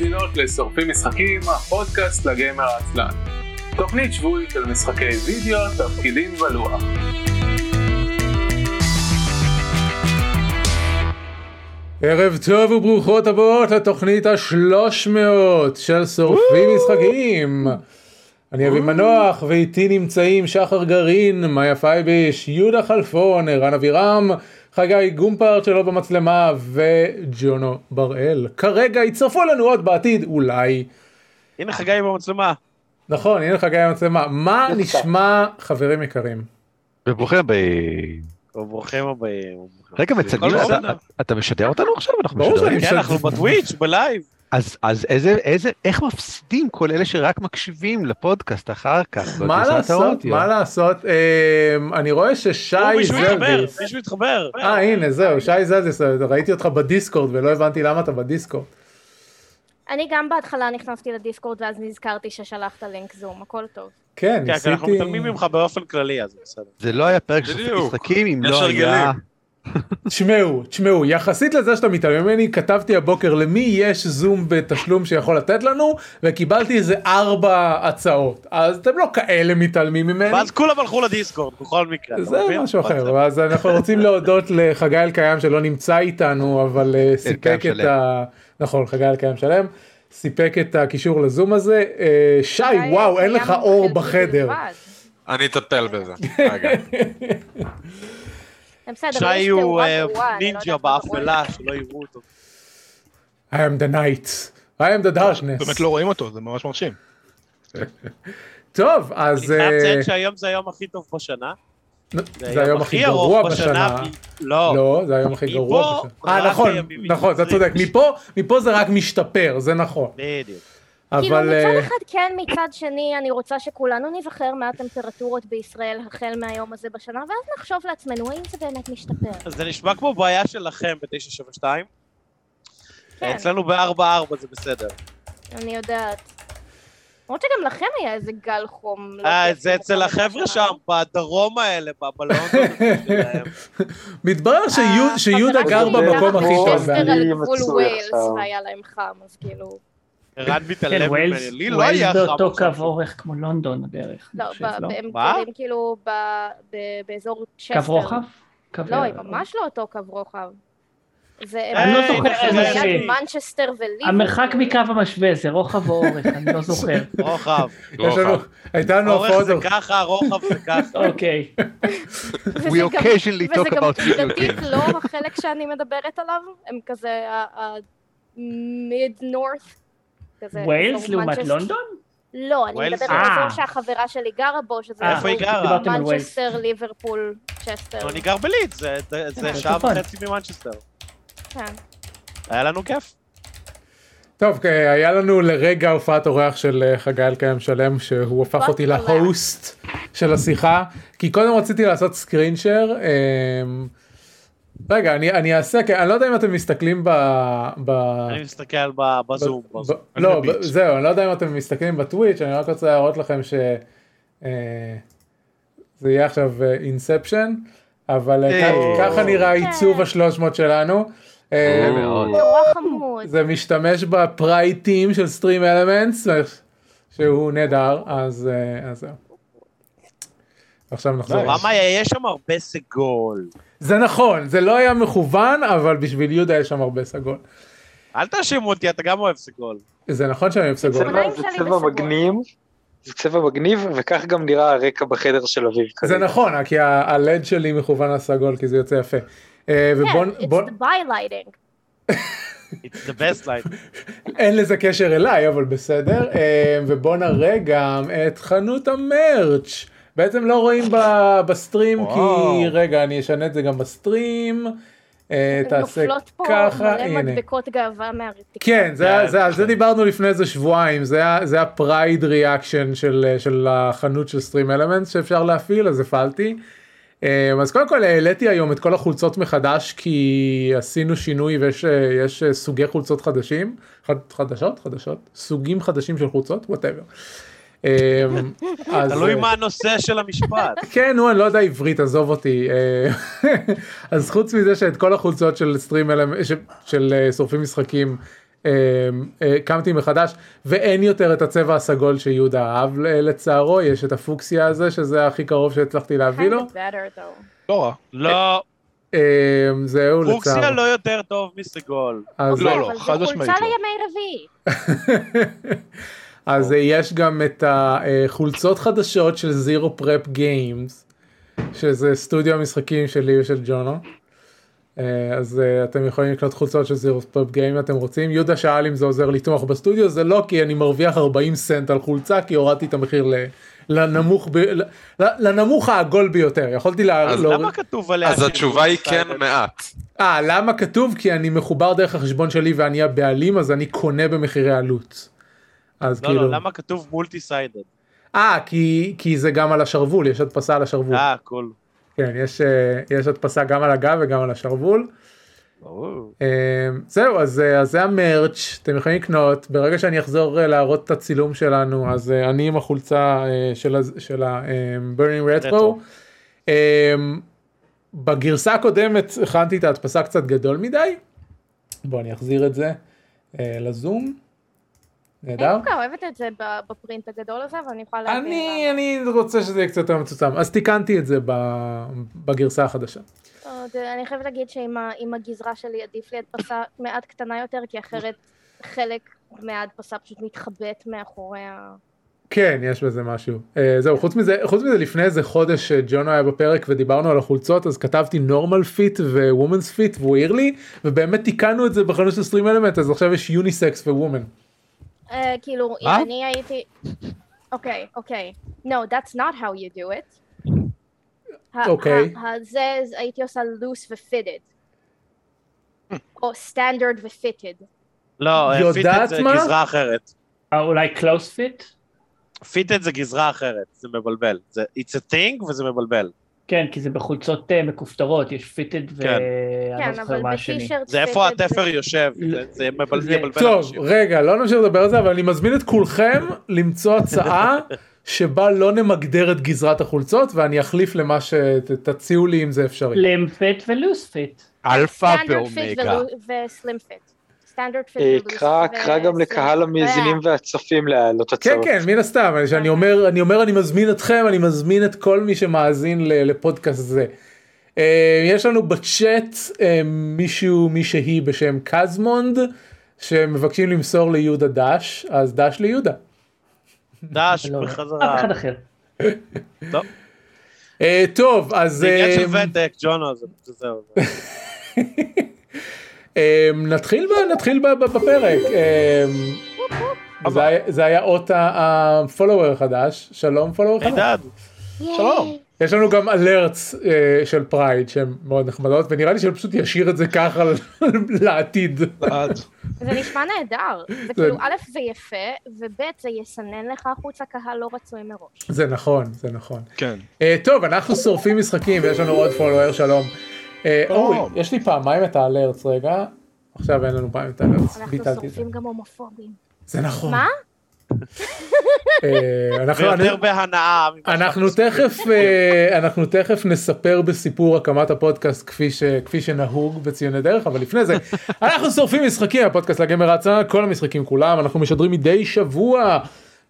מאזינות לשורפים משחקים, הפודקאסט לגיימר העצלן. תוכנית שבועית על משחקי וידאו, תפקידים ולוח. ערב טוב וברוכות הבאות לתוכנית השלוש מאות של שורפים משחקים. אני אבי מנוח ואיתי נמצאים שחר גרעין, מאיה פייביש, יהודה חלפון, ערן אבירם, חגי גומפרט שלו במצלמה וג'ונו בראל. כרגע יצטרפו לנו עוד בעתיד אולי. הנה חגי במצלמה. נכון הנה חגי במצלמה. מה נשמע חברים יקרים? וברוכים הבאים. ברוכים הבאים. רגע מצלמים אתה משדר אותנו עכשיו אנחנו משדרים. כן אנחנו בטוויץ' בלייב. אז אז איזה איזה איך מפסידים כל אלה שרק מקשיבים לפודקאסט אחר כך. מה לעשות מה לעשות אני רואה ששי זלדיס. מישהו התחבר. אה הנה זהו שי זלדיס ראיתי אותך בדיסקורד ולא הבנתי למה אתה בדיסקורד. אני גם בהתחלה נכנסתי לדיסקורד ואז נזכרתי ששלחת לינק זום הכל טוב. כן ניסיתי. אנחנו מתעלמים ממך באופן כללי אז בסדר. זה לא היה פרק של משחקים אם לא היה. תשמעו, תשמעו, יחסית לזה שאתה מתעלם ממני, כתבתי הבוקר למי יש זום בתשלום שיכול לתת לנו, וקיבלתי איזה ארבע הצעות. אז אתם לא כאלה מתעלמים ממני. ואז כולם הלכו לדיסקורד, בכל מקרה. זה משהו אחר, אז אנחנו רוצים להודות לחגי אלקיים שלא נמצא איתנו, אבל אה, סיפק את ה... נכון, חגי אלקיים שלם. סיפק את הקישור לזום הזה. אה, שי, וואו, אין לך אור בחדר. אני אטפל בזה. שי הוא אה, נינג'ה באפלה שלא יראו אותו. I am the night, I am the darkness. באמת לא רואים אותו, זה ממש מרשים. טוב, אז... אני חייב לציין שהיום זה היום הכי טוב בשנה. זה היום הכי גרוע בשנה. לא. לא, זה היום הכי גרוע בשנה. אה, נכון, נכון, אתה צודק. מפה זה רק משתפר, זה נכון. בדיוק. אבל... כאילו מצד אחד כן, מצד שני אני רוצה שכולנו נזכר מה הטמפרטורות בישראל החל מהיום הזה בשנה, ואז נחשוב לעצמנו האם זה באמת משתפר. אז זה נשמע כמו בעיה שלכם ב-972? כן. אצלנו ב-4-4 זה בסדר. אני יודעת. למרות שגם לכם היה איזה גל חום. אה, זה אצל החבר'ה שם, בדרום האלה, בבלון שלהם. מתברר שיהודה גר במקום הכי טוב. על גבול ווילס והיה להם חם, אז כאילו... ערן מתעלם ממני, לי לא היה חם. ווילס באותו קו אורך כמו לונדון בערך. לא, הם גרים כאילו באזור צ'סטר. קו רוחב? לא, הם ממש לא אותו קו רוחב. אני לא זוכר איזה זה. מנצ'סטר וליברפול. המרחק מקו המשווה זה רוחב או אורך, אני לא זוכר. רוחב. הייתה לנו אורך זה ככה, רוחב זה ככה. אוקיי. We occasionally talk about video. וזה גם לא החלק שאני מדברת עליו, הם כזה mid north. ווילס לעומת לונדון? לא, אני מדברת על אזור שהחברה שלי גרה בו, שזה איפה היא גרה? מנצ'סטר, ליברפול, צ'סטר. אני גר בלידס, זה שעה וחצי ממנצ'סטר. כן. היה לנו כיף. טוב, היה לנו לרגע הופעת אורח של חגי אלקיים שלם, שהוא הפך אותי להוסט של השיחה, כי קודם רציתי לעשות סקרין שייר. רגע, אני, אני אעשה, אני לא יודע אם אתם מסתכלים ב... ב... אני מסתכל בזום. ב, ב, לא, ב, זהו, אני לא יודע אם אתם מסתכלים בטוויץ', אני רק רוצה להראות לכם ש... אה, זה יהיה עכשיו אינספשן, אבל אה, ככה נראה העיצוב השלוש מאות שלנו. זה משתמש בפרייטים של סטרים אלמנטס, שהוא נהדר, אז זהו. עכשיו נחזור. רמה יש שם הרבה סגול. זה נכון, זה לא היה מכוון, אבל בשביל יהודה יש שם הרבה סגול. אל תאשימו אותי, אתה גם אוהב סגול. זה נכון שאני אוהב סגול. זה צבע מגניב, זה צבע מגניב, וכך גם נראה הרקע בחדר של אביב. זה נכון, כי הלד שלי מכוון לסגול, כי זה יוצא יפה. כן, it's the. It's the best light. אין לזה קשר אליי, אבל בסדר. ובוא נראה גם את חנות ה merch. בעצם לא רואים ב stream כי רגע אני אשנה את זה גם ב stream. תעשה ככה הנה. מדבקות גאווה מהרתיקה. כן זה על זה דיברנו לפני איזה שבועיים זה ה pride reaction של החנות של StreamElements שאפשר להפעיל אז הפעלתי. אז קודם כל העליתי היום את כל החולצות מחדש כי עשינו שינוי ויש סוגי חולצות חדשים חדשות חדשות סוגים חדשים של חולצות whatever. תלוי מה הנושא של המשפט. כן, נו, אני לא יודע עברית, עזוב אותי. אז חוץ מזה שאת כל החולצות של stream של שורפים משחקים אה, הקמתי מחדש ואין יותר את הצבע הסגול שיהודה אהב לצערו, יש את הפוקסיה הזה שזה הכי קרוב שהצלחתי להביא לו. לא רע. לא, אה, זהו פוקסיה לצערו. לא יותר טוב מסגול. אז- לא, לא, חד זה משמעית חולצה לא. לימי רביעי. אז אה, יש גם את החולצות חדשות של Zero Prep Games, שזה סטודיו המשחקים שלי ושל ג'ונו. אה, אז אה, אתם יכולים לקנות חולצות של Zero Prep Game אם אתם רוצים. יהודה שאל אם זה עוזר לתמוך בסטודיו, זה לא כי אני מרוויח 40 סנט על חולצה, כי הורדתי את המחיר ל... לנמוך, ב... ל- לנמוך העגול ביותר, יכולתי לה... אז להוריד- למה כתוב עליה... אז התשובה היא כן? מעט. אה, למה כתוב? כי אני מחובר דרך החשבון שלי ואני הבעלים, אז אני קונה במחירי עלות. אז לא, כאילו... לא, למה כתוב מולטי סיידד? אה, כי, כי זה גם על השרוול, יש הדפסה על השרוול. אה, קול. כן, יש, אה, יש הדפסה גם על הגב וגם על השרוול. ברור. אה, זהו, אז, אה, אז זה המרץ', אתם יכולים לקנות, ברגע שאני אחזור להראות את הצילום שלנו, אז אני עם החולצה של, ה-burning retro. בגרסה הקודמת הכנתי את ההדפסה קצת גדול מדי. בוא אני אחזיר את זה אה, אני נהדר. דווקא אוהבת את זה בפרינט הגדול הזה, ואני יכולה להבין. אני, אני רוצה שזה יהיה קצת יותר מצוצם, אז תיקנתי את זה בגרסה החדשה. עוד, אה, אני חייבת להגיד שעם הגזרה שלי עדיף לי הדפסה מעט קטנה יותר, כי אחרת חלק מההדפסה פשוט מתחבט מאחורי ה... כן, יש בזה משהו. אה, זהו, חוץ מזה, חוץ מזה לפני איזה חודש שג'ונו היה בפרק ודיברנו על החולצות, אז כתבתי normal fit ו women's fit והוא העיר לי, ובאמת תיקנו את זה בחנות של StreamElements, אז עכשיו יש unisex ו women. אה, כאילו, מה? אם אני הייתי... אוקיי, אוקיי. No, that's not how you do it. אוקיי. זה, הייתי עושה loose ו-fitted. או standard ו-fitted. לא, fitted זה? גזרה אחרת. אולי close fit? fitted זה גזרה אחרת, זה מבלבל. זה it's a thing וזה מבלבל. כן, כי זה בחולצות אה, מכופתרות, יש fitted ואני כן. לא כן, זוכר אבל מה השני. בטישרט זה איפה התפר יושב, זה- זה מבלבל יבלבל טוב, אנשים. רגע, לא נמשיך לדבר על זה, אבל אני מזמין את כולכם למצוא הצעה שבה לא נמגדר את גזרת החולצות, ואני אחליף למה שתציעו לי אם זה אפשרי. slim fit ו loose fit. אלפא ואומגה. ו slim fit. אה, קרא קרא גם לקהל המאזינים והצופים להעלות כן הצעות. כן מן הסתם שאני אומר אני אומר אני מזמין אתכם אני מזמין את כל מי שמאזין ל- לפודקאסט זה. אה, יש לנו בצ'אט אה, מישהו מישהי בשם קזמונד שמבקשים למסור ליהודה דש אז דש ליהודה. דש לא, בחזרה. אף אחד אחר. לא, טוב אז זה עניין של ותק, ג'ונו, זה זה זהו. אה, נתחיל ב- נתחיל ב- ב- בפרק. אה, זה היה- זה היה אות ה follower החדש שלום follower חדש. הידד. שלום. יש לנו גם alerts אה, של pride שהן מאוד נחמדות ונראה לי שאני פשוט ישאיר את זה ככה לעתיד. זה נשמע נהדר. זה כאילו, א', זה יפה, וב', זה יסנן לך החוצה קהל לא רצוי מראש. זה נכון זה נכון. כן. אה, טוב אנחנו שורפים משחקים ויש לנו עוד פולוור שלום. אה. אוי יש לי פעמיים את האלרטס רגע. עכשיו אין לנו פעם את האלרטס אנחנו ביטלתי את זה. שורפים גם הומופובים. זה נכון. מה? אה, אנחנו- ויותר בהנאה. אנחנו תכף אה, אנחנו תכף נספר בסיפור הקמת הפודקאסט כפי ש- כפי שנהוג בציוני דרך אבל לפני זה אנחנו שורפים משחקים הפודקאסט לגמר ההצעה כל המשחקים כולם אנחנו משדרים מדי שבוע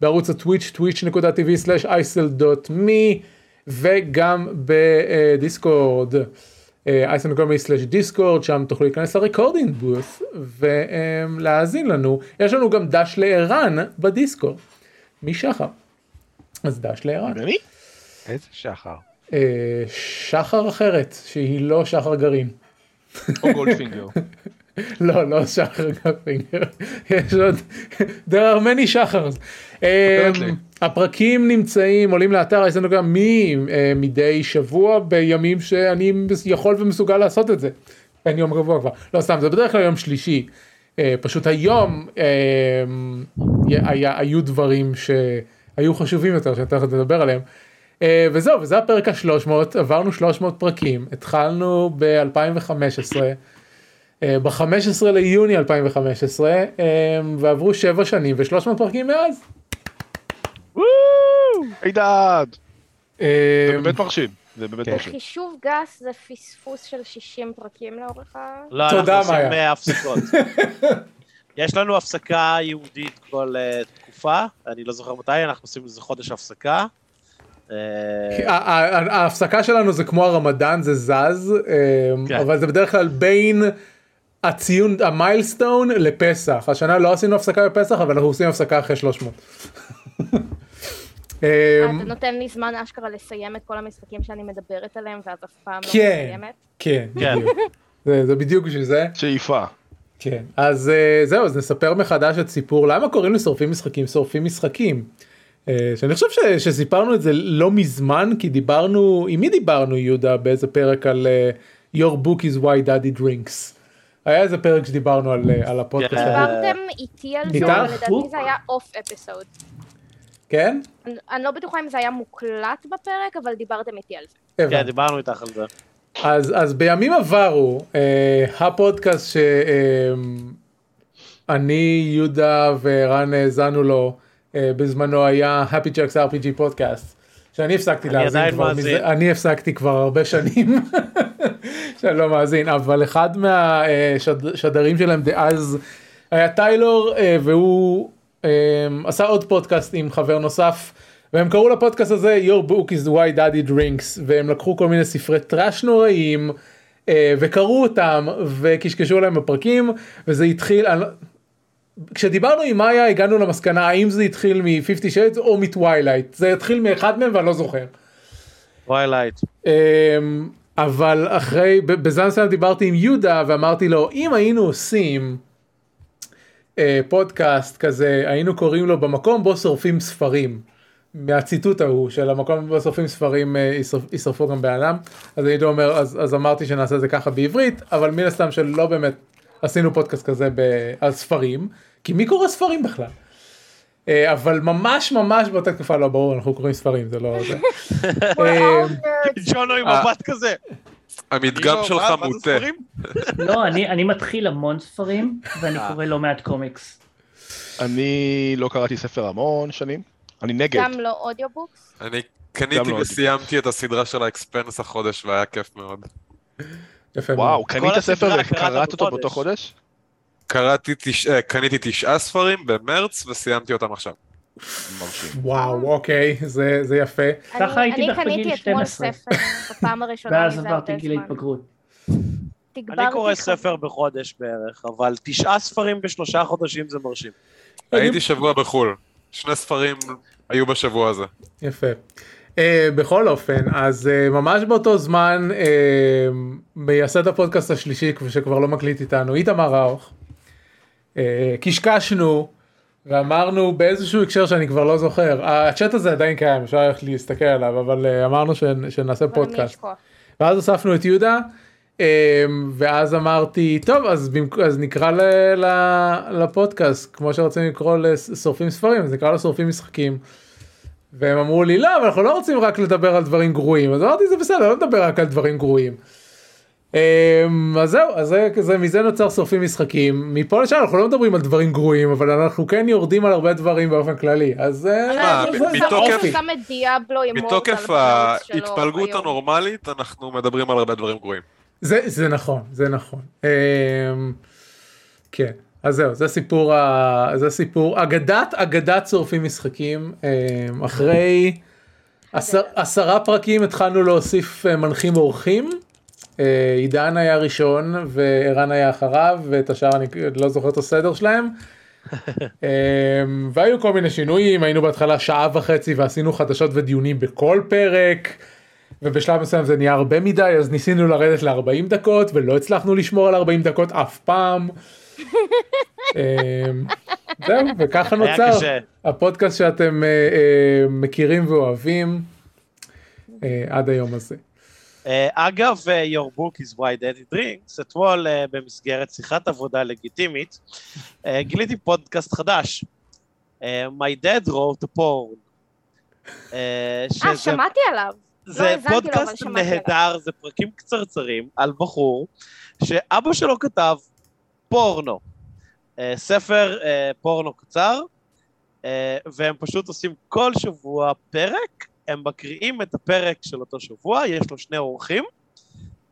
בערוץ הטוויץ' twitch.tv/isl.me וגם בדיסקורד isl.me/דיסקורד שם תוכלו להיכנס לרקורדינג בוס ולהאזין לנו יש לנו גם דש לערן בדיסקורד משחר. אז דש לערן. איזה שחר. אה, שחר אחרת שהיא לא שחר גרעין. או גולדפינגר. לא, לא שחר גרפינגר. יש עוד, there are many שחרס. לי. הפרקים נמצאים, עולים לאתר, יש לנו גם מי אה, מדי שבוע בימים שאני יכול ומסוגל לעשות את זה. אין יום קבוע כבר. לא סתם, זה בדרך כלל יום שלישי. אה, פשוט היום היה, היו דברים שהיו חשובים יותר, שאני תכף נדבר עליהם. אה, וזהו, וזה הפרק ה-300, עברנו 300 פרקים, התחלנו ב-2015. ב-15 ליוני 2015 אה, ועברו 7 שנים ו-300 פרקים מאז. הידד. אה, זה באמת מרשים. זה באמת כן. מרשים. חישוב גס זה פספוס של 60 פרקים לאורך ה... לא, אנחנו עושים. אה, הפסקות. יש לנו הפסקה ייעודית כל אה, תקופה, אני לא זוכר מתי, אנחנו עושים איזה חודש הפסקה. אה, ההפסקה שלנו זה כמו הרמדאן זה זז אה, כן. אבל זה בדרך כלל בין הציון המיילסטון לפסח השנה לא עשינו הפסקה בפסח אבל אנחנו עושים הפסקה אחרי 300. אה, אתה נותן לי זמן אשכרה לסיים את כל המשחקים שאני מדברת עליהם, ואז אף פעם לא כן. מסיימת. כן, כן. זה, זה בדיוק בשביל זה. שאיפה. כן. אז אה, זהו, אז נספר מחדש את סיפור למה קוראים לשורפים משחקים שורפים משחקים. אה, שאני חושב ש, שסיפרנו את זה לא מזמן כי דיברנו עם מי דיברנו יהודה באיזה פרק על אה, your book is why daddy drinks. היה איזה פרק שדיברנו על, אה, על הפודקאסט כן. דיברתם איתי על זה? אבל לדעתי זה היה אוף אפיסוד. כן? אני- אני לא בטוחה אם זה היה מוקלט בפרק, אבל דיברתם איתי על זה. כן. דיברנו איתך על זה. אז, אז בימים עברו, אה, הפודקאסט שאני, יהודה ורן האזנו לו אה, בזמנו היה Happy Jacks RPG פודקאסט, שאני הפסקתי אני להאזין כבר מאזין. מזה, אני הפסקתי כבר הרבה שנים שאני לא מאזין, אבל אחד מהשדרים שלהם דאז היה טיילור אה, והוא אה, עשה עוד פודקאסט עם חבר נוסף. והם קראו לפודקאסט הזה your book is why daddy drinks והם לקחו כל מיני ספרי טראש נוראים אה, וקראו אותם וקשקשו עליהם בפרקים וזה התחיל לא- כשדיברנו עם מאיה הגענו למסקנה האם זה התחיל מ-50 shades או מ Twilight זה התחיל מאחד מהם ואני לא זוכר. Twilight. אמ, אבל אחרי, בזמן מסוים דיברתי עם יהודה ואמרתי לו, אם היינו עושים אה, פודקאסט כזה, היינו קוראים לו במקום בו שורפים ספרים. מהציטוט ההוא של המקום בו שורפים ספרים אה, ישרפ- ישרפו גם אדם. אז הייתי אומר, אז, אז אמרתי שנעשה את זה ככה בעברית, אבל מן הסתם שלא באמת עשינו פודקאסט כזה ב- על ספרים, כי מי קורא ספרים בכלל? אה, אבל ממש ממש באותה תקופה לא ברור אנחנו קוראים ספרים זה לא זה. אה, ג'ונו עם אה. מבט כזה. המדגם שלך מוטה. לא, אני אני מתחיל המון ספרים, ואני אה. קורא לא מעט קומיקס. אני לא קראתי ספר המון שנים. אני נגד. גם לא audiobooks? אני קניתי לא וסיימתי את הסדרה של ה Expanse החודש והיה כיף מאוד. יפה מאוד. וואו, קנית ספר קראת וקראת אותו בחודש. באותו חודש? קראתי, תש... אה, קניתי תשעה ספרים במרץ וסיימתי אותם עכשיו. וואו אוקיי זה זה יפה ככה הייתי אני בערך קניתי בגיל אתמול 12. ספר בפעם הראשונה ואז עברתי גיל. ההתבגרות. אני קורא. ספר בחודש בערך, אבל תשעה ספרים בשלושה חודשים זה מרשים. הייתי שבוע בחו"ל. שני ספרים היו בשבוע הזה. יפה. Uh, בכל אופן אז uh, ממש באותו זמן uh, מייסד הפודקאסט השלישי שכבר לא מקליט איתנו איתמר ראוך. Uh, קשקשנו ואמרנו באיזשהו הקשר שאני כבר לא זוכר הצ'אט הזה עדיין קיים אפשר ללכת להסתכל עליו אבל uh, אמרנו שנעשה פודקאסט. ואז הוספנו את יהודה אמ, ואז אמרתי טוב אז. אז נקרא ל... ל... לפודקאסט כמו שרוצים לקרוא לשורפים ספרים אז נקרא לו שורפים משחקים. והם אמרו לי לא אבל אנחנו לא רוצים רק לדבר על דברים גרועים אז אמרתי זה בסדר לא נדבר רק על דברים גרועים. אמ, אז זהו אז זה, זה מזה נוצר שורפים משחקים מפה לשם אנחנו לא מדברים על דברים גרועים אבל אנחנו כן יורדים על הרבה דברים באופן כללי אז אה, מתוקף- ההתפלגות. הנורמלית אנחנו מדברים על הרבה דברים גרועים. זה, זה נכון, זה נכון. אמ, כן, אז זהו, זה סיפור. זה סיפור, אגדת, אגדת שורפים משחקים. אמ, אחרי עשר, עשרה פרקים התחלנו להוסיף אה, מנחים אורחים. אה, עידן היה ראשון וערן היה אחריו ואת השאר אני לא זוכר את הסדר שלהם. אמ, והיו כל מיני שינויים היינו בהתחלה שעה וחצי ועשינו חדשות ודיונים בכל פרק. ובשלב מסוים זה נהיה הרבה מדי אז ניסינו לרדת ל-40 דקות ולא הצלחנו לשמור על 40 דקות אף פעם. אמ, זהו וככה נוצר. הפודקאסט שאתם אה, אה, מכירים ואוהבים אה, עד היום הזה. אה, אגב, אה, your book is why daddy drinks, אתמול אה, במסגרת שיחת עבודה לגיטימית, גיליתי פודקאסט חדש. My dad wrote a porn. אה, שמעתי עליו. זה לו, אבל פודקאסט שמעתי נהדר, זה פרקים קצרצרים על בחור שאבא שלו כתב פורנו. ספר פורנו קצר, והם פשוט עושים כל שבוע פרק, הם מקריאים את הפרק של אותו שבוע, יש לו שני אורחים,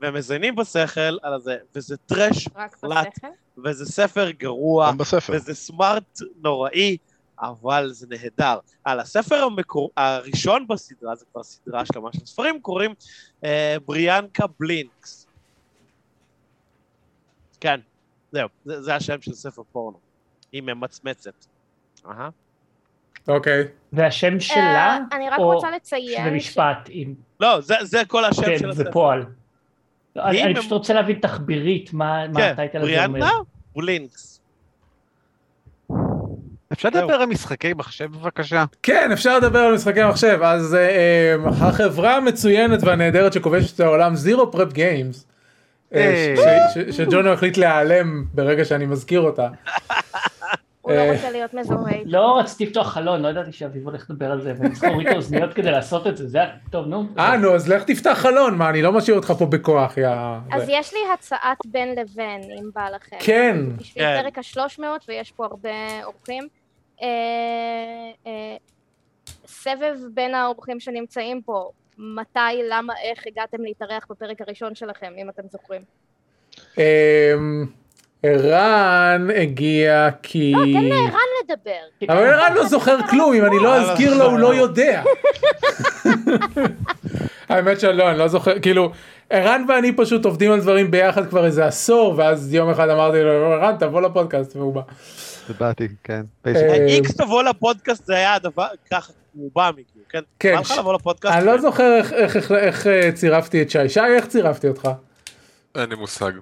והם מזיינים בשכל על זה, וזה טרש, פלט. בשכל. וזה ספר גרוע, בספר. וזה סמארט נוראי, אבל זה נהדר. על הספר המקור... הראשון בסדרה, זה כבר סדרה שלמה של ספרים, קוראים אה, בריאנקה בלינקס. כן, זהו, זה, זה השם של ספר פורנו. היא ממצמצת. אהה. אוקיי. והשם שלה, אה, אני רק או רוצה לציין... שזה משפט, עם... לא, זה, זה כל השם של כן, זה הספר. פועל. אני פשוט רוצה להבין תחבירית, מה מה כן, הטייטל הזה אומר. בריאנקה בלינקס. אפשר זהו. לדבר על משחקי מחשב בבקשה? כן, אפשר לדבר על משחקי מחשב. אז אה, אה, החברה המצוינת והנהדרת שכובשת את העולם, זירו פרפ גיימס. שג'ונו החליט להיעלם ברגע שאני מזכיר אותה. הוא לא אה, רוצה להיות מזוהה. לא רציתי לפתוח חלון, לא ידעתי שאביב הולך לדבר על זה, ואני צריך להוריד את האוזניות כדי לעשות את זה, זה היה טוב, נו. אה, נו, אז לך תפתח חלון, מה, אני לא משאיר אותך פה בכוח, יא... אז. יש לי הצעת בין לבין, אם בא לכם. כן. בשביל כן. פרק השלוש מאות, ויש פה הרבה אורחים. אה, אה, סבב בין האורחים שנמצאים פה, מתי, למה, איך הגעתם להתארח בפרק הראשון שלכם, אם אתם זוכרים. ערן הגיע כי... לא, תן לערן לדבר. אבל ערן לא זוכר כלום, אם אני לא אזכיר לו הוא לא יודע. האמת שלא, אני לא זוכר, כאילו, ערן ואני פשוט עובדים על דברים ביחד כבר איזה עשור, ואז יום אחד אמרתי לו, ערן תבוא לפודקאסט, והוא בא. באתי, כן. אה, איקס תבוא לפודקאסט זה היה הדבר, ככה הוא בא מגיע, כן? כן? אני לא. זוכר איך- איך- איך- איך אה, צירפתי את שי. שי, איך צירפתי אותך? אין לי מושג.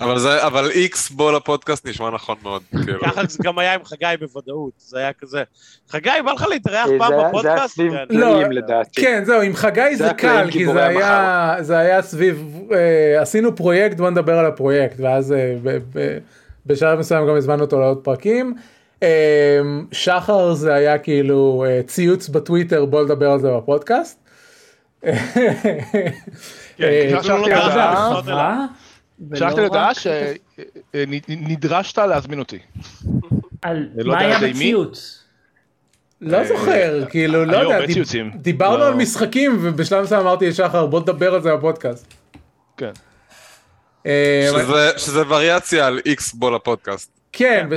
אבל זה, אבל איקס בו לפודקאסט נשמע נכון מאוד. כאילו. ככה זה גם היה עם חגי בוודאות, זה היה כזה, חגי, בא לך להתארח פעם זה היה- זה היה בפודקאסט? סביב פלאים לדעתי. כן, זהו, עם חגי זה קל, כי זה היה, זה היה סביב, אה, עשינו פרויקט, בוא נדבר על הפרויקט, ואז אה, ב- ב- בשלב מסוים גם הזמנו אותו לעוד פרקים. אה, שחר זה היה כאילו ציוץ בטוויטר, בוא נדבר על זה בפודקאסט. אה, שלחתי יודע, הודעה- שנדרשת להזמין אותי. על אני לא מה היה. בציוץ? לא זוכר, כאילו, לא יודע. דיברנו לא- על משחקים, ובשלב מסוים אמרתי לשחר, בוא נדבר על זה בפודקאסט. כן. אה, שזה, שזה וריאציה על איקס בו לפודקאסט. כן.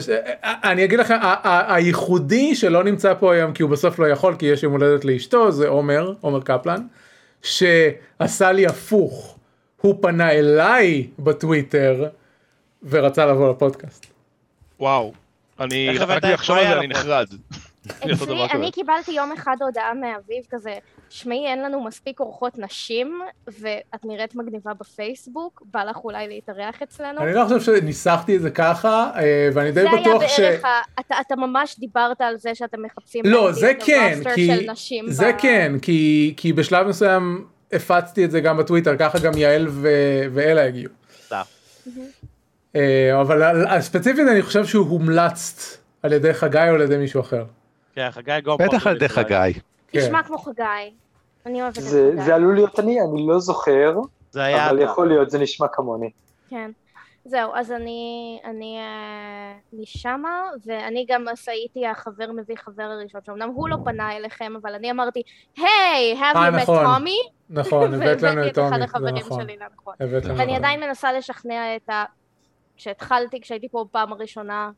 אני אגיד לכם, הייחודי שלא נמצא פה היום כי הוא בסוף לא יכול כי יש יום הולדת לאשתו זה עומר, עומר קפלן, שעשה לי הפוך, הוא פנה אליי בטוויטר ורצה לבוא לפודקאסט. וואו. אני רק הבאת לי את לחשוב על זה אני? נחרד. אצלי. אני קיבלתי יום אחד הודעה מאביב כזה, שמעי, אין לנו מספיק אורחות נשים, ואת נראית מגניבה בפייסבוק, בא לך אולי להתארח אצלנו? אני לא חושב שניסחתי את זה ככה, אה, ואני די זה היה בטוח ש... בערך, ה- אתה, אתה ממש דיברת על זה שאתם מחפשים לא, זה כן, כי... זה ב- כן, כי, כי בשלב מסוים הפצתי את זה גם בטוויטר, ככה גם יעל ו... ואלה הגיעו. אה, אבל ספציפית אני חושב שהוא הומלץ על ידי חגי או על ידי מישהו אחר. כן, חגי גו בטח על ידי חגי. כן. נשמע כמו חגי. אני אוהבת את זה חגי. זה עלול להיות אני, אני לא זוכר, זה היה... אבל יכול להיות, זה נשמע כמוני. כן. זהו, אז אני, אני אה, משמה, ואני גם הייתי החבר מביא חבר הראשון, שאומנם הוא לא פנה אליכם, אבל אני אמרתי, היי, have אה, you met נכון. Tommy? נכון, הבאת לנו את תומי, זה נכון. שלי ואני עדיין מנסה לשכנע את ה... כשהתחלתי, כשהייתי פה בפעם הראשונה, אה,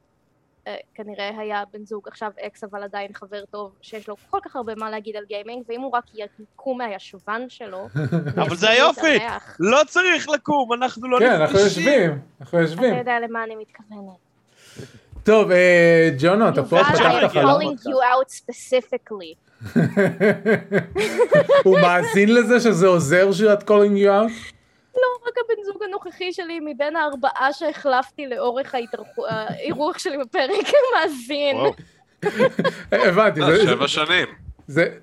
כנראה היה בן זוג, עכשיו אקס, אבל עדיין חבר טוב, שיש לו כל כך הרבה מה להגיד על גיימינג, ואם הוא רק יקום מהישבן שלו, אבל זה היופי! לא צריך לקום, אנחנו לא כן, אנחנו נפגשים. יושבים, אנחנו אתה יושבים. יודע למה אני מתכוונת. טוב, אה, ג'ונו, אתה פה, פתחת I'm חלום. calling you out specifically. הוא מאזין לזה שזה עוזר שאת calling you out? לא, רק הבן זוג הנוכחי שלי מבין הארבעה שהחלפתי לאורך האירוח שלי בפרק מאזין. וואו. הבנתי, אה, שבע שנים. זה...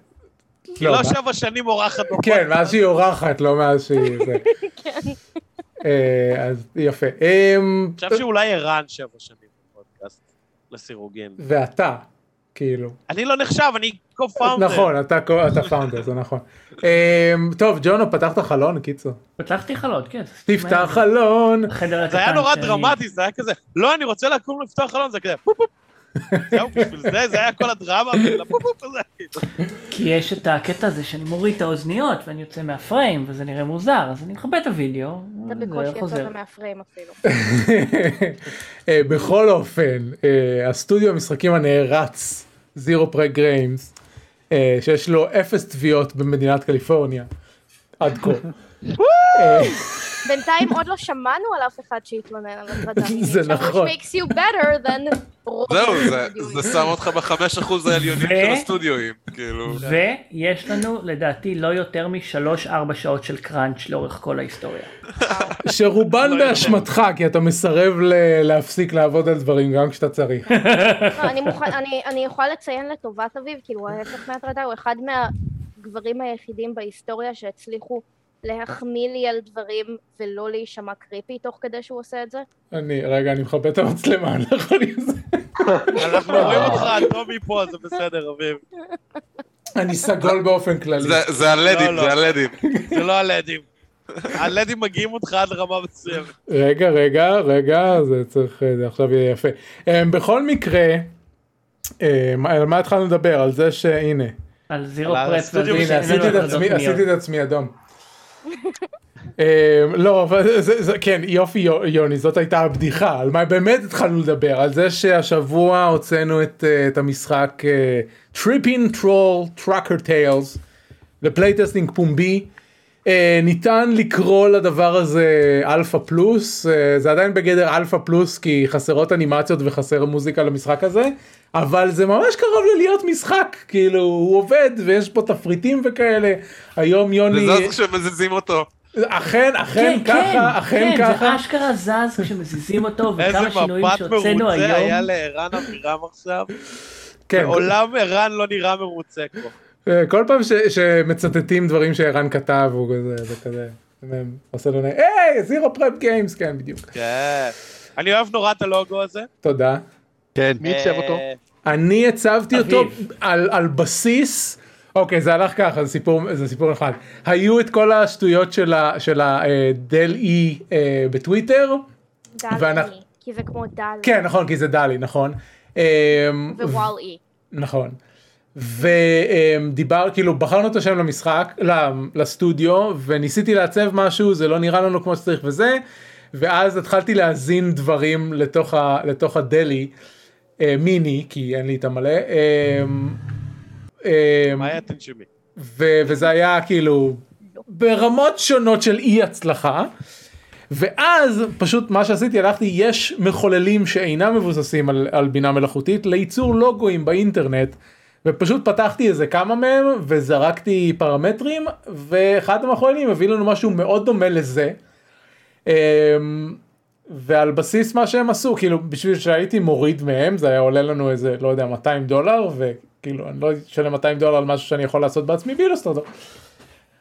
היא לא שבע שנים אורחת. כן, מאז שהיא אורחת, לא מאז שהיא... כן. אה, אז יפה. אמ, אני חושב שאולי ערן שבע שנים בפודקאסט, לסירוגין. ואתה, כאילו. אני לא נחשב, אני co-founder. נכון, אתה אתה founder, זה נכון. אמ, טוב, ג'ונו, פתחת חלון, קיצור. פתחתי חלון, כן. תפתח חלון. זה היה נורא שאני- דרמטי, זה היה כזה, לא, אני רוצה לקום לפתוח חלון, זה כזה, פופ פופ, זהו, בשביל זה, זה היה כל הדרמה, הזה. כי יש את הקטע הזה שאני מוריד את האוזניות ואני יוצא מהפריים וזה נראה מוזר, אז אני מכבה את הוידאו, אתה בקושי חוזר. יצאת מהפריים אפילו. אה, בכל אופן, אה, הסטודיו המשחקים הנערץ, Zero Prep Games, שיש לו אפס תביעות במדינת קליפורניה, עד כה. בינתיים עוד לא שמענו על אף אחד שהתלונן על הטרדה מינית. זה נכון. which makes you better than זהו, זה- שם אותך בחמש אחוז העליונים של הסטודיואים, כאילו. ויש לנו לדעתי לא יותר משלוש-ארבע שעות של crunch לאורך כל ההיסטוריה. שרובן לא באשמתך, כי אתה מסרב ל- להפסיק לעבוד על דברים גם כשאתה צריך. לא, אני מוכן- אני- אני יכולה לציין לטובת אביב, כאילו ההפך מהטרדה, הוא אחד מהגברים היחידים בהיסטוריה שהצליחו להחמיא לי על דברים ולא להישמע קריפי תוך כדי שהוא עושה את זה. אני, רגע, אני מכבה את המצלמה, אני לא יכול לזה. אנחנו רואים אותך אדום מפה, זה בסדר, אביב. אני סגול באופן כללי. זה- הלדים, לא, זה לא. הלדים. זה לא הלדים. הלדים מגיעים אותך עד רמה מסוימת. רגע, רגע, רגע, זה צריך, זה עכשיו יהיה יפה. Um, בכל מקרה, um, על מה התחלנו לדבר? על זה שהנה, על זירו שאין עשיתי את. עצמי אדום. Um, לא, כן, יופי יו- יוני, זאת הייתה הבדיחה, על מה באמת התחלנו לדבר, על זה שהשבוע הוצאנו את, את המשחק Tripping Troll Trucker Tales ל playtesting פומבי. אה, ניתן לקרוא לדבר הזה אלפא פלוס, אה, זה עדיין בגדר אלפא פלוס כי חסרות אנימציות וחסר מוזיקה למשחק הזה, אבל זה ממש קרוב ללהיות משחק, כאילו הוא עובד ויש פה תפריטים וכאלה, היום יוני, זה זז כשמזיזים אותו. אכן, אכן כן, ככה, אכן כן, ככה, זה אשכרה זז כשמזיזים אותו, איזה וכמה שינויים מבט שהוצאנו מרוצה היה היום. לערן אבירם עכשיו. כן, מעולם ערן לא נראה מרוצה כמו. אה, כל פעם ש, שמצטטים דברים שערן כתב הוא כזה, זה כזה, עושה לנו, היי, זירו פרפ גיימס, כן בדיוק, כן. אני אוהב נורא את הלוגו הזה. תודה. כן. מי עיצב אותו? אה, אני הצבתי אותו. על, על בסיס, אוקיי זה הלך ככה זה סיפור זה סיפור אחד, היו את כל השטויות של ה- של הדל אי אה, בטוויטר, ואנחנו- דל כי זה כמו דל. כן נכון כי זה דלי נכון, אה, ווואל אי. נכון. ודיבר כאילו בחרנו את השם למשחק לסטודיו וניסיתי לעצב משהו זה לא נראה לנו כמו שצריך וזה ואז התחלתי להזין דברים לתוך, ה, לתוך הדלי אה, מיני כי אין לי את המלא אה, אה, מה היה תנשמי? ו- וזה היה כאילו ברמות שונות של אי הצלחה. ואז פשוט מה שעשיתי הלכתי יש מחוללים שאינם מבוססים על, על בינה מלאכותית לייצור לוגוים באינטרנט ופשוט פתחתי איזה כמה מהם וזרקתי פרמטרים ואחד המחוללים הביא לנו משהו מאוד דומה לזה. ועל בסיס מה שהם עשו כאילו בשביל שהייתי מוריד מהם זה היה עולה לנו איזה לא יודע 200 דולר וכאילו אני לא אשלם 200 דולר על משהו שאני יכול לעשות בעצמי באילוסטרטור.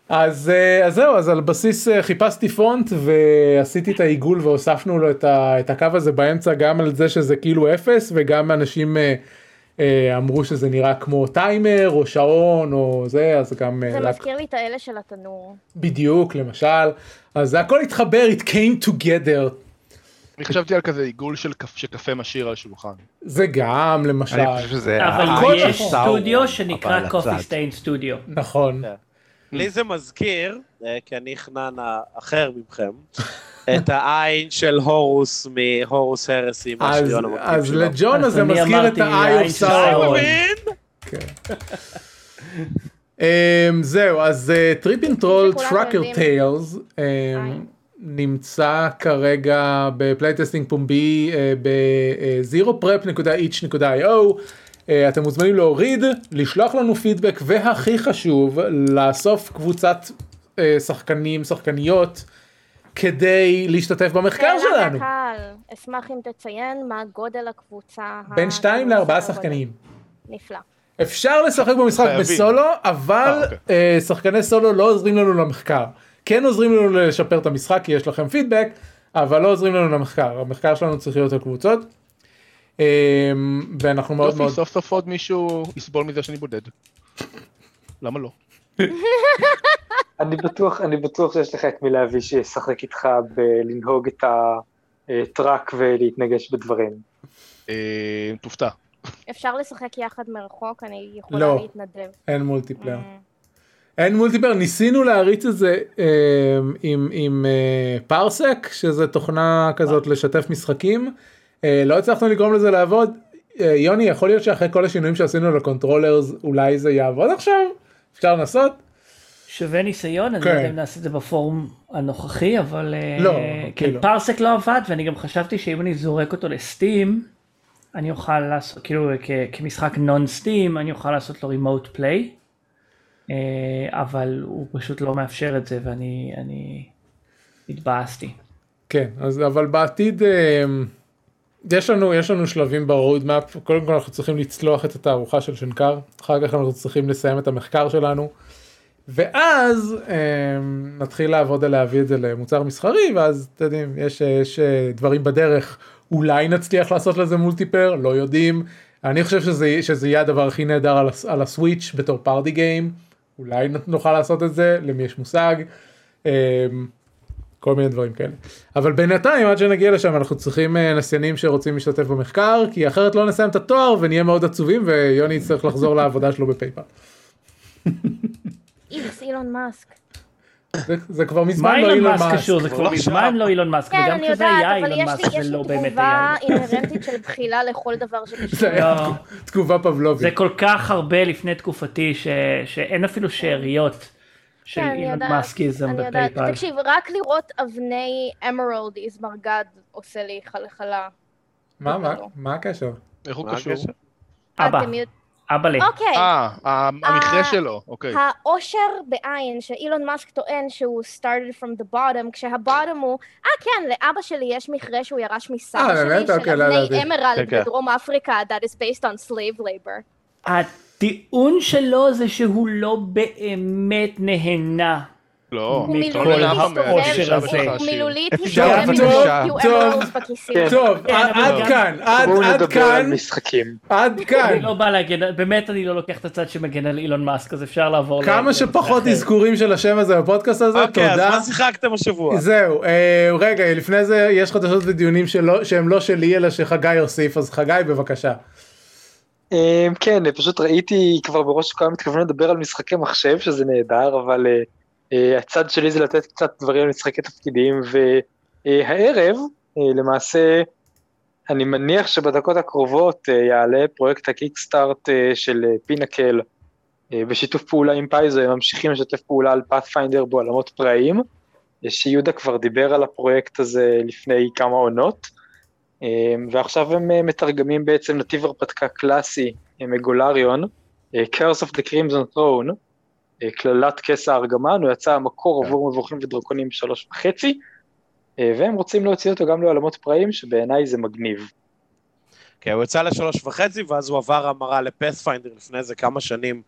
אז, אה, אז זהו אז על בסיס אה, חיפשתי פונט ועשיתי את העיגול והוספנו לו את, ה, את הקו הזה באמצע גם על זה שזה כאילו אפס וגם אנשים אה, אה, אמרו שזה נראה כמו טיימר או שעון או זה אז גם אה, זה רק- מזכיר לי את האלה של התנור. בדיוק למשל אז הכל התחבר it came together אני חשבתי על כזה עיגול של קפ- שקפה משאיר על השולחן. זה גם למשל אני חושב שזה... אבל יש. סטודיו שנקרא קופי. סטיין סטודיו. נכון כן. לי זה מזכיר, אה, כי אני חנן האחר מכם, את העין של הורוס מהורוס הרסי, מה אז, שריון המקביל אז שלו. לג'ון אז הזה מזכיר את ה-eye העין of. Sauron. מבין? Um, זהו אז טריפינג טרול שכולם טראקר. טיילס. נמצא כרגע בפלייטסטינג פומבי אה, ב-zeroprep.ich.io אה, אתם מוזמנים להוריד, לשלוח לנו פידבק והכי חשוב לאסוף קבוצת אה, שחקנים שחקניות כדי להשתתף במחקר שאלה שלנו מהקהל, אשמח אם תציין מה גודל הקבוצה. בין 2 ל-4 הגודל. שחקנים. נפלא. אפשר לשחק במשחק. בסולו אבל אוקיי. שחקני סולו לא עוזרים לנו למחקר כן עוזרים לנו לשפר את המשחק כי יש לכם פידבק אבל לא עוזרים לנו למחקר המחקר שלנו צריך להיות על קבוצות. אה, ואנחנו מאוד מאוד סוף סוף עוד מישהו יסבול מזה שאני בודד. למה לא? אני בטוח, אני בטוח שיש לך את מי להביא שישחק איתך בלנהוג את ה truck ולהתנגש בדברים. אה, תופתע. אפשר לשחק יחד מרחוק, אני יכולה לא. להתנדב. אין multiplayer. אין multiplayer, ניסינו להריץ את זה אה, עם, עם אה, Parsec, שזה תוכנה כזאת לשתף משחקים. אה, לא הצלחנו לגרום לזה לעבוד. אה, יוני, יכול להיות שאחרי כל השינויים שעשינו ל controllers, אולי זה יעבוד עכשיו? אפשר לנסות? שווה ניסיון, אני כן. לא יודע אם נעשה את זה בפורום הנוכחי, אבל לא, כן, כאילו. Parsec לא עבד, ואני גם חשבתי שאם אני זורק אותו ל Steam, אני אוכל לעשות, כאילו כמשחק non Steam, אני אוכל לעשות לו remote play, אבל הוא פשוט לא מאפשר את זה, ואני אני התבאסתי. כן, אז אבל בעתיד אה, יש לנו יש לנו שלבים ברוד מאפ, קודם כל אנחנו צריכים לצלוח את התערוכה של שנקר, אחר כך אנחנו צריכים לסיים את המחקר שלנו, ואז אה, נתחיל לעבוד על להביא את זה למוצר מסחרי, ואז אתם יודעים, יש, יש אה, דברים בדרך, אולי נצליח לעשות לזה מולטיפר, לא יודעים, אני חושב שזה, שזה יהיה הדבר הכי נהדר על, על הסוויץ' בתור פארטי גיים, אולי נוכל לעשות את זה, למי יש מושג. אה, כל מיני דברים כאלה. אבל בינתיים עד שנגיע לשם אנחנו צריכים אה, נסיינים שרוצים להשתתף במחקר כי אחרת לא נסיים את התואר ונהיה מאוד עצובים ויוני יצטרך לחזור לעבודה שלו בפייפל. איבס, אילון מאסק. זה, כבר מה מזמן לא אילון אילון מאסק. קשור? זה כבר לא מזמן. לא אילון מאסק, כן, וגם אני כשזה היה יודעת, אבל אילון יש מאסק לי- יש זה לי לא באמת תגובה היה. אינהרנטית של בחילה לכל דבר זה שקשור. לא. תגובה פבלובית. זה כל כך הרבה לפני תקופתי ש... שאין אפילו שאריות של כן, אני אילון יודעת, מאסקיזם אני יודעת. בפייפל. תקשיב, רק לראות אבני אמרלד איזמרגד עושה לי חלחלה. מה, מה, מה הקשר? איך הוא מה קשור? אבא, אתם יודעים- אבא לי. אוקיי, אה, המכרה אה, שלו, אוקיי. האושר בעין שאילון מאסק טוען שהוא started from the bottom, כשהבוטום הוא, אה כן, לאבא שלי יש מכרה שהוא ירש אה, מסבא באמת? שלי, אוקיי, של לא אבני ידעתי. אמרלד כן, כן. בדרום אפריקה, that is based on slave labor. הטיעון שלו זה שהוא לא באמת נהנה. לא, לא מילולית few טוב. כן. טוב, עד כאן, עד בואו עד נדבר על כאן, משחקים. עד כאן. אני לא בא להגן, באמת אני לא לוקח את הצד שמגן על אילון מאסק, אז אפשר לעבור כמה שפחות. אזכורים של השם הזה בפודקאסט הזה, אוקיי, אז תודה. מה שיחקתם השבוע? זהו, אה, רגע, לפני זה יש חדשות ודיונים שהם לא שלי אלא שחגי יוסיף, אז חגי בבקשה. אמ, כן, פשוט ראיתי כבר בראש כמה מתכוונים לדבר על משחקי מחשב, שזה נהדר, אבל אה, אה, הצד שלי זה לתת קצת דברים על משחקי תפקידים, והערב, אה, למעשה, אני מניח שבדקות הקרובות אה, יעלה פרויקט הקיקסטארט אה, של אה, פינקל, אה, בשיתוף פעולה עם פייזו, הם ממשיכים לשתף פעולה על פאת'פיינדר בעולמות פראיים, אה, שיהודה כבר דיבר על הפרויקט הזה לפני כמה עונות. ועכשיו הם אה, מתרגמים בעצם נתיב הרפתקה קלאסי אה, מגולריון, אה, Curse of the Crimson Throne, אה, קללת כס הארגמן, הוא יצא המקור עבור מבוכים ודרקונים שלוש וחצי, אה, והם רוצים להוציא אותו גם לעולמות פראיים, שבעיניי זה מגניב. כן, הוא יצא לשלוש וחצי, ואז הוא עבר המרה לפאת'פיינדר לפני איזה כמה שנים,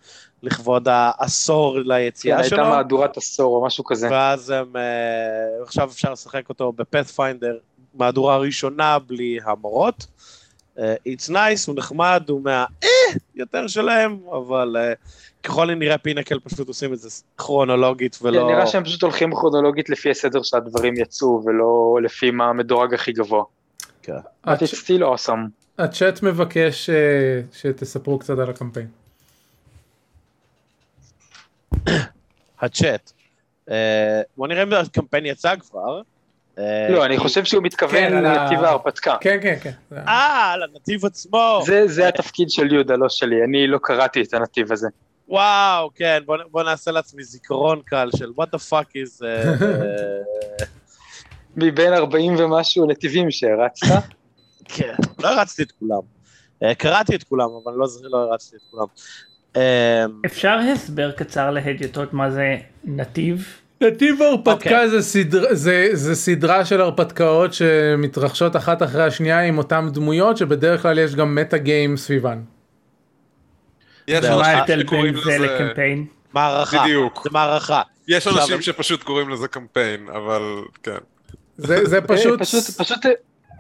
לכבוד העשור כן, ליציאה שלו. הייתה מהדורת עשור או משהו כזה. ואז הם, אה, עכשיו אפשר לשחק אותו בפאת'פיינדר, מהדורה ראשונה בלי המורות. אה, It's nice, הוא נחמד, הוא מה... אה, יותר שלהם, אבל אה, ככל הנראה פינקל פשוט עושים את זה כרונולוגית כן, ולא... נראה שהם פשוט הולכים כרונולוגית לפי הסדר שהדברים יצאו, ולא לפי מה המדורג הכי גבוה. כן. But it's still awesome. הצ'אט מבקש אה, שתספרו קצת על הקמפיין. הצ'אט. אה, בוא נראה אם הקמפיין יצא כבר. אה, לא, אני כי- חושב שהוא מתכוון כן, על ה- לנתיב ההרפתקה. כן, כן, כן. אה, לנתיב עצמו. זה, זה התפקיד של יהודה, לא שלי, אני לא קראתי את הנתיב הזה. וואו, כן, בוא, נעשה לעצמי זיכרון קל של what the fuck is... אה, אה, מבין 40 ומשהו נתיבים שהרצת, כן, לא הרצתי את כולם. אה, קראתי את כולם, אבל לא, לא הרצתי את כולם. אה, אפשר הסבר קצר להדיוטות מה זה נתיב? נתיב ההרפתקה אוקיי. זה, סדר, זה, זה סדרה של הרפתקאות שמתרחשות אחת אחרי השנייה עם אותן דמויות שבדרך כלל יש גם מטה גיים סביבן. יש מה אנשים ההבדל שקוראים בין זה לזה... לקמפיין? מערכה. בדיוק. זה מערכה. יש אנשים שפשוט קוראים לזה קמפיין, אבל כן. זה, זה פשוט, פשוט, פשוט אה,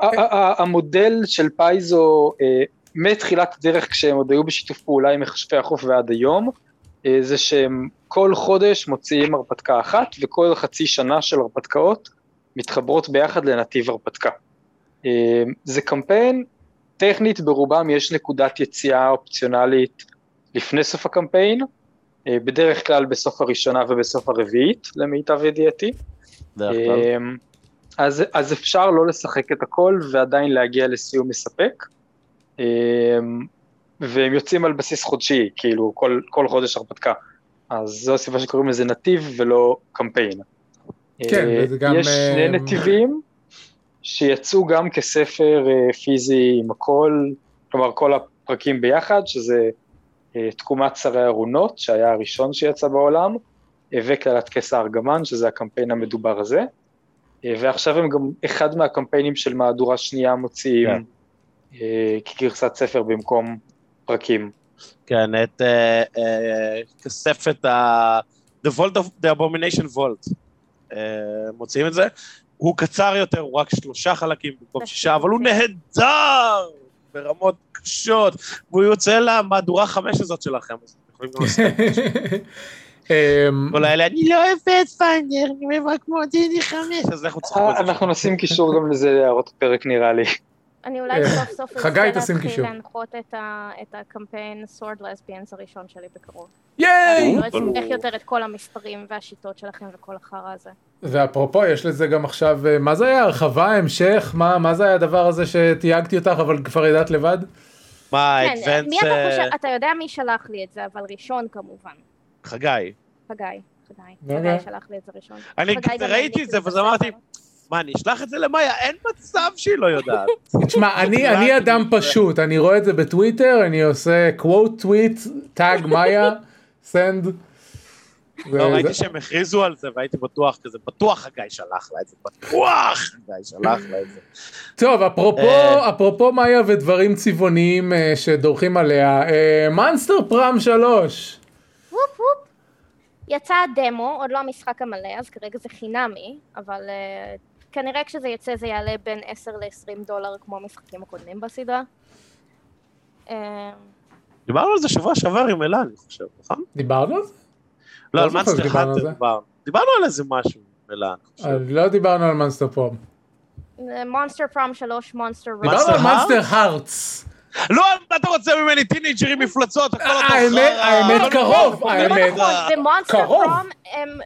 ה- ה- ה- המודל של פייזו אה, מתחילת הדרך כשהם עוד היו בשיתוף פעולה עם מכשפי החוף ועד היום, אה, זה שהם כל חודש מוציאים הרפתקה אחת וכל חצי שנה של הרפתקאות מתחברות ביחד לנתיב הרפתקה. אה, זה קמפיין טכנית ברובם יש נקודת יציאה אופציונלית לפני סוף הקמפיין, אה, בדרך כלל בסוף הראשונה ובסוף הרביעית, למיטב ידיעתי. אז, אז אפשר לא לשחק את הכל ועדיין להגיע לסיום מספק. והם יוצאים על בסיס חודשי, כאילו כל, כל חודש הרפתקה. אז זו הסיבה שקוראים לזה נתיב ולא קמפיין. כן, אה, וזה גם, יש שני אה, נתיבים שיצאו גם כספר אה, פיזי עם הכל, כלומר כל הפרקים ביחד, שזה תקומת שרי ארונות, שהיה הראשון שיצא בעולם, וקללת כס הארגמן, שזה הקמפיין המדובר הזה. ועכשיו הם גם אחד מהקמפיינים של מהדורה שנייה מוציאים כן. אה, כגרסת ספר במקום פרקים. כן, את אה, אה, כספת ה... The Vault of the Abomination Vault. אה, מוציאים את זה. הוא קצר יותר, הוא רק שלושה חלקים במקום שישה, אבל הוא נהדר ברמות קשות, והוא יוצא למהדורה חמש הזאת שלכם, אז אתם יכולים גם לעשות אמ, כל האלה, אני לא אוהב את פיינר, אני אוהב רק כמו דידי חמש, אז לכו. אה, אנחנו נשים קישור גם לזה להערות הפרק נראה לי. אני אולי אה, סוף סוף חגי, תשים להתחיל קישור. להנחות את ה- את הקמפיין סורד לסביאנס הראשון שלי בקרוב. ייי! אני לא אסבך יותר את כל המספרים והשיטות שלכם וכל החרא הזה. ואפרופו, יש לזה גם עכשיו, אה, מה זה היה? הרחבה, המשך? מה, מה זה היה הדבר הזה שתייגתי אותך, אבל כבר ידעת לבד? מה, כן, אדוונס... מי אתה חושב? אתה יודע מי שלח לי את זה, אבל ראשון כמובן. חגי. חגי. חגי. אוקיי. חגי שלח לי את זה ראשון. אני ראיתי את זה, ואז אמרתי. מה, אני אשלח את זה למאיה? אין מצב שהיא לא יודעת. תשמע, אני, אני אדם פשוט, אני רואה את זה בטוויטר, אני עושה quote tweet, טאג מאיה, send. לא, ראיתי שהם הכריזו על זה, והייתי בטוח כזה, בטוח חגי שלח לה את זה, בטוח חגי שלח לה את זה. טוב, אפרופו, אה. אפרופו מאיה ודברים צבעוניים אה, שדורכים עליה, Monster Prom 3. וופ וופ. יצא הדמו, עוד לא המשחק המלא, אז כרגע זה חינמי, אבל אה, כנראה כשזה יצא זה יעלה בין 10 ל-20 דולר כמו המשחקים הקודמים בסדרה. אה, דיברנו על זה שבוע שעבר עם אלה, אני חושב, נכון? דיברנו על זה? לא, לא על Monster זה. דיברנו. דיברנו על איזה משהו עם אלה, אני חושב. אה, לא דיברנו על מאנסטר פראם. מונסטר פרום 3, מונסטר רוד. דיברנו על מאנסטר הארטס. לא, אתה רוצה ממני? טינג'רים מפלצות, הכל אותו האמת- חרא. האמת הכל קרוב, אותו האמת. במונסטר קרוב. פרום,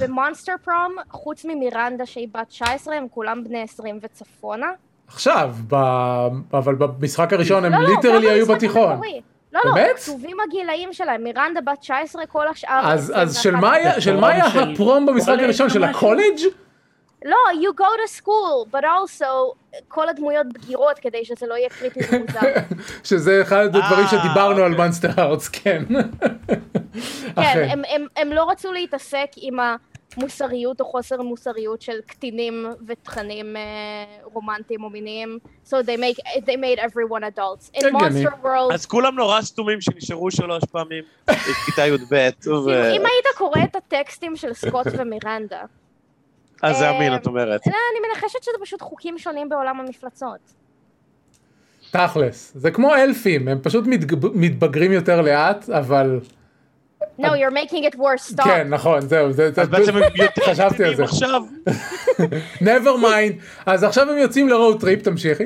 במונסטר פרום, חוץ ממירנדה שהיא בת 19, הם כולם בני 20 וצפונה. עכשיו, ב- אבל במשחק הראשון הם לא, לא, ליטרלי היו בתיכון. לא, לא, באמת? כתובים הגילאים שלהם, מירנדה בת 19, כל השאר... אז, של 21. מה היה, הפרום במשחק הראשון? של? הקולג'? לא, you go to school, but also, כל הדמויות בגירות כדי שזה לא יהיה קריטי ומוזר. שזה אחד הדברים אה, שדיברנו על אוקיי. מונסטר הארטס, כן. כן, אכן. הם, הם, הם לא רצו להתעסק עם המוסריות או חוסר מוסריות של קטינים ותכנים אה, רומנטיים או מיניים, so they, make, they made everyone adults. In. Monster World, אז כולם נורא סתומים שנשארו שלוש פעמים בכיתה י"ב. ו- אם היית קורא את הטקסטים של סקוט ומירנדה, אז זה אה, אמין, את אומרת. לא, אני מנחשת שזה פשוט חוקים שונים בעולם המפלצות. תכלס. זה כמו אלפים, הם פשוט מתבגרים יותר לאט, אבל... No, you're making it worse, stop. כן, נכון, זהו. זה- זה- אז בעצם הם יותר חשבתי על זה. עכשיו. never mind. אז עכשיו הם יוצאים ל road trip, תמשיכי.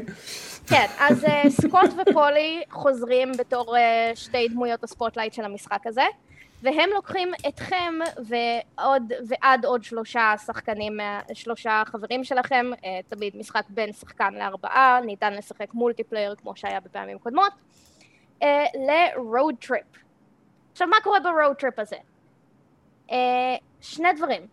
כן, אז אה, סקוט ופולי חוזרים בתור אה, שתי דמויות ה spotlight של המשחק הזה, והם לוקחים אתכם ועוד, ועד עוד שלושה שחקנים, שלושה חברים שלכם, אה, תמיד משחק בין שחקן לארבעה, ניתן לשחק multiplayer כמו שהיה בפעמים קודמות, אה, ל-road trip. עכשיו, מה קורה ב-road trip הזה? אה, שני דברים.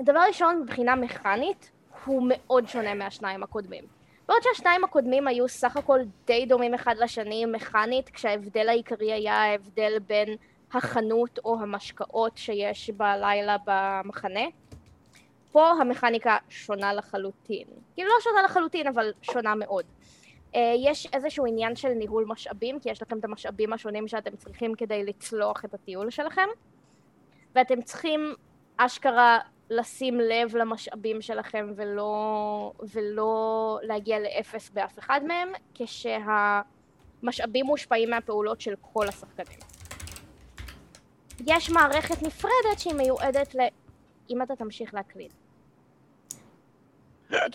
דבר ראשון, מבחינה מכנית, הוא מאוד שונה מהשניים הקודמים. בעוד שהשניים הקודמים היו סך הכל די דומים אחד לשני מכנית, כשההבדל העיקרי היה ההבדל בין החנות או המשקאות שיש בלילה במחנה. פה המכניקה שונה לחלוטין. כאילו לא שונה לחלוטין, אבל שונה מאוד. אה, יש איזשהו עניין של ניהול משאבים, כי יש לכם את המשאבים השונים שאתם צריכים כדי לצלוח את הטיול שלכם, ואתם צריכים אשכרה לשים לב למשאבים שלכם ולא, ולא להגיע לאפס באף אחד מהם, כשהמשאבים מושפעים מהפעולות של כל השחקנים. יש מערכת נפרדת שהיא מיועדת ל... אם אתה תמשיך להקליד.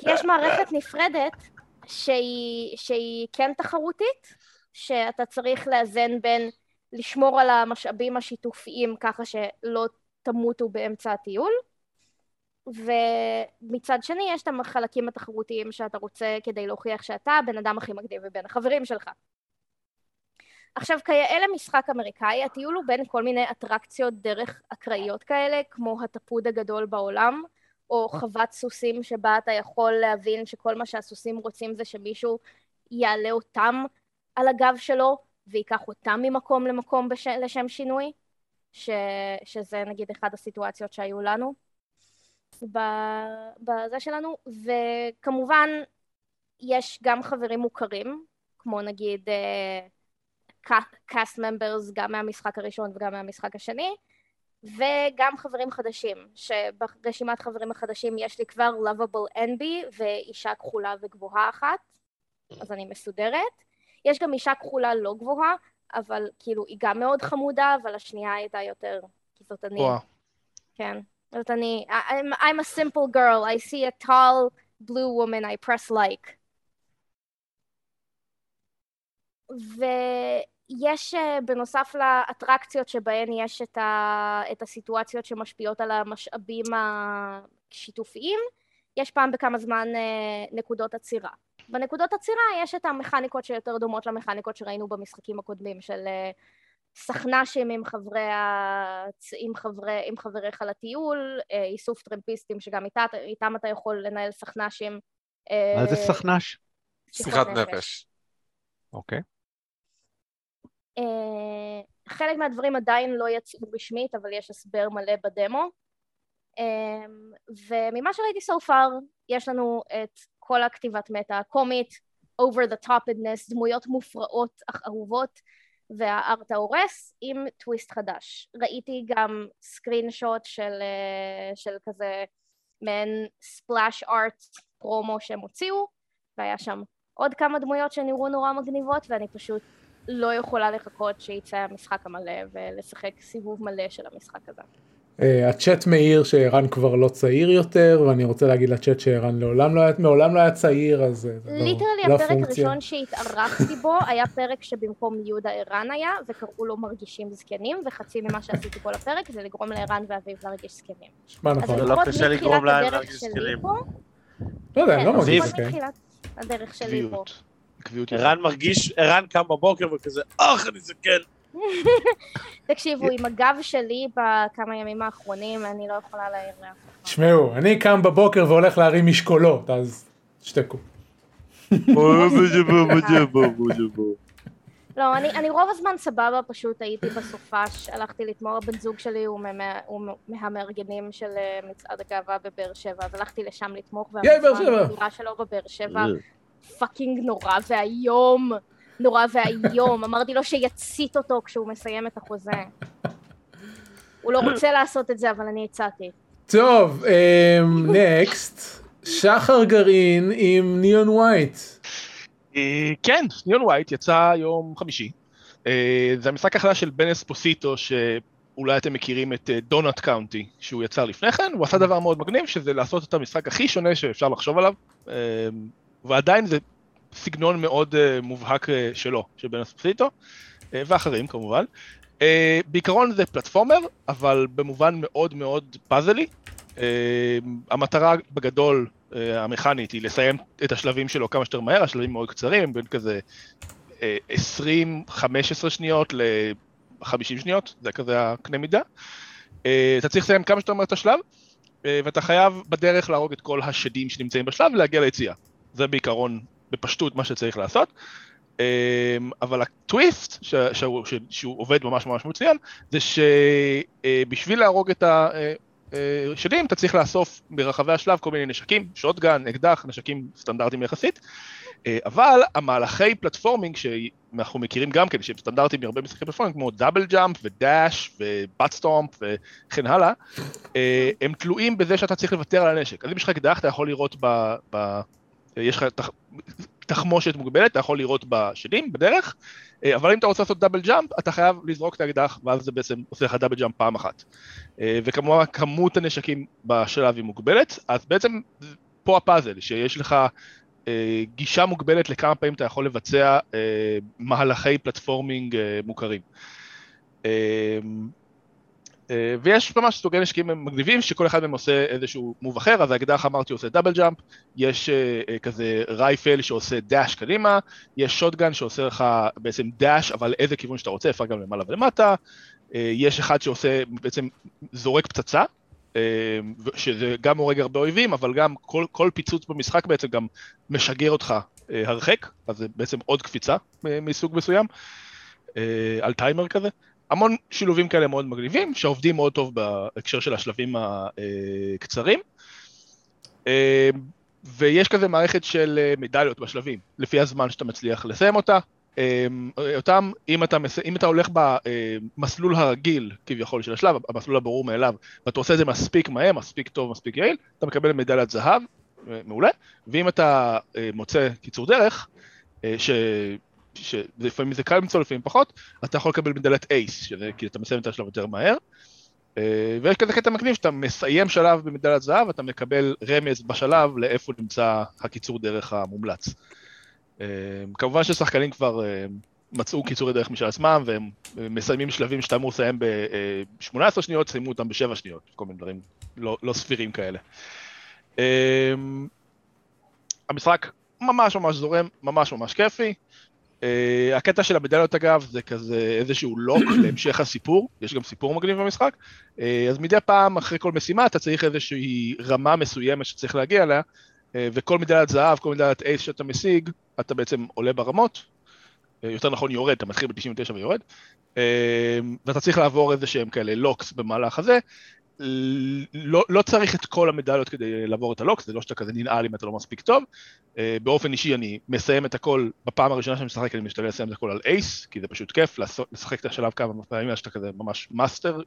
יש מערכת נפרדת שהיא, שהיא כן תחרותית, שאתה צריך לאזן בין לשמור על המשאבים השיתופיים ככה שלא תמותו באמצע הטיול, ומצד שני יש את החלקים התחרותיים שאתה רוצה כדי להוכיח שאתה הבן אדם הכי מגניב מבין החברים שלך. עכשיו כיאה למשחק אמריקאי, הטיול הוא בין כל מיני אטרקציות דרך אקראיות כאלה, כמו הטפוד הגדול בעולם, או חוות סוסים שבה אתה יכול להבין שכל מה שהסוסים רוצים זה שמישהו יעלה אותם על הגב שלו וייקח אותם ממקום למקום בש... לשם שינוי, ש... שזה נגיד אחת הסיטואציות שהיו לנו בזה שלנו, וכמובן יש גם חברים מוכרים, כמו נגיד קאסט ממברס גם מהמשחק הראשון וגם מהמשחק השני, וגם חברים חדשים, שברשימת חברים החדשים יש לי כבר lovable envy ואישה כחולה וגבוהה אחת, אז אני מסודרת. יש גם אישה כחולה לא גבוהה, אבל כאילו היא גם מאוד חמודה, אבל השנייה הייתה יותר, כי זאת אני. וואו. כן, זאת אני. I'm, I'm a simple girl, I see a tall blue woman, I press like. ו... יש אה, בנוסף לאטרקציות שבהן יש את, ה, את הסיטואציות שמשפיעות על המשאבים השיתופיים, יש פעם בכמה זמן אה, נקודות עצירה. בנקודות עצירה יש את המכניקות שיותר דומות למכניקות שראינו במשחקים הקודמים של אה, סכנ"שים עם חברי, הצ... עם, חברי, עם חבריך לטיול, איסוף טרמפיסטים שגם איתה, איתם אתה יכול לנהל סכנ"שים. מה זה סכנ"ש? שיחת נפש. אוקיי. אה, חלק מהדברים עדיין לא יצאו רשמית, אבל יש הסבר מלא בדמו. אה, וממה שראיתי so far, יש לנו את כל הכתיבת מטה הקומית, over the topedness, דמויות מופרעות אך אהובות, והארט ההורס עם טוויסט חדש. ראיתי גם סקרין שוט של, אה, של כזה מעין ספלאש ארט פרומו שהם הוציאו, והיה שם עוד כמה דמויות שנראו נורא מגניבות, ואני פשוט לא יכולה לחכות שיצא המשחק המלא ולשחק סיבוב מלא של המשחק הזה. Uh, הצ'אט מעיר שערן כבר לא צעיר יותר ואני רוצה להגיד לצ'אט שערן לעולם לא היה, מעולם לא היה צעיר אז זה לא, ליטרלי לא הפרק הראשון שהתארחתי בו היה פרק שבמקום יהודה ערן היה וקראו לו מרגישים זקנים וחצי ממה שעשיתי כל הפרק זה לגרום לערן ואביב להרגיש זקנים. שמע נכון. זה לא קשה לגרום להם להרגיש זקנים. לא יודע, אני לא כן, מרגיש זקנים. הדרך שלי פה. עקביות. ערן מרגיש, ערן קם בבוקר וכזה, אך אני זקן. תקשיבו, עם הגב שלי בכמה ימים האחרונים, אני לא יכולה להעיר לאף אחד. תשמעו, אני קם בבוקר והולך להרים משקולות, אז שתקו. לא, אני, אני רוב הזמן סבבה, פשוט הייתי בסופש, הלכתי לתמור, הבן זוג שלי הוא, מה, הוא מהמארגנים של אה, מצעד הגאווה בבאר שבע, אז הלכתי לשם לתמוך, והמצווה שלו בבאר שבע fucking נורא ואיום, נורא ואיום. אמרתי לו שיצית אותו כשהוא מסיים את החוזה. הוא לא רוצה לעשות את זה, אבל אני הצעתי. טוב, next, אמ, שחר גרעין עם Neon White. אה, כן, ניאון ווייט יצא יום חמישי. אה, זה המשחק החדש של בן אספוסיטו, שאולי אתם מכירים את Donut אה, County, שהוא יצר לפני כן, הוא עשה דבר מאוד מגניב, שזה לעשות את המשחק הכי שונה שאפשר לחשוב עליו. ועדיין זה סגנון מאוד uh, מובהק uh, שלו, של בן אספסיטו, ואחרים כמובן. Uh, בעיקרון זה פלטפורמר, אבל במובן מאוד מאוד פאזלי. המטרה בגדול המכנית היא לסיים את השלבים שלו כמה שיותר מהר, השלבים מאוד קצרים, בין כזה uh, 20-15 שניות ל-50 שניות, זה כזה הקנה מידה. Uh, אתה צריך לסיים כמה שיותר מהר את השלב, uh, ואתה חייב בדרך להרוג את כל השדים שנמצאים בשלב ולהגיע ליציאה. זה בעיקרון, בפשטות, מה שצריך לעשות. אמ, אבל הטוויסט, שהוא, שהוא עובד ממש ממש מצוין, זה שבשביל להרוג את השדים, אתה צריך לאסוף ברחבי השלב כל מיני נשקים, שוטגן, אקדח, נשקים סטנדרטיים יחסית. אה, אבל המהלכי platforming שאנחנו מכירים גם כן, שהם סטנדרטיים מהרבה משחקי platforming, כמו double jump ו dash ו butt stomp וכן הלאה, אה, הם תלויים בזה שאתה צריך לוותר על הנשק. אז אם יש לך אקדח, אתה יכול לראות ב... ב יש לך תח... תחמושת מוגבלת, אתה יכול לירות בשדים, בדרך, אה, אבל אם אתה רוצה לעשות double jump, אתה חייב לזרוק את האקדח, ואז זה בעצם עושה לך double jump פעם אחת. אה, וכמובן כמות הנשקים בשלב היא מוגבלת, אז בעצם פה הפאזל, שיש לך אה, גישה מוגבלת לכמה פעמים אתה יכול לבצע מהלכי platforming מוכרים. אה, ויש ממש סוגי נשקים מגניבים שכל אחד מהם עושה איזשהו move אחר, אז האקדח אמרתי עושה double jump, יש אה, אה, כזה רייפל שעושה דאש קדימה, יש שוטגן שעושה לך בעצם דאש אבל איזה כיוון שאתה רוצה, אפשר גם למעלה ולמטה, יש אחד שעושה בעצם זורק פצצה, שזה גם הורג הרבה אויבים, אבל גם כל, כל פיצוץ במשחק בעצם גם משגר אותך הרחק, אז זה בעצם עוד קפיצה מסוג מסוים, על טיימר כזה. המון שילובים כאלה מאוד מגניבים, שעובדים מאוד טוב בהקשר של השלבים הקצרים. ויש כזה מערכת של מדליות בשלבים, לפי הזמן שאתה מצליח לסיים אותה. אותם, אם אתה. אם אתה הולך במסלול הרגיל כביכול של השלב, המסלול הברור מאליו, ואתה עושה את זה מספיק מהר, מספיק טוב, מספיק יעיל, אתה מקבל מדליית זהב, אה, מעולה, ואם אתה אה, מוצא קיצור דרך, אה, ש... שלפעמים זה קל למצוא, לפעמים פחות, אתה יכול לקבל מדליית אייס, שזה כי אתה מסיים את השלב יותר מהר. אה, ויש כזה קטע מגניב שאתה מסיים שלב במדליית זהב, אתה מקבל רמז בשלב לאיפה נמצא הקיצור דרך המומלץ. אה, כמובן ששחקנים כבר אה, מצאו קיצורי דרך משל עצמם, והם מסיימים שלבים שאתה אמור לסיים ב-18 שניות, סיימו אותם ב-7 שניות, כל מיני דברים לא, לא סבירים כאלה. המשחק ממש ממש זורם, ממש ממש כיפי. Uh, הקטע של המדליות אגב זה כזה איזשהו לוק להמשך הסיפור, יש גם סיפור מגניב במשחק, uh, אז מדי פעם אחרי כל משימה אתה צריך איזושהי רמה מסוימת שצריך להגיע אליה, uh, וכל מדליית זהב, כל מדליית אייס שאתה משיג, אתה בעצם עולה ברמות, uh, יותר נכון יורד, אתה מתחיל ב-99 ויורד, uh, ואתה צריך לעבור איזה שהם כאלה לוקס במהלך הזה, לא, לא צריך את כל המדליות כדי לעבור את הלוקס, זה לא שאתה כזה ננעל אם אתה לא מספיק טוב. Uh, באופן אישי אני מסיים את הכל, בפעם הראשונה שאני משחק אני משתדל לסיים את הכל על אייס, כי זה פשוט כיף, לשחק את השלב כמה פעמים שאתה כזה ממש master,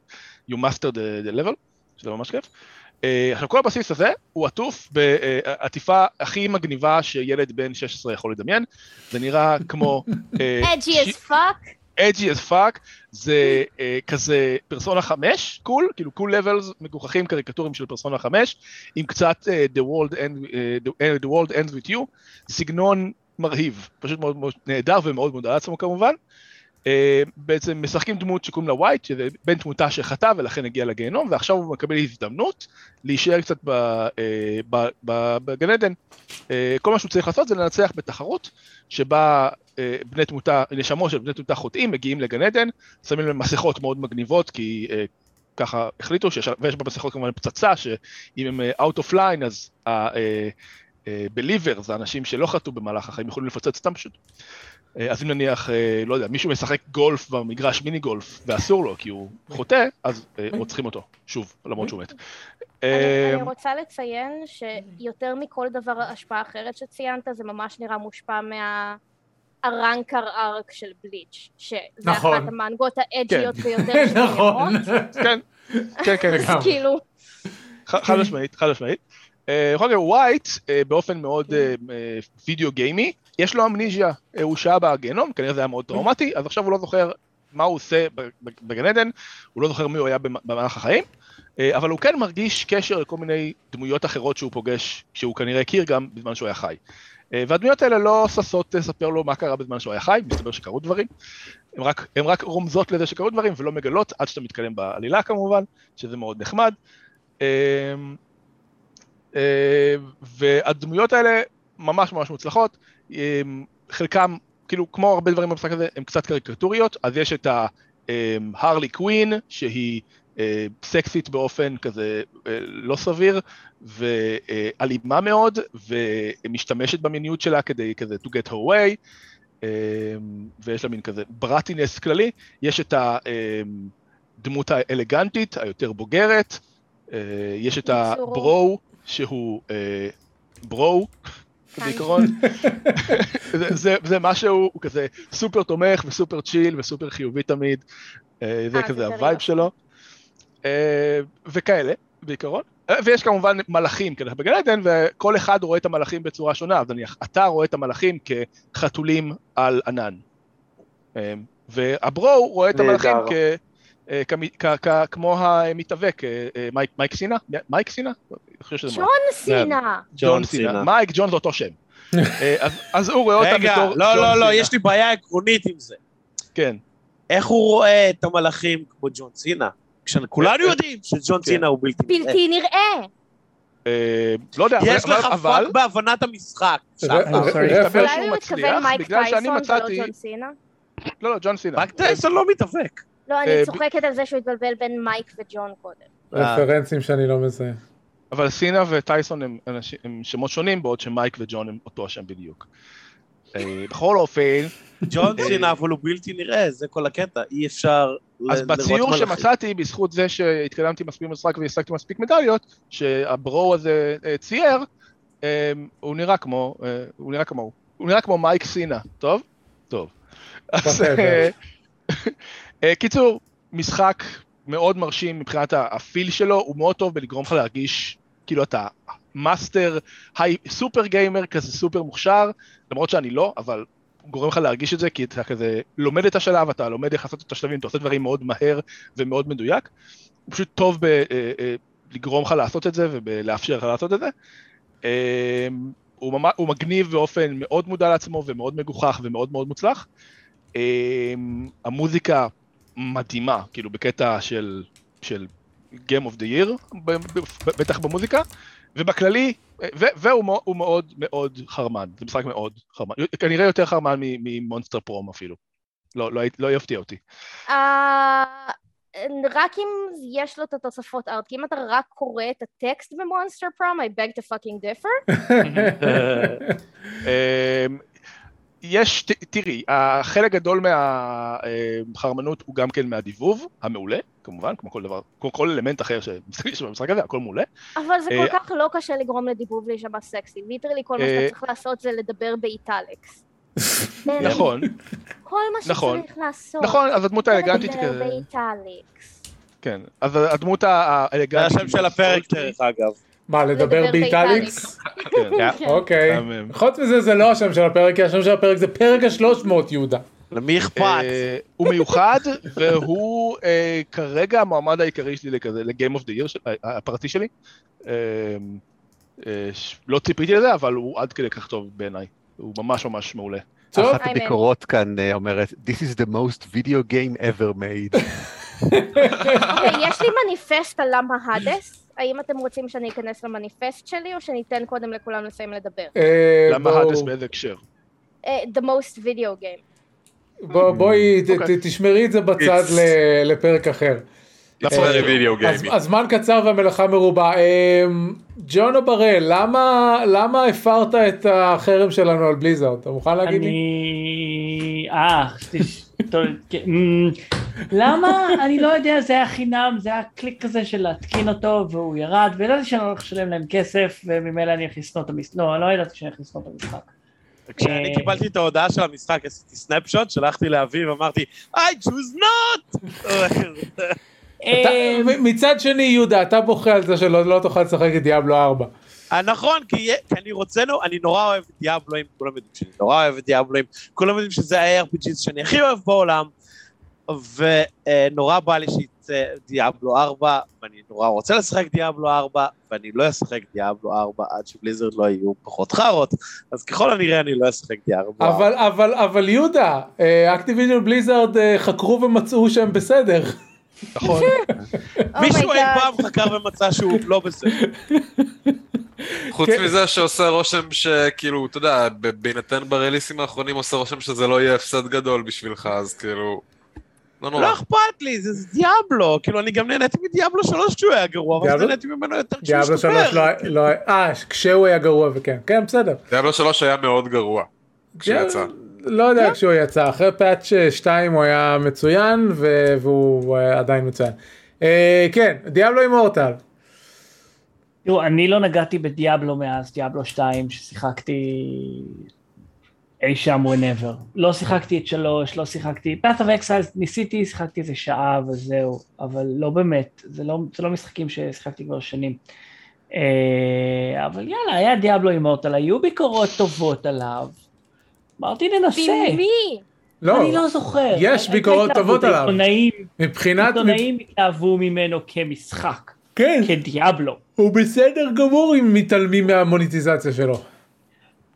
you master the, the level, שזה ממש כיף. אה, עכשיו כל הבסיס הזה הוא עטוף בעטיפה הכי מגניבה שילד בן 16 יכול לדמיין, זה נראה כמו... אג'י as fuck. אג'י as fuck, זה uh, כזה פרסונה 5, קול, כאילו קול לבלס מגוחכים קריקטורים של פרסונה 5, עם קצת uh, The World End, אה, the, the World Ends With You, סגנון מרהיב, פשוט מאוד מאוד נהדר ומאוד מאוד על עצמו כמובן. Uh, בעצם משחקים דמות שקוראים לה ווייט, שזה בן תמותה שחטא ולכן הגיע לגיהנום, ועכשיו הוא מקבל הזדמנות להישאר קצת בגן עדן. Uh, כל מה שהוא צריך לעשות זה לנצח בתחרות, שבה בני תמותה, נשמות של בני תמותה חוטאים, מגיעים לגן עדן, שמים להם מסכות מאוד מגניבות, כי uh, ככה החליטו, שיש, ויש במסכות כמובן פצצה, שאם הם uh, out of line, אז ה-believer, uh, זה אנשים שלא חטאו במהלך החיים, יכולים לפוצץ אותם פשוט. Uh, אז אם נניח, uh, לא יודע, מישהו משחק גולף במגרש מיני גולף, ואסור לו כי הוא חוטא, אז uh, רוצחים אותו, שוב, למרות שהוא מת. אני רוצה לציין שיותר מכל דבר השפעה אחרת שציינת, זה ממש נראה מושפע מה... הרנקר ארק של בליץ', שזה נכון. אחת המנגות האג'יות ביותר נכון. שקיימות. כן, כן, כן, אז כאילו, חד משמעית, חד משמעית. בכל מקרה, ווייט, באופן מאוד אה, אה, וידאו גיימי, יש לו אמניזיה, אה, הוא שהה בגיהנום, כנראה זה היה מאוד טראומטי, אז עכשיו הוא לא זוכר מה הוא עושה בגן עדן, הוא לא זוכר מי הוא היה במ- במהלך החיים, אבל הוא כן מרגיש קשר לכל מיני דמויות אחרות שהוא פוגש, שהוא כנראה הכיר גם בזמן שהוא היה חי. אה, והדמויות האלה לא ששות לספר לו מה קרה בזמן שהוא היה חי, מסתבר שקרו דברים. הן רק, הן רק רומזות לזה שקרו דברים ולא מגלות עד שאתה מתקדם בעלילה כמובן, שזה מאוד נחמד. אה, אה, והדמויות האלה ממש ממש מוצלחות, אה, חלקם, כאילו כמו הרבה דברים במשחק הזה, הם קצת קריקטוריות, אז יש את ההרלי קווין, שהיא אה, סקסית באופן כזה אה, לא סביר, ואלימה מאוד, ומשתמשת במיניות שלה כדי כזה to get her way, אה, ויש לה מין כזה ברטינס כללי, יש את הדמות האלגנטית, היותר בוגרת, אה, יש את. ה bro, שהוא אה, bro, בעיקרון, זה, זה, זה משהו, הוא כזה סופר תומך וסופר chill וסופר חיובי תמיד, אה, זה אה, כזה זה ה vibe. שלו, אה, וכאלה, בעיקרון. אה, ויש כמובן מלאכים כאלה בגן עדן, וכל אחד רואה את המלאכים בצורה שונה, אז נניח, אתה רואה את המלאכים כחתולים על ענן. אה, וה bro רואה את המלאכים. כ... אה, כמו המתאבק, אה, אה, מייק- סינה? מייק סינה? ג'ון סינה. ג'ון סינה. מייק ג'ון זה אותו שם. אה, אז- הוא רואה רגע, בתור... לא, ג'ון לא, לא, סינה. יש לי בעיה עקרונית עם זה. כן. איך הוא רואה את המלאכים כמו ג'ון סינה? כשכולנו יודעים שג'ון כן. סינה הוא בלתי נראה. בלתי נראה. אה, לא יודע, יש לך. פאק בהבנת המשחק. מסתבר אולי הוא מתכוון מייק טייסון ולא. ג'ון סינה? לא, לא, ג'ון סינה. מייק טייסון לא מתאבק. לא, אה, אני צוחקת על זה שהוא התבלבל בין מייק וג'ון קודם. רפרנסים שאני לא מזהה. אבל סינה וטייסון הם שמות שונים, בעוד שמייק וג'ון הם אותו השם בדיוק. בכל אופן, ג'ון אה. סינה, אבל הוא בלתי נראה, זה כל הקטע. אי אפשר אז בציור. שמצאתי, בזכות זה שהתקדמתי מספיק במשחק והשגתי מספיק מדליות, שהברו הזה אה, צייר, אה, הוא נראה כמו, הוא נראה כמו, הוא נראה כמו מייק סינה, טוב? טוב. אז, קיצור, משחק מאוד מרשים מבחינת ה feel שלו, הוא מאוד טוב בלגרום לך להרגיש כאילו אתה master, סופר גיימר כזה סופר מוכשר, למרות שאני לא, אבל גורם לך להרגיש את זה, כי אתה כזה לומד את השלב, אתה לומד איך לעשות את השלבים, אתה עושה דברים מאוד מהר ומאוד מדויק. הוא פשוט טוב ב, אה, אה, לגרום לך לעשות את זה ולאפשר לך לעשות את זה. אה, הוא, ממש, הוא מגניב באופן מאוד מודע לעצמו ומאוד מגוחך ומאוד מאוד מוצלח. אה, המוזיקה מדהימה, כאילו בקטע של, של Game of the Year, בטח במוזיקה, ובכללי, ו- והוא מאוד- מאוד חרמן, זה משחק מאוד חרמן, כנראה יותר חרמן ממונסטר פרום אפילו, לא, לא, לא יפתיע אותי. אה, רק אם יש לו את התוספות art, כי אם אתה רק קורא את הטקסט ב Monster Prom, I beg to fucking differ. יש, ת- תראי, החלק גדול מהחרמנות הוא גם כן מהדיבוב, המעולה, כמובן, כמו כל דבר, כמו כל אלמנט אחר שיש במשחק הזה, הכל מעולה. אבל זה אה, כל כך לא קשה לגרום לדיבוב להישמע סקסי. literally כל מה אה, שאתה צריך לעשות זה לדבר ב italics. נכון, כל מה נכון. שצריך לעשות. נכון, אז הדמות האלגנטית לדבר כזה, באיטליקס. כן, אז הדמות האלגנטית... זה השם של הפרק, דרך אגב. מה, לדבר באיטליקס? כן, כן. אוקיי. חוץ מזה זה לא השם של הפרק, כי השם של הפרק זה פרק השלוש מאות יהודה. למי אכפת? אה, הוא מיוחד, והוא אה, כרגע המועמד העיקרי שלי לכזה, ל-game of the year, של- ה- הפרטי שלי. אה, לא ציפיתי לזה, אבל הוא עד כדי כך טוב בעיניי. הוא ממש ממש מעולה. אחת. הביקורות כאן אומרת, This is the most video game ever made. אוקיי, יש לי מניפסט על למה האדס. האם אתם רוצים שאני אכנס למניפסט שלי, או שניתן קודם לכולם לסיים לדבר? אה, למה האדס באיזה הקשר? אה, The most video game. בוא- בואי אוקיי. תשמרי את זה בצד לפרק אחר. אה, gaming. הזמן קצר והמלאכה מרובה. ג'ונו בראל, למה למה הפרת את החרם שלנו על בליזארד? אתה מוכן להגיד לי? אני... אה, למה? אני לא יודע, זה היה חינם, זה היה קליק כזה של להתקין אותו והוא ירד, וידעתי שאני הולך לשלם להם כסף, וממילא אני הולך לשנוא את המשחק. לא, לא ידעתי שאני הולך לשנוא את המשחק. כשאני אה, קיבלתי את ההודעה של המשחק, עשיתי סנאפשוט, שלחתי לאביב, אמרתי, I choose not! מ- מצד שני, יהודה, אתה בוכה על זה שלא לא תוכל לשחק את דיאבלו 4. אה, נכון, כי אני רוצה, אני נורא אוהב את דיאבלואים, כולם יודעים שאני נורא אוהב את דיאבלואים, כולם יודעים שזה ה-RPG שאני הכי אוהב בעולם, ונורא בא לי שיצא דיאבלו 4, ואני נורא רוצה לשחק דיאבלו 4, ואני לא אשחק דיאבלו 4 עד שבליזרד לא יהיו פחות חארות, אז ככל הנראה אני לא אשחק דיאבלו 4. אבל, אבל, אבל יהודה, Activision Blizzard אה, חקרו ומצאו שהם בסדר. נכון. מישהו oh my god. פעם חקר ומצא שהוא לא בסדר. חוץ כן. מזה שעושה רושם שכאילו, אתה יודע, בהינתן ב release ים האחרונים עושה רושם שזה לא יהיה הפסד גדול בשבילך, אז כאילו... לא נורא. לא אכפת לי, זה זה Diablo, כאילו אני גם נהניתי מ Diablo 3 כשהוא היה גרוע, אבל? נהניתי ממנו יותר כשהוא Diablo 3 השתפר. לא, לא, אה, כשהוא היה גרוע וכן, כן, בסדר. דיאבלו 3 היה מאוד גרוע. כשהוא יצא. לא יודע כשהוא יצא, אחרי פאץ' 2 הוא היה מצוין והוא אה, עדיין מצוין. אה, כן, דיאבלו אימורטל. תראו, אני לא נגעתי בדיאבלו מאז דיאבלו 2 ששיחקתי אי שם whenever. לא שיחקתי את שלוש, לא שיחקתי, Path of Exile ניסיתי, שיחקתי איזה שעה וזהו, אבל לא באמת, זה לא, זה לא משחקים ששיחקתי כבר שנים. אה, אבל יאללה, היה דיאבלו אימורטל, היו ביקורות טובות עליו. אמרתי ננסה, ממי? לא, אני לא זוכר. יש ביקורות טובות עליו. עיתונאים, מבחינת, עיתונאים התלהבו ממנו כמשחק, כן, כדיאבלו. הוא בסדר גמור אם מתעלמים מהמוניטיזציה שלו.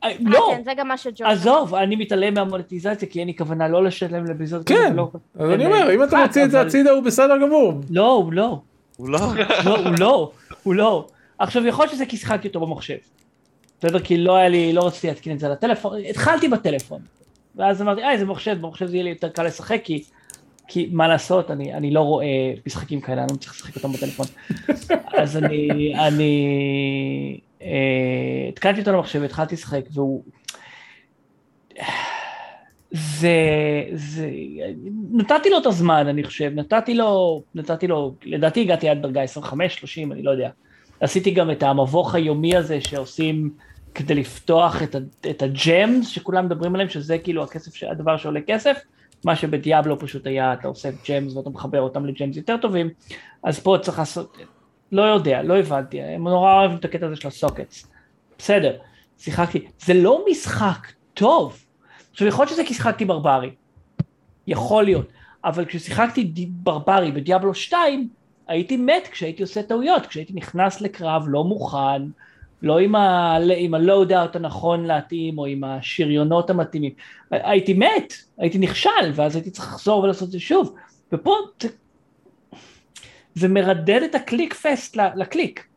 אה, אה, לא, כן, זה גם מה שג'ון... עזוב, אני מתעלם מהמוניטיזציה כי אין לי כוונה לא לשלם לביזות. כן, אז אני אומר, אם אתה מוציא את זה הצידה הוא בסדר גמור. לא, הוא לא. הוא לא. לא, הוא לא, הוא לא. עכשיו, יכול להיות שזה כי שיחקתי אותו במחשב. בסדר? כי לא היה לי, לא רציתי להתקין את זה לטלפון, התחלתי בטלפון. ואז אמרתי, אה, זה מחשב, במחשב זה יהיה לי יותר קל לשחק, כי, כי מה לעשות, אני, אני לא רואה משחקים כאלה, אני לא צריך לשחק אותם בטלפון. אז אני, אני, אה, התקנתי אותו למחשב, התחלתי לשחק, והוא... זה, זה, נתתי לו את הזמן, אני חושב, נתתי לו, נתתי לו, לדעתי הגעתי עד דרגה 25-30, אני לא יודע. עשיתי גם את המבוך היומי הזה שעושים כדי לפתוח את, את הג'מס שכולם מדברים עליהם, שזה כאילו הכסף, הדבר שעולה כסף, מה שבדיאבלו פשוט היה, אתה עושה ג'מס ואתה מחבר אותם לג'מס יותר טובים, אז פה צריך לעשות, לא יודע, לא הבנתי, הם נורא אוהבים את הקטע הזה של הסוקטס. בסדר, שיחקתי, זה לא משחק טוב. עכשיו יכול להיות שזה כי שיחקתי ברברי, יכול להיות, אבל כששיחקתי ברברי ב Diablo 2, הייתי מת כשהייתי עושה טעויות, כשהייתי נכנס לקרב לא מוכן, לא עם, ה, עם ה loadout הנכון להתאים, או עם השריונות המתאימים. הייתי מת, הייתי נכשל, ואז הייתי צריך לחזור ולעשות את זה שוב. ופה זה, זה מרדד את ה clickfest ל click.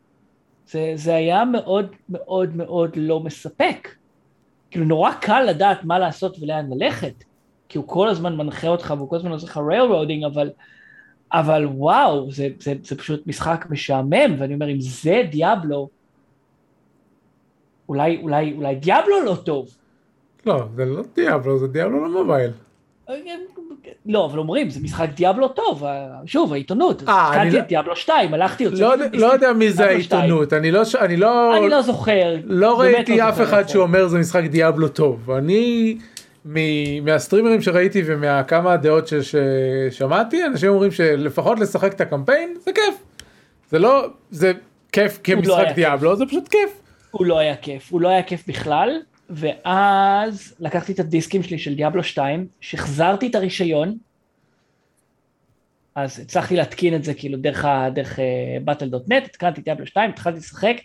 זה, זה היה מאוד מאוד מאוד לא מספק. כאילו נורא קל לדעת מה לעשות ולאן ללכת, כי הוא כל הזמן מנחה אותך והוא כל הזמן עושה לך railroading, אבל, אבל וואו, זה, זה, זה פשוט משחק משעמם, ואני אומר, אם זה Diablo, אולי, אולי, אולי Diablo לא טוב. לא, זה לא Diablo, זה Diablo ל mobile. לא, אבל אומרים, זה משחק Diablo טוב, שוב, העיתונות, אה, קראתי לא- את דיאבלו 2, הלכתי, לא יודע- לא יודע מי זה. העיתונות, אני לא... אני לא... אני לא זוכר. לא ראיתי לא אף אחד. שאומר זה משחק דיאבלו טוב. אני, מהסטרימרים שראיתי ומהכמה דעות ש- ששמעתי, אנשים אומרים שלפחות לשחק את הקמפיין זה כיף. זה לא, זה כיף לא כמשחק דיאבלו, זה פשוט כיף. הוא לא היה כיף, הוא לא היה כיף בכלל, ואז לקחתי את הדיסקים שלי של דיאבלו 2, שחזרתי את הרישיון, אז הצלחתי להתקין את זה כאילו דרך, ה- דרך battle.net, התקנתי את Diablo 2, התחלתי לשחק,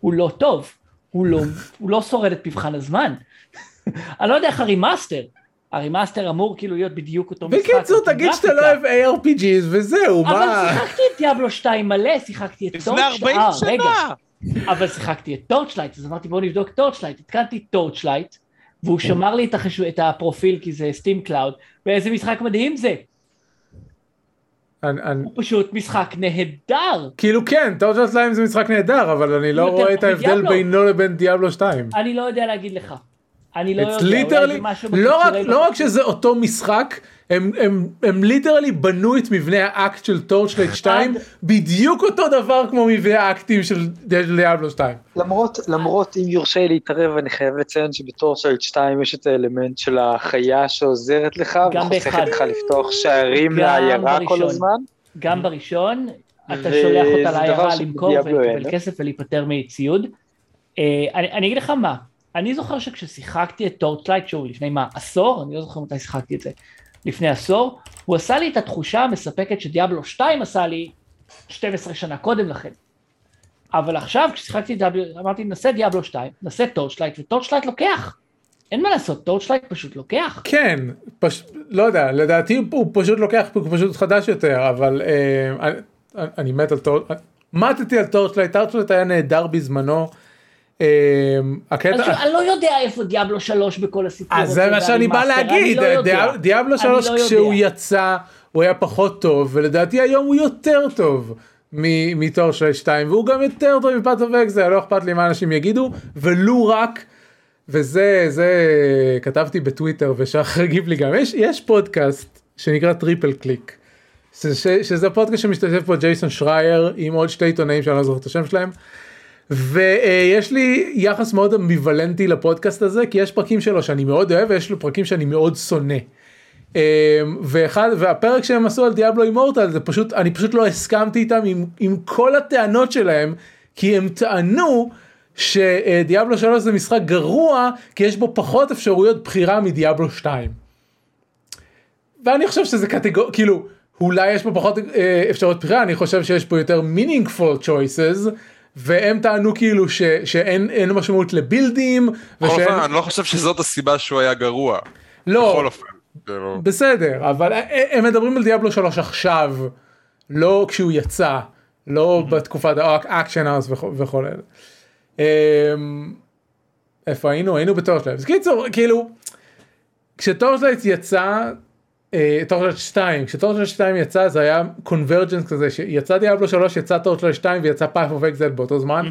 הוא לא טוב, הוא לא, הוא לא שורד את מבחן הזמן. אני לא יודע איך ה remaster, ה remaster אמור כאילו להיות בדיוק אותו משחק. בקיצור, תגיד שאתה לא. אוהב ARPGs וזהו, אבל מה? שיחקתי את Diablo 2 מלא, שיחקתי את 40 אה, שנה. רגע, אבל שיחקתי את Torchlight, אז אמרתי בואו נבדוק Torchlight, התקנתי Torchlight, והוא שמר לי את, החש... את הפרופיל כי זה Steam Cloud, ואיזה משחק מדהים זה, אני- אני- הוא פשוט משחק נהדר, כאילו כן, Torchlight זה משחק נהדר, אבל אני לא רואה את ההבדל. בינו לבין Diablo 2. אני לא יודע להגיד לך, אני לא It's יודע, אולי literally, זה משהו לא רק, לא רק. שזה אותו משחק, הם, הם, הם literally בנו את מבנה האקט של Torchlight 2 בדיוק אותו דבר כמו מבנה האקטים של Diablo 2. למרות, למרות אם יורשה לי להתערב, אני חייב לציין שב Torchlight 2 יש את האלמנט של החיה שעוזרת לך, גם וחוסכת. לך לפתוח שערים לעיירה כל. הזמן. גם בראשון, אתה שולח אותה לעיירה למכור ולקבל? כסף ולהיפטר מציוד. אה, אני אני אגיד לך מה, אני זוכר שכששיחקתי את טורצ'לייט, שוב, לפני מה, עשור? אני לא זוכר מתי שיחקתי את זה. לפני עשור, הוא עשה לי את התחושה המספקת שדיאבלו 2 עשה לי 12 שנה קודם לכן. אבל עכשיו כששיחקתי דיאבלו, אמרתי נעשה דיאבלו 2, נעשה טורצ'לייט, וטורצ'לייט לוקח. אין מה לעשות, טורצ'לייט פשוט לוקח. כן, פש... לא יודע, לדעתי הוא פשוט לוקח, הוא פשוט חדש יותר, אבל אה, אני, אני מת על טורצ'לייט, מתתי על טורצ'לייט, טורצ'לייט היה נהדר בזמנו. אז הקטע... אני לא יודע איפה דיאבלו 3 בכל הסיפור אז זה הזה מה שאני בא להגיד, לא דיאבלו אני 3 לא כשהוא. יצא הוא היה פחות טוב ולדעתי היום הוא יותר טוב מ- מטורצ'לייט 2 והוא גם יותר טוב מ-Path of Exile לא אכפת לי מה אנשים יגידו ולו רק וזה זה כתבתי בטוויטר ושחר הגיב לי גם יש יש פודקאסט שנקרא Triple Click. ש- ש- שזה פודקאסט שמשתתף פה ג'ייסון שרייר עם עוד שתי עיתונאים שאני לא זוכר את השם שלהם. ויש לי יחס מאוד אמביוולנטי לפודקאסט הזה כי יש פרקים שלו שאני מאוד אוהב ויש לו פרקים שאני מאוד שונא. אמ, ואחד והפרק שהם עשו על דיאבלו אימורטל זה פשוט אני פשוט לא הסכמתי איתם עם, עם כל הטענות שלהם כי הם טענו שדיאבלו 3 זה משחק גרוע כי יש בו פחות אפשרויות בחירה מדיאבלו 2. ואני חושב שזה קטגור כאילו אולי יש פה פחות אה, אפשרויות בחירה אני חושב שיש פה יותר meaningful choices והם טענו כאילו ש, שאין אין משמעות לבילדים, ושאין, אופן, אני לא חושב שזאת הסיבה שהוא היה גרוע. לא, בכל אופן. כאילו, בסדר, אבל הם מדברים על דיאבלו 3 עכשיו, לא כשהוא יצא, לא בתקופת האקשן האוס וכל אלה. אמ, איפה היינו? היינו בטורצ'לייט. אז קיצור, כאילו, כשטורצ'לייט יצא, טורצ'לייט 2, כשטורצ'לייט 2 יצא זה היה convergence כזה, שיצא דיאבלו 3, יצא טורצ'לייט 2 ויצא Path of Exile באותו זמן.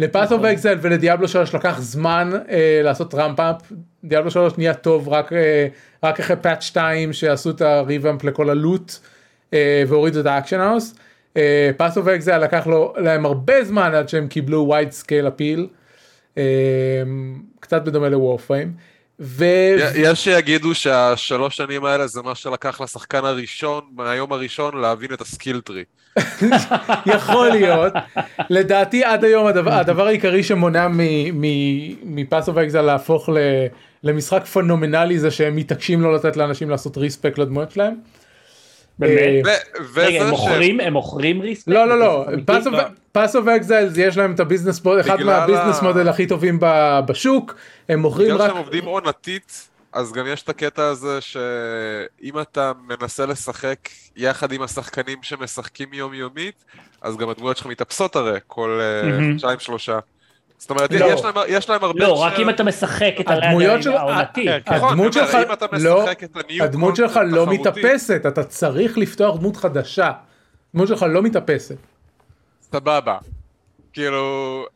ל-Path of Exile ולדיאבלו 3 לקח זמן אה, לעשות ramp-up, דיאבלו 3 נהיה טוב רק, אה, רק אחרי patch 2 שעשו את ה-revamp לכל ה-loot אה, והורידו את האקשן האוס. Path of Exile לקח לו, להם הרבה זמן עד שהם קיבלו wide scale appeal, קצת בדומה ל-Warframe. ו... יש שיגידו שהשלוש שנים האלה זה מה שלקח לשחקן הראשון, מהיום הראשון, להבין את ה-skill tree. יכול להיות. לדעתי עד היום הדבר, הדבר העיקרי שמונע מ-Path of Exile להפוך ל, למשחק פנומנלי זה שהם מתעקשים לא לתת לאנשים לעשות respec לדמויות שלהם. באמת? רגע, וזה הם מוכרים, הם מוכרים respec? לא לא לא? Path of Exile יש להם את הביזנס מודל, אחד בגלל מהביזנס מודל הכי טובים ב- בשוק, הם מוכרים בגלל רק, שהם עובדים עונתית, אז גם יש את הקטע הזה שאם אתה מנסה לשחק יחד עם השחקנים שמשחקים יומיומית, אז גם הדמויות שלך מתאפסות הרי כל אה. חודשיים שלושה. זאת אומרת, לא. יש להם- יש להם הרבה... לא, ש- רק אם אתה משחק את הדמויות של- העונתי. כן, כן. נכון, הדמות שלך אם אתה לא- הדמות שלך לא מתאפסת, אתה צריך לפתוח דמות חדשה, הדמות שלך לא מתאפסת. סבבה. כאילו,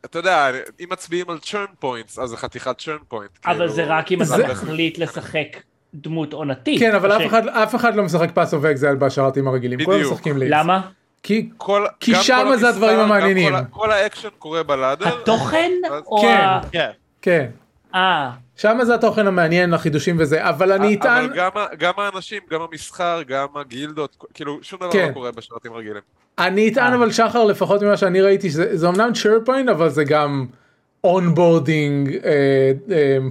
אתה יודע, אם מצביעים על churn points, אז זה חתיכת churn point. אבל כאילו, זה רק אם זה- אתה מחליט לשחק דמות עונתית. כן, אבל אף אחד- אף אחד לא משחק פאס אוף אקזל בשרתים הרגילים, כולם בדיוק. למה? כי כל, כי כל זה הדברים המעניינים. כל כל האקשן קורה ב-ladder. התוכן? או כן. ה... כן. כן, אה, שם זה התוכן המעניין, החידושים וזה, אבל אני אטען, אבל גם, גם האנשים, גם המסחר, גם הגילדות, כאילו שום דבר כן. לא קורה בשרתים רגילים. אני אטען אה. אבל שחר לפחות ממה שאני ראיתי, שזה זה אמנם churn אבל זה גם onboarding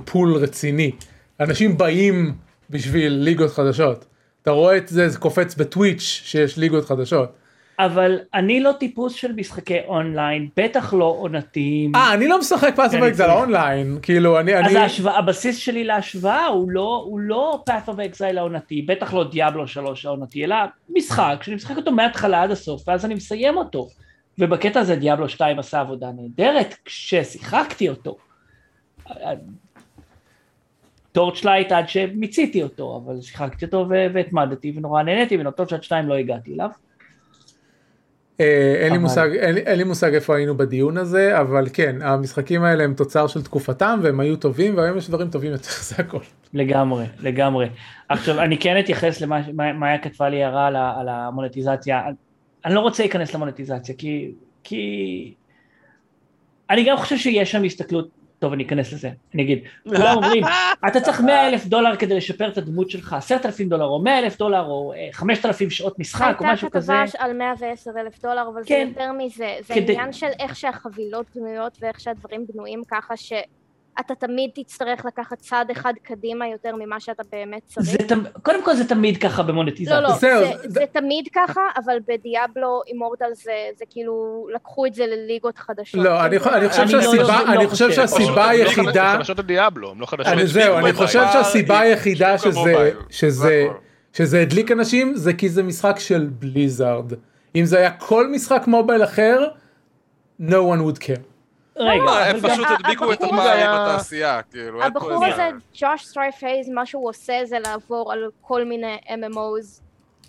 pool רציני. אנשים באים בשביל ליגות חדשות. אתה רואה את זה, זה קופץ בטוויץ' שיש ליגות חדשות. אבל אני לא טיפוס של משחקי אונליין, בטח לא עונתיים. אה, אני לא משחק Path כן, Exile צריך. אונליין, כאילו אני, אז אני, ההשוואה, הבסיס שלי להשוואה הוא לא, הוא לא of Exile העונתי, בטח לא דיאבלו 3 העונתי, אלא משחק שאני משחק אותו מההתחלה עד הסוף, ואז אני מסיים אותו. ובקטע הזה דיאבלו 2 עשה עבודה נהדרת כששיחקתי אותו. טורצ'לייט עד שמיציתי אותו, אבל שיחקתי אותו והתמדתי ונורא נהניתי ממנו, טורצ'לייט 2 לא הגעתי אליו. אה, אין לי מושג, אין, אין לי מושג איפה היינו בדיון הזה, אבל כן, המשחקים האלה הם תוצר של תקופתם והם היו טובים, והיום יש דברים טובים יותר, זה הכל. לגמרי, לגמרי. עכשיו, אני כן אתייחס למה מה- מאיה כתבה לי הערה על, על המונטיזציה. אני לא רוצה להיכנס למונטיזציה, כי, כי... אני גם חושב שיש שם הסתכלות, טוב, אני אכנס לזה, אני אגיד, כולם אומרים, אתה צריך 100 אלף דולר כדי לשפר את הדמות שלך, 10,000 דולר, או 100 אלף דולר, או אה, 5,000 שעות משחק, או משהו הייתה כזה. כתבה על 110 אלף דולר, אבל כן. זה יותר מזה. זה כדי- עניין של איך שהחבילות בנויות ואיך שהדברים בנויים ככה שאתה תמיד תצטרך לקחת צעד אחד קדימה יותר ממה שאתה באמת צריך. זה תמ... קודם כל זה תמיד ככה במונטיזציה. לא, לא, זהו, זה, זה- זה תמיד ככה, אבל בדיאבלו אימורטל זה, זה כאילו, לקחו את זה לליגות חדשות. לא, אני, אני חושב לא- שהסיבה, לא אני חושב. שהסיבה הן לא היחידה, חדשות לדיאבלו, הן לא חדשות. זהו, אני. חושב שהסיבה היחידה זה. שזה הדליק אנשים זה כי זה משחק של בליזארד. אם זה היה כל משחק מובייל אחר, no one would care. רגע, לא, הם פשוט הדביקו את הזה- התעשייה, כאילו, הבחור הזה, ג'וש סטרייף הייז, מה שהוא עושה זה לעבור על כל מיני MMOs,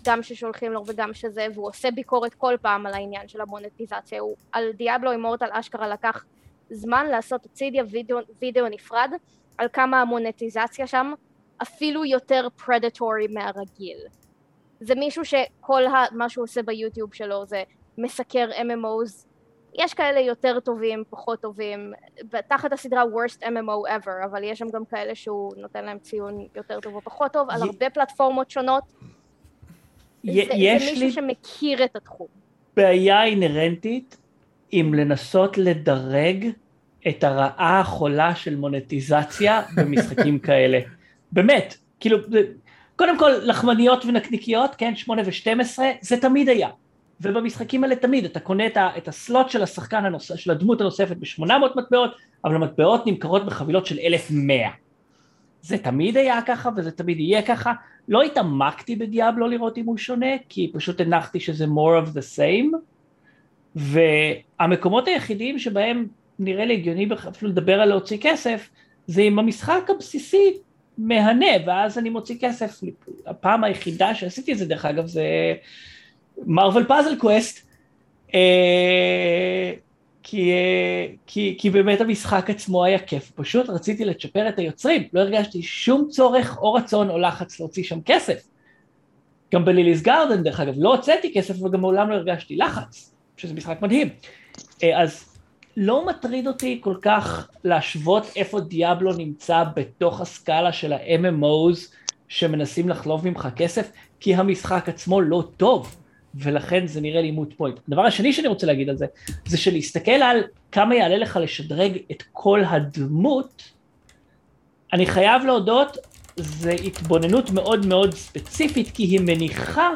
גם ששולחים לו וגם שזה, והוא עושה ביקורת כל פעם על העניין של המונטיזציה. הוא על דיאבלו אימורטל אשכרה לקח זמן לעשות הצידיה וידאו, וידאו נפרד, על כמה המונטיזציה שם אפילו יותר פרדטורי מהרגיל. זה מישהו שכל ה, מה שהוא עושה ביוטיוב שלו זה מסקר MMOs, יש כאלה יותר טובים, פחות טובים, תחת הסדרה worst MMO ever, אבל יש שם גם כאלה שהוא נותן להם ציון יותר טוב או פחות טוב, על הרבה פלטפורמות שונות. זה, יש זה מישהו שמכיר את התחום. בעיה אינהרנטית עם לנסות לדרג את הרעה החולה של מונטיזציה במשחקים כאלה. באמת, כאילו, קודם כל לחמניות ונקניקיות, כן, 8 ו-12, זה תמיד היה. ובמשחקים האלה תמיד אתה קונה את, ה, את הסלוט של השחקן הנוס, של הדמות הנוספת ב-800 מטבעות, אבל המטבעות נמכרות בחבילות של 1,100. זה תמיד היה ככה וזה תמיד יהיה ככה. לא התעמקתי בדיאבלו לראות אם הוא שונה, כי פשוט הנחתי שזה more of the same, והמקומות היחידים שבהם נראה לי הגיוני אפילו לדבר על להוציא כסף, זה אם המשחק הבסיסי מהנה, ואז אני מוציא כסף. הפעם היחידה שעשיתי את זה, דרך אגב, זה Marvel Puzzle Quest, כי, באמת המשחק עצמו היה כיף, פשוט רציתי לצ'פר את היוצרים, לא הרגשתי שום צורך או רצון או לחץ להוציא שם כסף. גם בליליס גארדן, דרך אגב, לא הוצאתי כסף וגם מעולם לא הרגשתי לחץ, שזה משחק מדהים. אה, אז לא מטריד אותי כל כך להשוות איפה דיאבלו נמצא בתוך הסקאלה של ה-MMOs שמנסים לחלוב ממך כסף, כי המשחק עצמו לא טוב. ולכן זה נראה לי מוט פוינט. הדבר השני שאני רוצה להגיד על זה, זה שלהסתכל על כמה יעלה לך לשדרג את כל הדמות, אני חייב להודות, זה התבוננות מאוד מאוד ספציפית, כי היא מניחה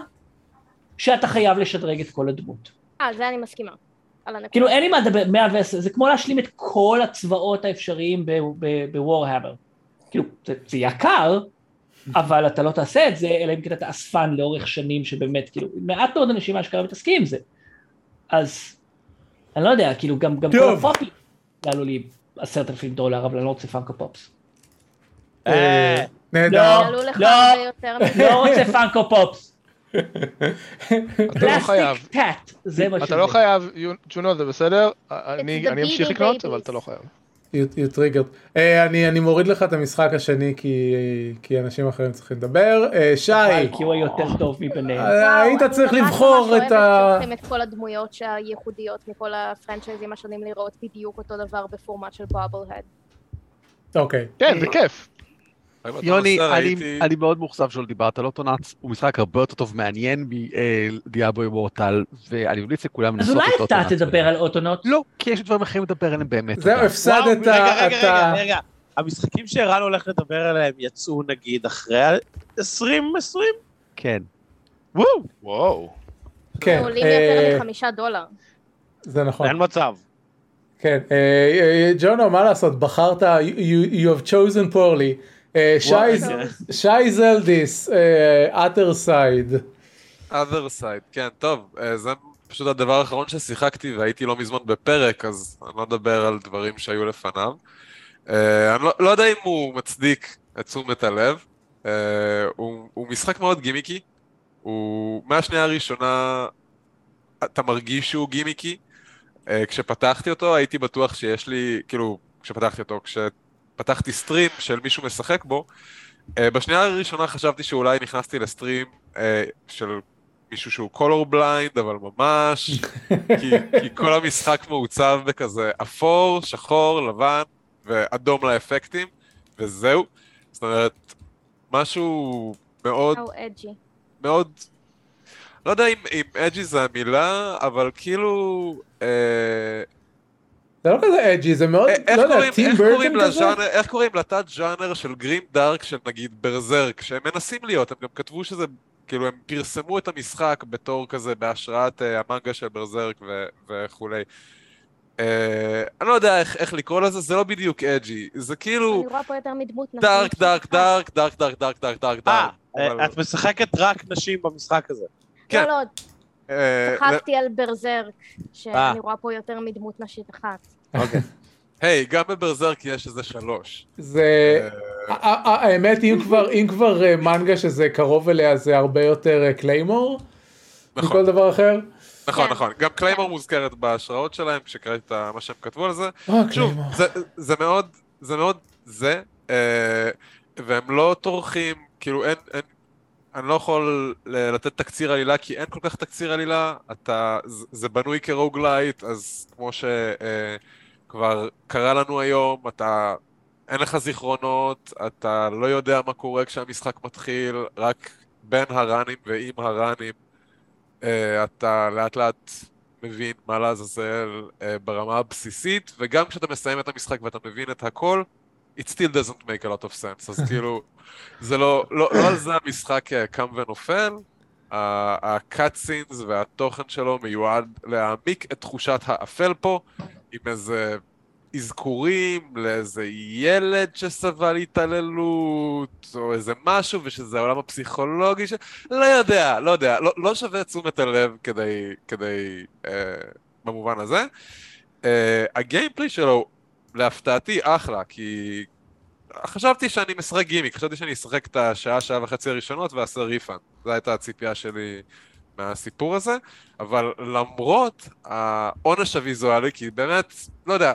שאתה חייב לשדרג את כל הדמות. אה, זה אני מסכימה. כאילו אין לי מה לדבר, 110, זה כמו להשלים את כל הצבאות האפשריים בוורהמר. כאילו, זה, זה יקר, אבל אתה לא תעשה את זה, אלא אם כן אתה אספן לאורך שנים שבאמת, כאילו, מעט מאוד אנשים אשכרה מתעסקים עם זה. אז, אני לא יודע, כאילו, גם, גם כל הפופים יעלו לי עשרת אלפים דולר, אבל אני לא רוצה פאנקו פופס. אה, נהדר. לא, לא, לא רוצה פאנקו פופס. אתה לא חייב. זה מה שזה. אתה לא חייב, ג'ונו זה בסדר, אני אמשיך לקנות, אבל אתה לא חייב. You triggered. Uh, אני, אני מוריד לך את המשחק השני כי, כי אנשים אחרים צריכים לדבר. Uh, שי. כי הוא היותר טוב מביניהם. Uh, היית צריך לבחור את ה... אני ממש את כל הדמויות הייחודיות מכל הפרנצ'ייזים השונים לראות בדיוק אותו דבר בפורמט של בובל הד. אוקיי. כן, זה כיף. יוני, אני מאוד מאוכזב שלא דיברת על אוטונאץ, הוא משחק הרבה יותר טוב מעניין מדיאבו אימורטל, ואני ממליץ לכולם לנסות את אוטונאץ. אז אולי אתה תדבר על אוטונאץ? לא, כי יש דברים אחרים לדבר עליהם באמת. זהו, הפסדת את ה... רגע, רגע, רגע, המשחקים שערן הולך לדבר עליהם יצאו נגיד אחרי 2020? כן. וואו. וואו. כן. עולים יותר מחמישה דולר. זה נכון. אין מצב. כן, ג'ונו, מה לעשות, בחרת, you have chosen poorly. שי זלדיס, other side. other side, כן, טוב, זה פשוט הדבר האחרון ששיחקתי והייתי לא מזמן בפרק, אז אני לא אדבר על דברים שהיו לפניו. אני לא, לא יודע אם הוא מצדיק את תשומת הלב, הוא, הוא משחק מאוד גימיקי, הוא מהשנייה הראשונה אתה מרגיש שהוא גימיקי. כשפתחתי אותו הייתי בטוח שיש לי, כאילו, כשפתחתי אותו, כש... פתחתי stream של מישהו משחק בו, uh, בשנייה הראשונה חשבתי שאולי נכנסתי ל-stream uh, של מישהו שהוא color blind, אבל ממש, כי, כי כל המשחק מעוצב בכזה אפור, שחור, לבן ואדום לאפקטים, וזהו. זאת אומרת, משהו מאוד... או אג'י. מאוד... לא יודע אם, אם אג'י זה המילה, אבל כאילו... אה, זה לא כזה אג'י, זה מאוד, אה, לא יודע, טים ברטון כזה? איך קוראים לתת ז'אנר של גרין דארק של נגיד ברזרק, שהם מנסים להיות, הם גם כתבו שזה, כאילו הם פרסמו את המשחק בתור כזה בהשראת אה, המנגה של ברזרק וכולי. אה, אני לא יודע איך לקרוא לזה, זה לא בדיוק אג'י, זה כאילו... אני רואה פה יותר מדמות נשים. דארק, דארק, דארק, דארק, דארק, דארק, דארק, דארק. את משחקת רק נשים במשחק הזה. כן. לא, לא, צחקתי על ברזרק, שאני רואה פה יותר מדמות נשית אחת. אוקיי. היי, גם בברזרק יש איזה שלוש. זה... האמת, אם כבר מנגה שזה קרוב אליה, זה הרבה יותר Claymore? נכון. מכל דבר אחר? נכון, נכון. גם Claymore מוזכרת בהשראות שלהם, כשקראתי את מה שהם כתבו על זה. שוב, זה מאוד, זה מאוד זה, והם לא טורחים, כאילו אין, אני לא יכול לתת תקציר עלילה, כי אין כל כך תקציר עלילה, אתה, זה בנוי כ roguelite, אז כמו ש... כבר קרה לנו היום, אתה... אין לך זיכרונות, אתה לא יודע מה קורה כשהמשחק מתחיל, רק בין הראנים ועם הראנים אה, אתה לאט לאט מבין מה לעזאזל אה, ברמה הבסיסית, וגם כשאתה מסיים את המשחק ואתה מבין את הכל, it still doesn't make a lot of sense, אז כאילו, זה לא, לא, לא על זה המשחק קם ונופל, הקאט סינס והתוכן שלו מיועד להעמיק את תחושת האפל פה, עם איזה אזכורים לאיזה ילד שסבל התעללות, או איזה משהו, ושזה העולם הפסיכולוגי ש... לא יודע, לא יודע, לא, לא שווה תשומת הלב כדי, כדי אה, במובן הזה. אה, ה gameplay שלו, להפתעתי, אחלה, כי חשבתי שאני משחק גימיק, חשבתי שאני אשחק את השעה, שעה וחצי הראשונות ואעשה refund. זו הייתה הציפייה שלי מהסיפור הזה, אבל למרות העונש הוויזואלי, כי באמת, לא יודע,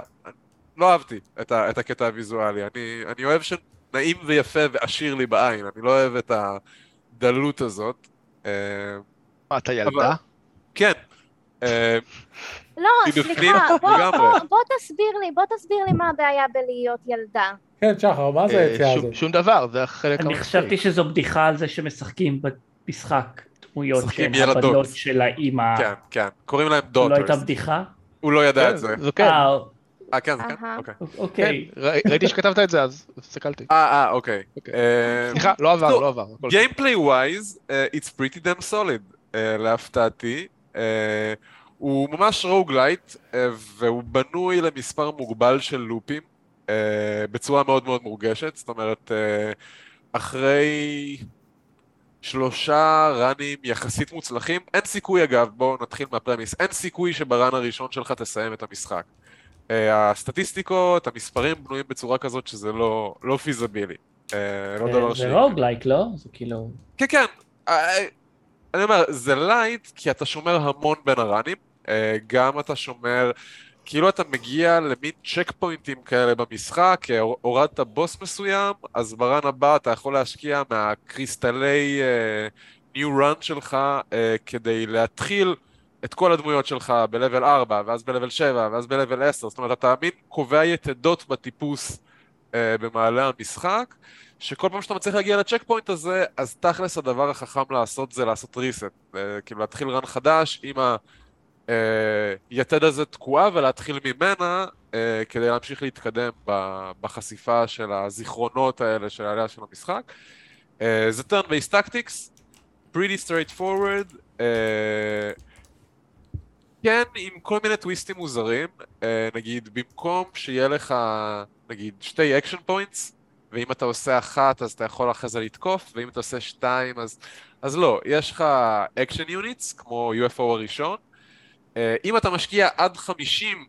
לא אהבתי את, ה, את הקטע הוויזואלי. אני, אני אוהב שנעים ויפה ועשיר לי בעין, אני לא אוהב את הדלות הזאת. אה, מה, אתה ילדה? אבל, כן. אה, לא, סליחה, בוא, בוא, בוא תסביר לי, בוא תסביר לי מה הבעיה בלהיות ילדה. כן, שחר, מה זה היציאה הזאת? שום דבר, זה החלק אני חשבתי שזו בדיחה על זה שמשחקים במשחק דמויות שהן הבנות של האימא. כן, כן, קוראים להם daughters. לא הייתה בדיחה? הוא לא ידע את זה. זה כן. אה, כן, זה כן? אוקיי. אוקיי. כן, ראיתי שכתבת את זה אז הסתכלתי. אה, אה, אוקיי. אוקיי. אה, סליחה, לא עבר, לא עבר. gameplay wise, it's pretty damn solid, אה, להפתעתי. הוא ממש roguelite, והוא בנוי למספר מוגבל של לופים, בצורה מאוד מאוד מורגשת, זאת אומרת, אחרי שלושה ראנים יחסית מוצלחים, אין סיכוי אגב, בואו נתחיל מה premise, אין סיכוי שב run הראשון שלך תסיים את המשחק. אה, הסטטיסטיקות, המספרים בנויים בצורה כזאת שזה לא, לא feasible. אה, לא דבר ש... זה roguelike, לא? זה כאילו... כן, כן. אה, אני אומר, זה lite כי אתה שומר המון בין הראנים, גם אתה שומר, כאילו אתה מגיע למין צ'ק פוינטים כאלה במשחק, הורדת בוס מסוים, אז ב run הבא אתה יכול להשקיע מהקריסטלי ניו uh, רן שלך uh, כדי להתחיל את כל הדמויות שלך ב-level 4, ואז ב-level 7, ואז ב-level 10, זאת אומרת, אתה מין קובע יתדות בטיפוס אה, במעלה המשחק, שכל פעם שאתה מצליח להגיע לצ'ק פוינט הזה, אז תכלס הדבר החכם לעשות זה לעשות reset, אה, כאילו להתחיל רן חדש עם היתד אה, הזה תקועה ולהתחיל ממנה אה, כדי להמשיך להתקדם בחשיפה של הזיכרונות האלה של העלייה של המשחק. אה, זה turn based tactics, pretty straightforward, uh, כן, עם כל מיני טוויסטים מוזרים, נגיד במקום שיהיה לך נגיד שתי action points, ואם אתה עושה אחת אז אתה יכול אחרי זה לתקוף, ואם אתה עושה שתיים אז... אז לא, יש לך action units כמו UFO הראשון, אם אתה משקיע עד 50,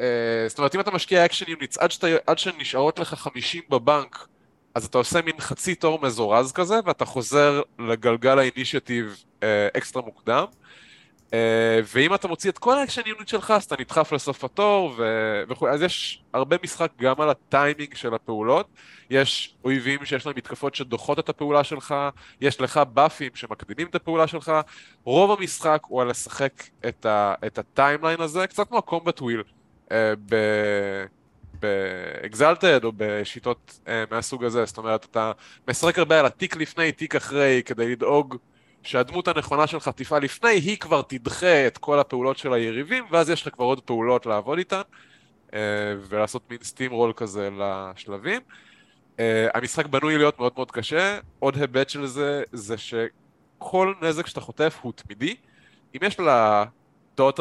אה, זאת אומרת אם אתה משקיע action units עד, עד שנשארות לך 50 בבנק, אז אתה עושה מין חצי תור מזורז כזה, ואתה חוזר לגלגל ה initiative אקסטרה מוקדם. Uh, ואם אתה מוציא את כל ה action unit שלך, אז אתה נדחף לסוף התור ו... וכו', אז יש הרבה משחק גם על הטיימינג של הפעולות, יש אויבים שיש להם מתקפות שדוחות את הפעולה שלך, יש לך באפים שמקדימים את הפעולה שלך, רוב המשחק הוא על לשחק את, ה... את ה timeline הזה, קצת כמו combat wheel. באקזלטד או בשיטות uh, מהסוג הזה, זאת אומרת אתה משחק הרבה על התיק לפני, תיק אחרי, כדי לדאוג שהדמות הנכונה שלך תפעל לפני, היא כבר תדחה את כל הפעולות של היריבים, ואז יש לך כבר עוד פעולות לעבוד איתן, אה, ולעשות מין סטים רול כזה לשלבים. אה, המשחק בנוי להיות מאוד מאוד קשה, עוד היבט של זה, זה שכל נזק שאתה חוטף הוא תמידי. אם יש לה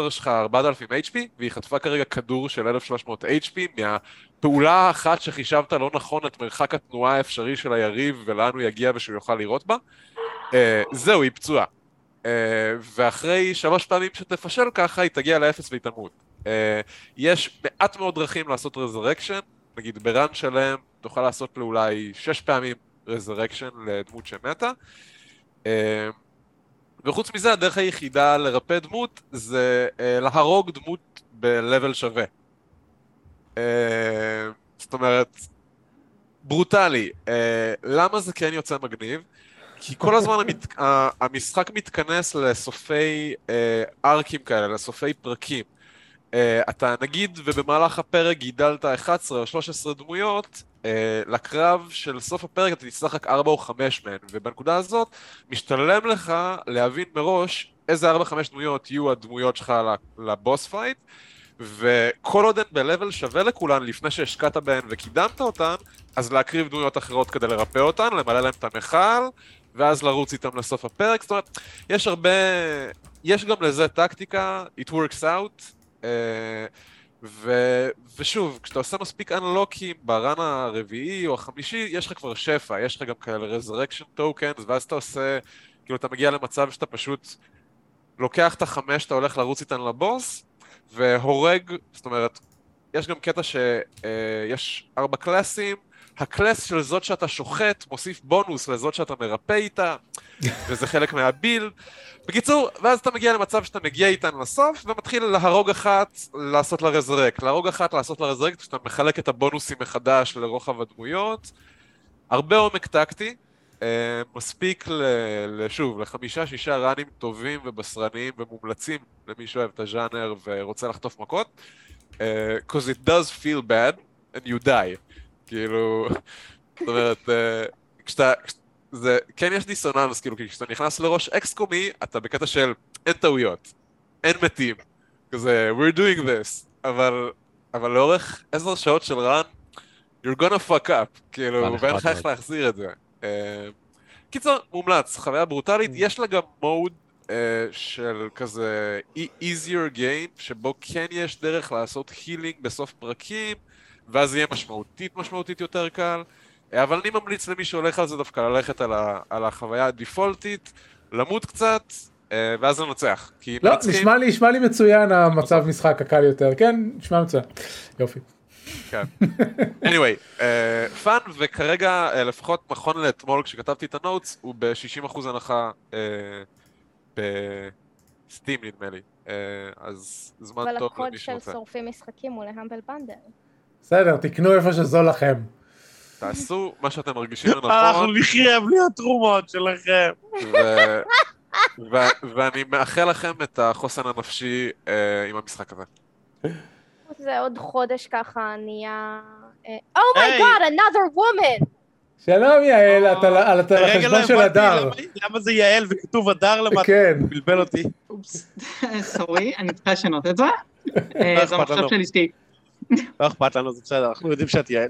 שלך 4,000 HP, והיא חטפה כרגע כדור של 1,300 HP, מהפעולה האחת שחישבת לא נכון את מרחק התנועה האפשרי של היריב ולאן הוא יגיע ושהוא יוכל לירות בה, זהו, היא פצועה. Uh, ואחרי שלוש פעמים שתפשל ככה, היא תגיע לאפס והיא תמות. Uh, יש מעט מאוד דרכים לעשות resurrection, נגיד ב run שלם תוכל לעשות לאולי שש פעמים resurrection לדמות שמתה. וחוץ מזה, הדרך היחידה לרפא דמות זה להרוג דמות ב-level שווה. זאת אומרת, ברוטלי. למה זה כן יוצא מגניב? כי כל הזמן המת... המשחק מתכנס לסופי אה, ארקים כאלה, לסופי פרקים. אה, אתה נגיד, ובמהלך הפרק גידלת 11 או 13 דמויות, אה, לקרב של סוף הפרק אתה תצטרך רק 4 או 5 מהן, ובנקודה הזאת משתלם לך להבין מראש איזה 4-5 דמויות יהיו הדמויות שלך ל boss fight, וכל עוד הן ב-level שווה לכולן לפני שהשקעת בהן וקידמת אותן, אז להקריב דמויות אחרות כדי לרפא אותן, למלא להם את המכל, ואז לרוץ איתם לסוף הפרק, זאת אומרת, יש הרבה, יש גם לזה טקטיקה, it works out, אה, ו, ושוב, כשאתה עושה מספיק אנלוקים ב run הרביעי או החמישי, יש לך כבר שפע, יש לך גם כאלה resurrection tokens, ואז אתה עושה, כאילו אתה מגיע למצב שאתה פשוט לוקח את החמש, אתה הולך לרוץ איתן לבוס, והורג, זאת אומרת, יש גם קטע שיש אה, ארבע קלאסים, ה class של זאת שאתה שוחט מוסיף בונוס לזאת שאתה מרפא איתה, וזה חלק מה build. בקיצור, ואז אתה מגיע למצב שאתה מגיע איתן לסוף, ומתחיל להרוג אחת, לעשות לה resurrect. להרוג אחת, לעשות לה resurrect, כשאתה מחלק את הבונוסים מחדש לרוחב הדמויות. הרבה עומק טקטי, אה, מספיק, שוב, לחמישה, שישה ראנים טובים ובשרניים ומומלצים למי שאוהב את הז'אנר ורוצה לחטוף מכות. Uh, cause it does feel bad and you die. כאילו, זאת אומרת, uh, כשאתה, זה, כן יש דיסוננס, כאילו, כי כשאתה נכנס לראש אקסקומי, אתה בקטע של אין טעויות, אין מתים, כזה, we're doing this, אבל, אבל לאורך עשר שעות של רן, you're gonna fuck up, כאילו, ואין לך איך להחזיר את זה. Uh, קיצור, מומלץ, חוויה ברוטלית, יש לה גם מוד uh, של כזה easier game, שבו כן יש דרך לעשות הילינג בסוף פרקים, ואז יהיה משמעותית משמעותית יותר קל. Uh, אבל אני ממליץ למי שהולך על זה דווקא ללכת על, ה, על החוויה הדיפולטית, למות קצת, uh, ואז לנצח. לא, נשמע לי, נשמע לי מצוין המצב משחק הקל יותר, כן, נשמע מצוין. יופי. כן. anyway, fun, uh, וכרגע, uh, לפחות נכון לאתמול כשכתבתי את ה notes, הוא ב-60% הנחה uh, ב Steam נדמה לי, uh, אז זמן טוב למי שרוצה. אבל הקוד של שורפים משחקים הוא ל Humble Bundle. בסדר, תקנו איפה שזול לכם. תעשו מה שאתם מרגישים לנכון. אנחנו נחיה בלי התרומות שלכם. ואני מאחל לכם את החוסן הנפשי uh, עם המשחק הזה. זה עוד חודש ככה נהיה... oh my god, oh another woman! שלום יעל, אתה על החשבון של הדר. למה זה יעל וכתוב הדר למטה? כן. בלבל אותי. sorry, אני צריכה לשנות את זה. אה, זה המחשב של אשתי. לא אכפת לנו, זה בסדר, אנחנו יודעים שאת יעל.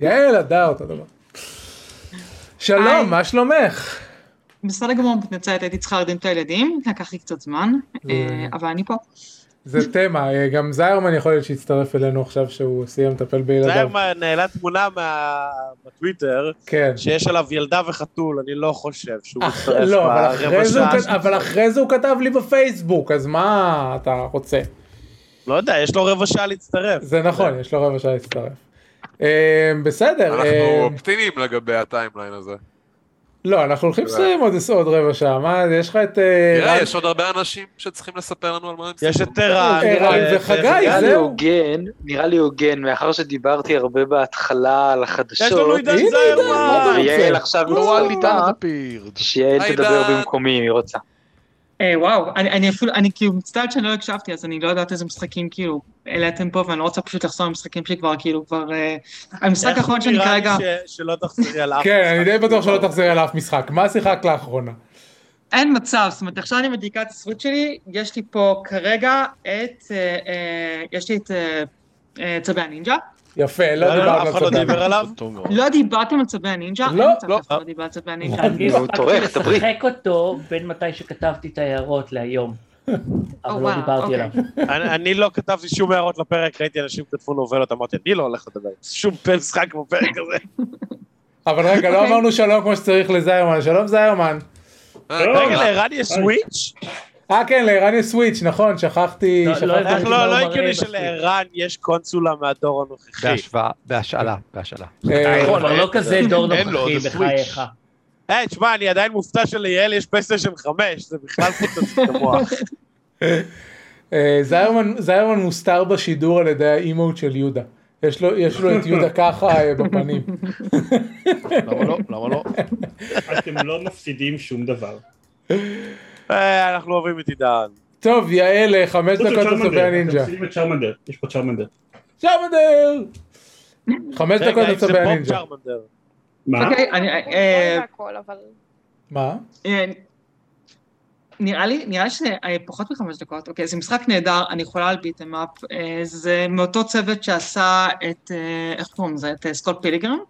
יעל, הדר, אותו דבר. שלום, מה שלומך? בסדר גמור, מתנצלת, הייתי צריכה להרדים את הילדים, לקח לי קצת זמן, אה, אבל אני פה. זה תמה, אה, גם זיירמן יכול להיות שיצטרף אלינו עכשיו שהוא סיים לטפל בילדיו. זיירמן העלה תמונה בטוויטר, כן. שיש עליו ילדה וחתול, אני לא חושב שהוא מצטרף לא, אבל אחרי זה הוא כתב לי בפייסבוק, אז מה אתה רוצה? לא יודע, יש לו רבע שעה להצטרף. זה נכון, יש לו רבע שעה להצטרף. אה, בסדר. אנחנו אופטימיים לגבי הטיימליין הזה. לא, אנחנו הולכים לסיים עוד רבע שעה, מה, יש לך את... אה, תראה, יש עוד הרבה אנשים שצריכים לספר לנו על מה הם סיפרו. יש את ערן. ערן וחגי, זהו. נראה לי הוגן, מאחר שדיברתי הרבה בהתחלה על החדשות. יש לנו עידן זיירמן. ויעל עכשיו לא נוספה, שיעל תדבר במקומי אם היא רוצה. אה, וואו, אני אפילו, אני כאילו מצטערת שאני לא הקשבתי, אז אני לא יודעת איזה משחקים כאילו העליתם פה, ואני לא רוצה פשוט לחזור למשחקים שלי כבר כאילו כבר... אה, המשחק האחרון שאני כרגע... שלא תחזרי על אף כן, אני די בטוח שלא תחזרי על אף משחק. מה שיחקת לאחרונה? אין מצב, זאת אומרת, עכשיו אני מדליקה את הסוויץ' שלי, יש לי פה כרגע את... אה, יש לי את צבי הנינג'ה. יפה, לא דיברנו על צבי הנינג'ה. לא דיברתם על צבי הנינג'ה? לא, לא. לא דיברתי על צבי הנינג'ה. אני הספקתי לשחק אותו בין מתי שכתבתי את ההערות להיום. אבל לא דיברתי עליו. אני לא כתבתי שום הערות לפרק, ראיתי אנשים כתבו נובלות, אמרתי, אני לא הולך לדבר שום משחק בפרק הזה. אבל רגע, לא אמרנו שלום כמו שצריך לזיירמן, שלום זיירמן. רגע, לערן יש סוויץ'? אה כן, לערן יש סוויץ', נכון, שכחתי... לא, לא הגיוני שלערן יש קונסולה מהדור הנוכחי. בהשאלה, בהשאלה. נכון, אבל לא כזה דור נוכחי בחייך. היי, תשמע, אני עדיין מופתע שליעל יש פלייסטיישן 5, זה בכלל פוצץ את המוח. זיירמן מוסתר בשידור על ידי האימוט של יהודה. יש לו את יהודה ככה בפנים. למה לא? למה לא? אתם לא מפסידים שום דבר. אנחנו אוהבים את עידן. טוב, יעל, חמש דקות לצווי הנינג'ה. יש פה צ'רמנדר. צ'רמנדר! חמש דקות לצבי הנינג'ה. מה? אוקיי, אני... מה? נראה לי, נראה לי שזה פחות מחמש דקות, אוקיי, זה משחק נהדר, אני חולה על beat 'em up, זה מאותו צוות שעשה את, איך קוראים לזה, את Scott Pilgrim, אה,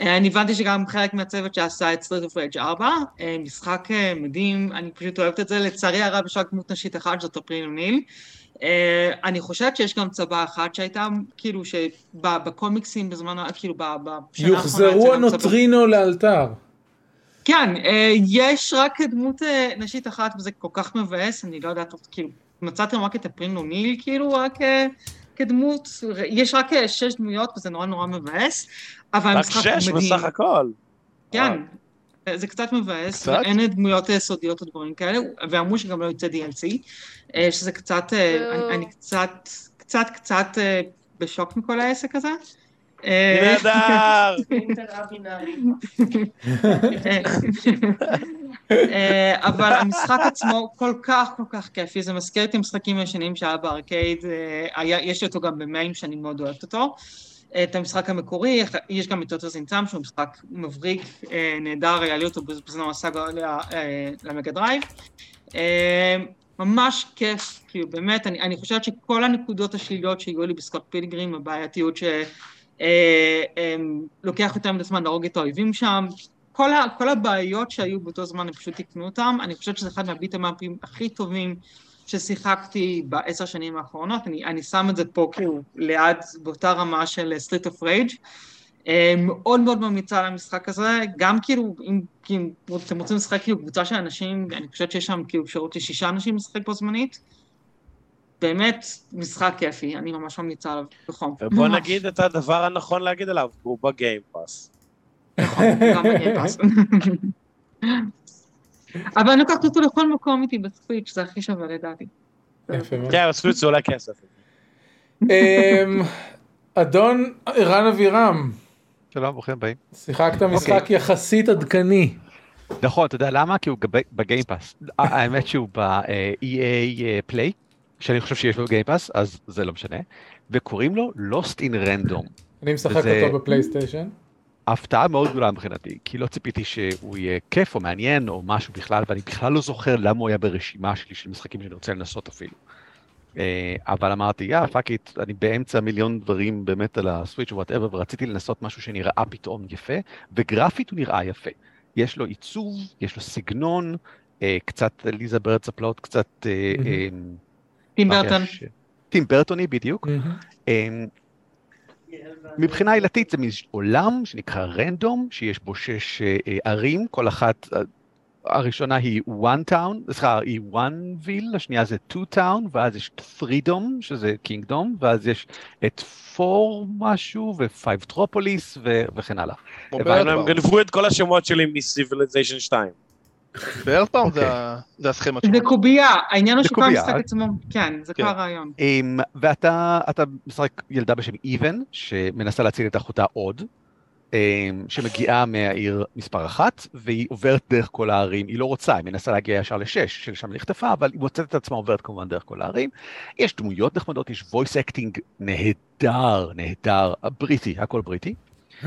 אני הבנתי שגם חלק מהצוות שעשה את Streets of Rage 4, אה, משחק אה, מדהים, אני פשוט אוהבת את זה, לצערי הרב יש רק דמות נשית אחת, זאת אפריל אוניל. אני חושבת שיש גם צבא אחת שהייתה, כאילו, שבקומיקסים בזמן, כאילו, בשנה האחרונה... יוחזרו הנוטרינו לאלתר. כן, יש רק דמות נשית אחת וזה כל כך מבאס, אני לא יודעת, כאילו, מצאתם רק את אפריל אוניל, כאילו, רק כדמות, יש רק שש דמויות וזה נורא נורא מבאס, אבל המשחק מדהים. רק שש בסך הכל. כן, זה קצת מבאס, קצת? אין דמויות סודיות או דברים כאלה, ואמרו שגם לא יוצא DLC, אה, שזה קצת, אה, אני, אני קצת, קצת, קצת אה, בשוק מכל העסק הזה. נהדר! אבל המשחק עצמו כל כך כל כך כיפי, זה מזכיר את המשחקים הישנים שהיה בארקייד, יש לי אותו גם במים שאני מאוד אוהבת אותו. את המשחק המקורי, יש גם את אותו זינצם שהוא משחק מבריק, אה, נהדר, היה לי אותו בזמן ה Sega אה, ל Mega Drive. אה, ממש כיף, כאילו באמת, אני, אני חושבת שכל הנקודות השליליות שהגיעו לי ב Scott Pilgrim, הבעייתיות שלוקח יותר מדי זמן להרוג את האויבים שם, כל, ה, כל הבעיות שהיו באותו זמן, הם פשוט תיקנו אותם, אני חושבת שזה אחד מהביטמאפים הכי טובים ששיחקתי בעשר שנים האחרונות, אני, אני שם את זה פה כאילו ליד, באותה רמה של Streets of Rage. מאוד מאוד ממליצה על המשחק הזה, גם כאילו, אם, אם אתם רוצים לשחק כאילו קבוצה של אנשים, אני חושבת שיש שם כאילו אפשרות לשישה אנשים לשחק בו זמנית. באמת משחק כיפי, אני ממש ממליצה עליו בחום. ובוא נגיד את הדבר הנכון להגיד עליו, הוא ב Game Pass. נכון, גם. אבל אני לוקחת אותו לכל מקום איתי ב Switch, זה הכי שווה לדעתי. כן, ב Switch זה עולה כסף. אמ, אדון ערן אבירם. שלום, ברוכים הבאים. שיחקת משחק אוקיי. יחסית עדכני. נכון, אתה יודע למה? כי הוא ב Game Pass. האמת שהוא ב- EA Play, שאני חושב שיש לו Game Pass, אז זה לא משנה, וקוראים לו Lost in Random. אני משחק אותו בפלייסטיישן. הפתעה מאוד גדולה מבחינתי, כי לא ציפיתי שהוא יהיה כיף או מעניין או משהו בכלל, ואני בכלל לא זוכר למה הוא היה ברשימה שלי של משחקים שאני רוצה לנסות אפילו. אה, אבל אמרתי, יא, fuck it, אני באמצע מיליון דברים באמת על ה Switch או whatever, ורציתי לנסות משהו שנראה פתאום יפה, וגרפית הוא נראה יפה. יש לו עיצוב, יש לו סגנון, אה, קצת עליזה בארץ הפלאות, קצת... אה, טים ברטון. טים ברטוני בדיוק. מבחינה עלילתית זה עולם שנקרא Random, שיש בו שש אה, ערים, כל אחת, אה, הראשונה היא one town, סליחה, היא one ville, השנייה זה two town, ואז יש freedom, שזה kingdom, ואז יש את four משהו, ו-five tropolis, וכן הלאה. הם גנבו את כל השמות שלי מ-civilization 2. בערך פעם זה אוקיי. הסכמה שלו. זה קובייה, העניין הוא שכל המשחק עצמו, כן, זה כל כן. הרעיון. ואתה משחק ילדה בשם איבן, שמנסה להציל את אחותה עוד, שמגיעה מהעיר מספר אחת, והיא עוברת דרך כל הערים, היא לא רוצה, היא מנסה להגיע ישר לשש, שלשם נחטפה, אבל היא מוצאת את עצמה עוברת כמובן דרך כל הערים. יש דמויות נחמדות, יש voice acting נהדר, נהדר, בריטי, הכל בריטי.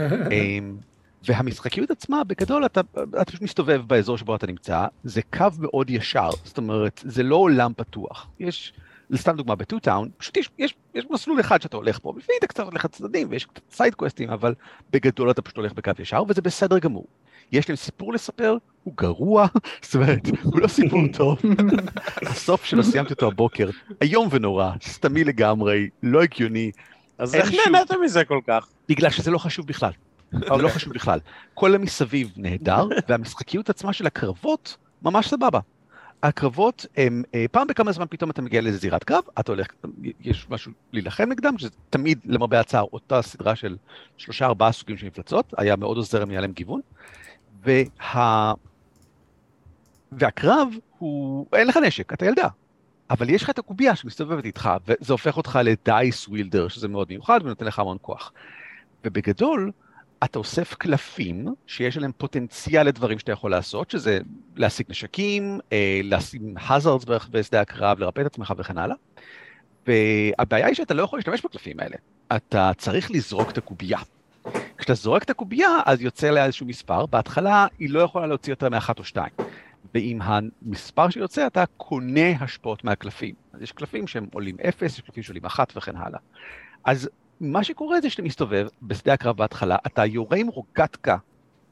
והמשחקיות עצמה, בגדול אתה, אתה פשוט מסתובב באזור שבו אתה נמצא, זה קו מאוד ישר, זאת אומרת, זה לא עולם פתוח. יש, סתם דוגמה, ב Two-Town, פשוט יש, יש, יש מסלול אחד שאתה הולך פה, לפעמים אתה קצת הולך לצדדים ויש קצת side quest ים, אבל בגדול אתה פשוט הולך בקו ישר, וזה בסדר גמור. יש להם סיפור לספר, הוא גרוע, זאת אומרת, הוא לא סיפור טוב. הסוף שלו סיימתי אותו הבוקר, איום ונורא, סתמי לגמרי, לא הגיוני. אז איך נהנית מזה כל כך? בגלל שזה לא חשוב בכלל. זה לא. חשוב בכלל. כל המסביב נהדר, והמשחקיות עצמה של הקרבות ממש סבבה. הקרבות הם, אה, פעם בכמה זמן פתאום אתה מגיע לאיזה זירת קרב, אתה הולך, יש משהו להילחם נגדם, שזה תמיד, למרבה הצער, אותה סדרה של שלושה ארבעה סוגים של מפלצות, היה מאוד עוזר אם היה להם גיוון. וה... והקרב הוא, אין לך נשק, אתה ילדה. אבל יש לך את הקובייה שמסתובבת איתך, וזה הופך אותך ל dice wielder, שזה מאוד מיוחד ונותן לך המון כוח. ובגדול, אתה אוסף קלפים שיש עליהם פוטנציאל לדברים שאתה יכול לעשות, שזה להשיג נשקים, אה, לשים hazards בשדה הקרב, לרפא את עצמך וכן הלאה. והבעיה היא שאתה לא יכול להשתמש בקלפים האלה. אתה צריך לזרוק את הקובייה. כשאתה זורק את הקובייה, אז יוצא לה איזשהו מספר, בהתחלה היא לא יכולה להוציא יותר מאחת או שתיים. ועם המספר שיוצא, אתה קונה השפעות מהקלפים. אז יש קלפים שהם עולים אפס, יש קלפים שעולים אחת וכן הלאה. אז מה שקורה זה שאתה מסתובב בשדה הקרב בהתחלה, אתה יורה עם רוגטקה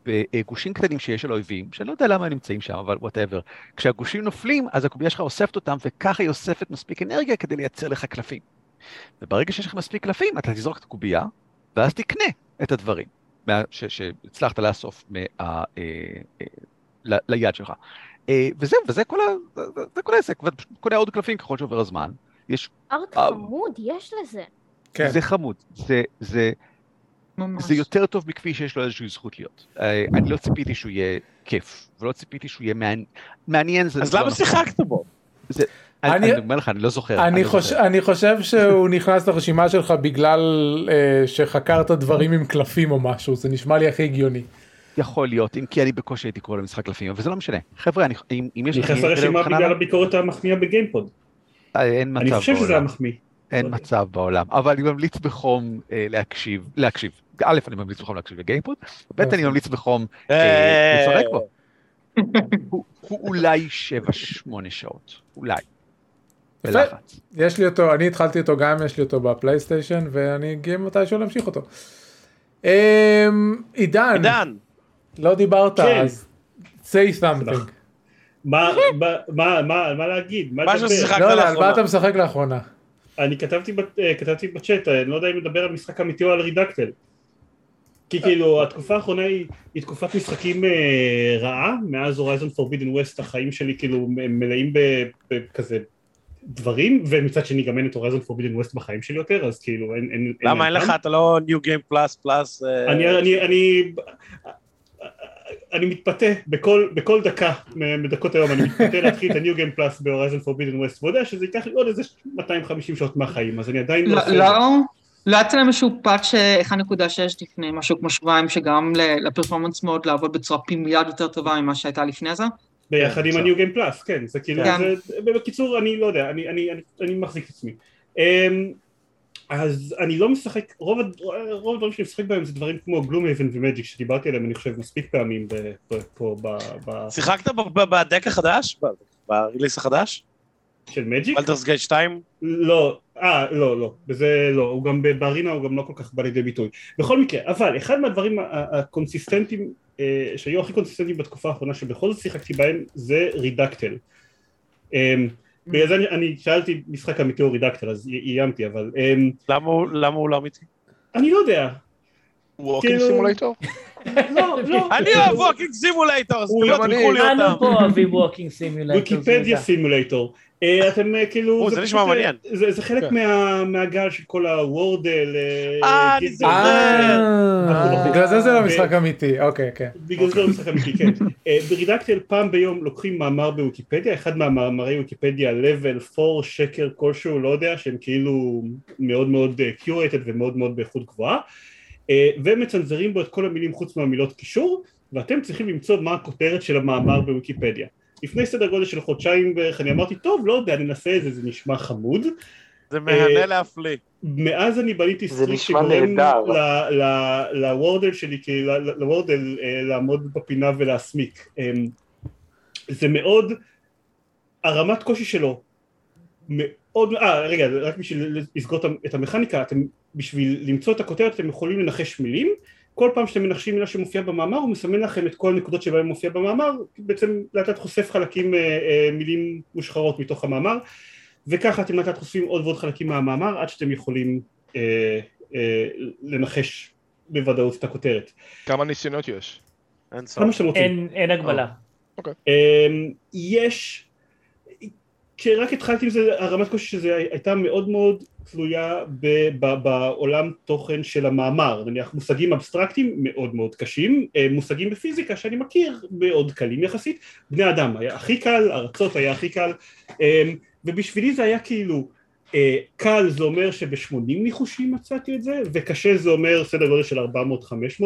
בגושים קטנים שיש של אויבים, שאני לא יודע למה הם נמצאים שם, אבל whatever. כשהגושים נופלים, אז הקובייה שלך אוספת אותם, וככה היא אוספת מספיק אנרגיה כדי לייצר לך קלפים. וברגע שיש לך מספיק קלפים, אתה תזרוק את הקובייה, ואז תקנה את הדברים ש- שהצלחת לאסוף מה, אה, אה, ל- ליד שלך. אה, וזהו, וזה כל, ה, זה, זה כל העסק, ואתה קונה עוד קלפים ככל שעובר הזמן. יש, ארט אה, חמוד, יש לזה. כן. זה חמוד, זה, זה, ממש. זה יותר טוב מכפי שיש לו איזושהי זכות להיות. אה, אני לא ציפיתי שהוא יהיה כיף, ולא ציפיתי שהוא יהיה מעניין, מעניין זה... אז זה לא למה נכון. שיחקת בו? אני אני- אני אומר לך, אני לא זוכר. אני, לא חוש... זוכר. אני חושב שהוא נכנס לרשימה שלך בגלל אה, שחקרת דברים עם קלפים או משהו, זה נשמע לי הכי הגיוני. יכול להיות, אם כי אני בקושי הייתי קורא למשחק קלפים, אבל זה לא משנה. חבר'ה, אני- אם אם יש... נכנס לרשימה בגלל הביקורת המחמיאה בגיימפוד. אה, אין מצב אני חושב שזה היה בעולם. מחמיא. אין מצב בעולם, אבל אני ממליץ בחום אה, להקשיב, להקשיב. א', אני ממליץ בחום להקשיב בגיימפוד, ב', אני ממליץ בחום אה, לפרק בו. הוא הוא אולי 7-8 שעות, אולי. בלחץ. יש לי אותו, אני התחלתי אותו גם, יש לי אותו בפלייסטיישן, ואני אגיע מתישהו להמשיך אותו. אמ, עידן, עידן, לא דיברת, כן. אז say something. מה- מה- מה- מה מה להגיד? מה? ששיחקת לא יודע, על לאחרונה. מה אתה משחק לאחרונה? אני כתבתי בת- אה, כתבתי בצ'אט, אני לא יודע אם לדבר על משחק אמיתי או על רידקטל. כי כאילו התקופה האחרונה היא, היא תקופת משחקים אה, רעה, מאז Horizon Forbidden West החיים שלי כאילו מלאים בכזה דברים, ומצד שני גם אין את Horizon Forbidden West בחיים שלי יותר, אז כאילו אין... אין למה אין להם לך. אתה לא New Game Plus Plus? אני, אני, אני, אני מתפתה בכל, בכל דקה מדקות היום, אני מתפתה להתחיל את ה-New Game Plus ב Horizon Forbidden West, ויודע שזה ייקח לי עוד איזה 250 שעות מהחיים, אז אני עדיין לא לא, עושה את זה. לא, לא יצא להם איזשהו פאץ' 1.6 לפני משהו כמו שבועיים, שגרם ל- לפרפורמנס מוד לעבוד בצורה פי מיליארד יותר טובה ממה שהייתה לפני זה? ביחד עם בסדר. ה-New Game Plus, כן, זה כאילו, כן. בקיצור, אני לא יודע, אני, אני, אני, אני מחזיק את עצמי. אז אני לא משחק, רוב, רוב הדברים שאני משחק בהם זה דברים כמו גלום אבן ומג'יק שדיברתי עליהם אני חושב מספיק פעמים ב- ב- פה ב- ב- שיחקת ב- ב- בדק החדש? ב- ב release החדש? של Magic? Baldur's Gate 2? לא, אה, לא, לא, בזה לא, הוא גם ב Arena הוא גם לא כל כך בא לידי ביטוי. בכל מקרה, אבל אחד מהדברים ה- ה- הקונסיסטנטיים, אה, שהיו הכי קונסיסטנטיים בתקופה האחרונה שבכל זאת שיחקתי בהם, זה רידקטל. אמ, בגלל זה אני, אני שאלתי משחק אמיתי או רידקטל, אז אי- איימתי, אבל אמ, למה הוא לא אמיתי? אני לא יודע, walking כאילו- סימולטור? לא, לא, אני אוהב walking simulator, אז אני. תלכו לי אותם. פה אוהבים ווקינג סימולטור. ויקיפדיה סימולטור. אה, אתם אה, כאילו... זה נשמע אה, מעניין. זה חלק כן. מה- מהגל של כל ה Wordle. אה, אני זוכר. בגלל זה זה לא משחק אמיתי, אוקיי, כן. בגלל זה לא משחק אמיתי, כן. ברידקטל פעם ביום לוקחים מאמר בוויקיפדיה, אחד מהמאמרי ויקיפדיה level 4 שקר כלשהו, לא יודע, שהם כאילו מאוד מאוד curated ומאוד מאוד באיכות גבוהה, ומצנזרים בו את כל המילים חוץ מהמילות קישור, ואתם צריכים למצוא מה הכותרת של המאמר בוויקיפדיה. לפני סדר גודל של חודשיים בערך אני אמרתי, טוב, לא יודע, ננסה את זה, זה נשמע חמוד. זה מהנה אה, להפליא. מאז אני בניתי streak שגורם ל Wordle שלי, ל Wordle אה, לעמוד בפינה ולהסמיק. אמ, זה מאוד, הרמת קושי שלו מאוד, אה רגע, רק בשביל לסגור את המכניקה, אתם, בשביל למצוא את הכותרת אתם יכולים לנחש מילים, כל פעם שאתם מנחשים מילה שמופיעה במאמר הוא מסמן לכם את כל הנקודות שבהן מופיע במאמר, בעצם לאט לאט חושף חלקים, אה, אה, מילים מושחרות מתוך המאמר, וככה אתם לאט לאט חושפים עוד ועוד חלקים מהמאמר עד שאתם יכולים אה, אה, לנחש בוודאות את הכותרת. כמה ניסיונות יש? אין סוף. כמה שאתם רוצים. אין אין הגבלה. אמ, יש, כשרק התחלתי עם זה, הרמת קושי שזה הייתה מאוד מאוד תלויה ב, ב, בעולם תוכן של המאמר, נניח מושגים אבסטרקטיים מאוד מאוד קשים, אה, מושגים בפיזיקה שאני מכיר מאוד קלים יחסית, בני אדם היה הכי קל, ארצות היה הכי קל, אמ, ובשבילי זה היה כאילו, אה, קל זה אומר שב-80 ניחושים מצאתי את זה, וקשה זה אומר סדר גודל של 400-500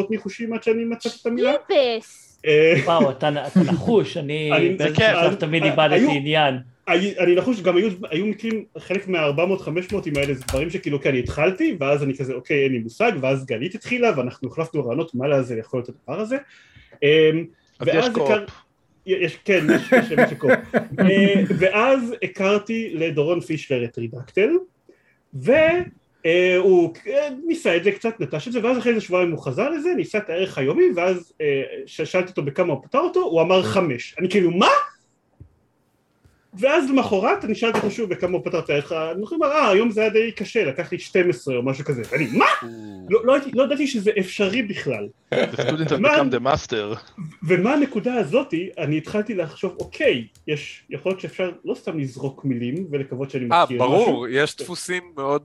ניחושים עד שאני מצאתי את המילה. טיפס. אה, וואו, אתה נחוש, אני תמיד איבדתי עניין. אני נחוש, גם היו, היו מקרים, חלק מה-400-500 האלה זה דברים שכאילו, אוקיי, אני התחלתי, ואז אני כזה, אוקיי, אין לי מושג, ואז גלית התחילה, ואנחנו החלפנו רעיונות, מה לזה יכול להיות הדבר הזה. אמ, אז יש קו-אופ. יש, כן, יש יש למי שקורא. אה, ואז הכרתי לדורון פישלר את רידקטל, אה, הוא אה, ניסה את זה קצת, נטש את זה, ואז אחרי איזה שבועיים הוא חזר לזה, ניסה את הערך היומי, ואז אה, שאלתי אותו בכמה הוא פתר אותו, הוא אמר חמש. אני כאילו, מה? ואז למחרת אני שאלתי אותו שוב בכמה הוא פתר את הערך, אני אומר, אה, היום זה היה די קשה, לקח לי 12 או משהו כזה. ואני, מה? לא, לא, הייתי- לא ידעתי שזה אפשרי בכלל. ומה הנקודה הזאתי, אני התחלתי לחשוב, אוקיי, יש, יכול להיות שאפשר לא סתם לזרוק מילים ולקוות שאני אה, מכיר משהו. ברור, יש דפוסים מאוד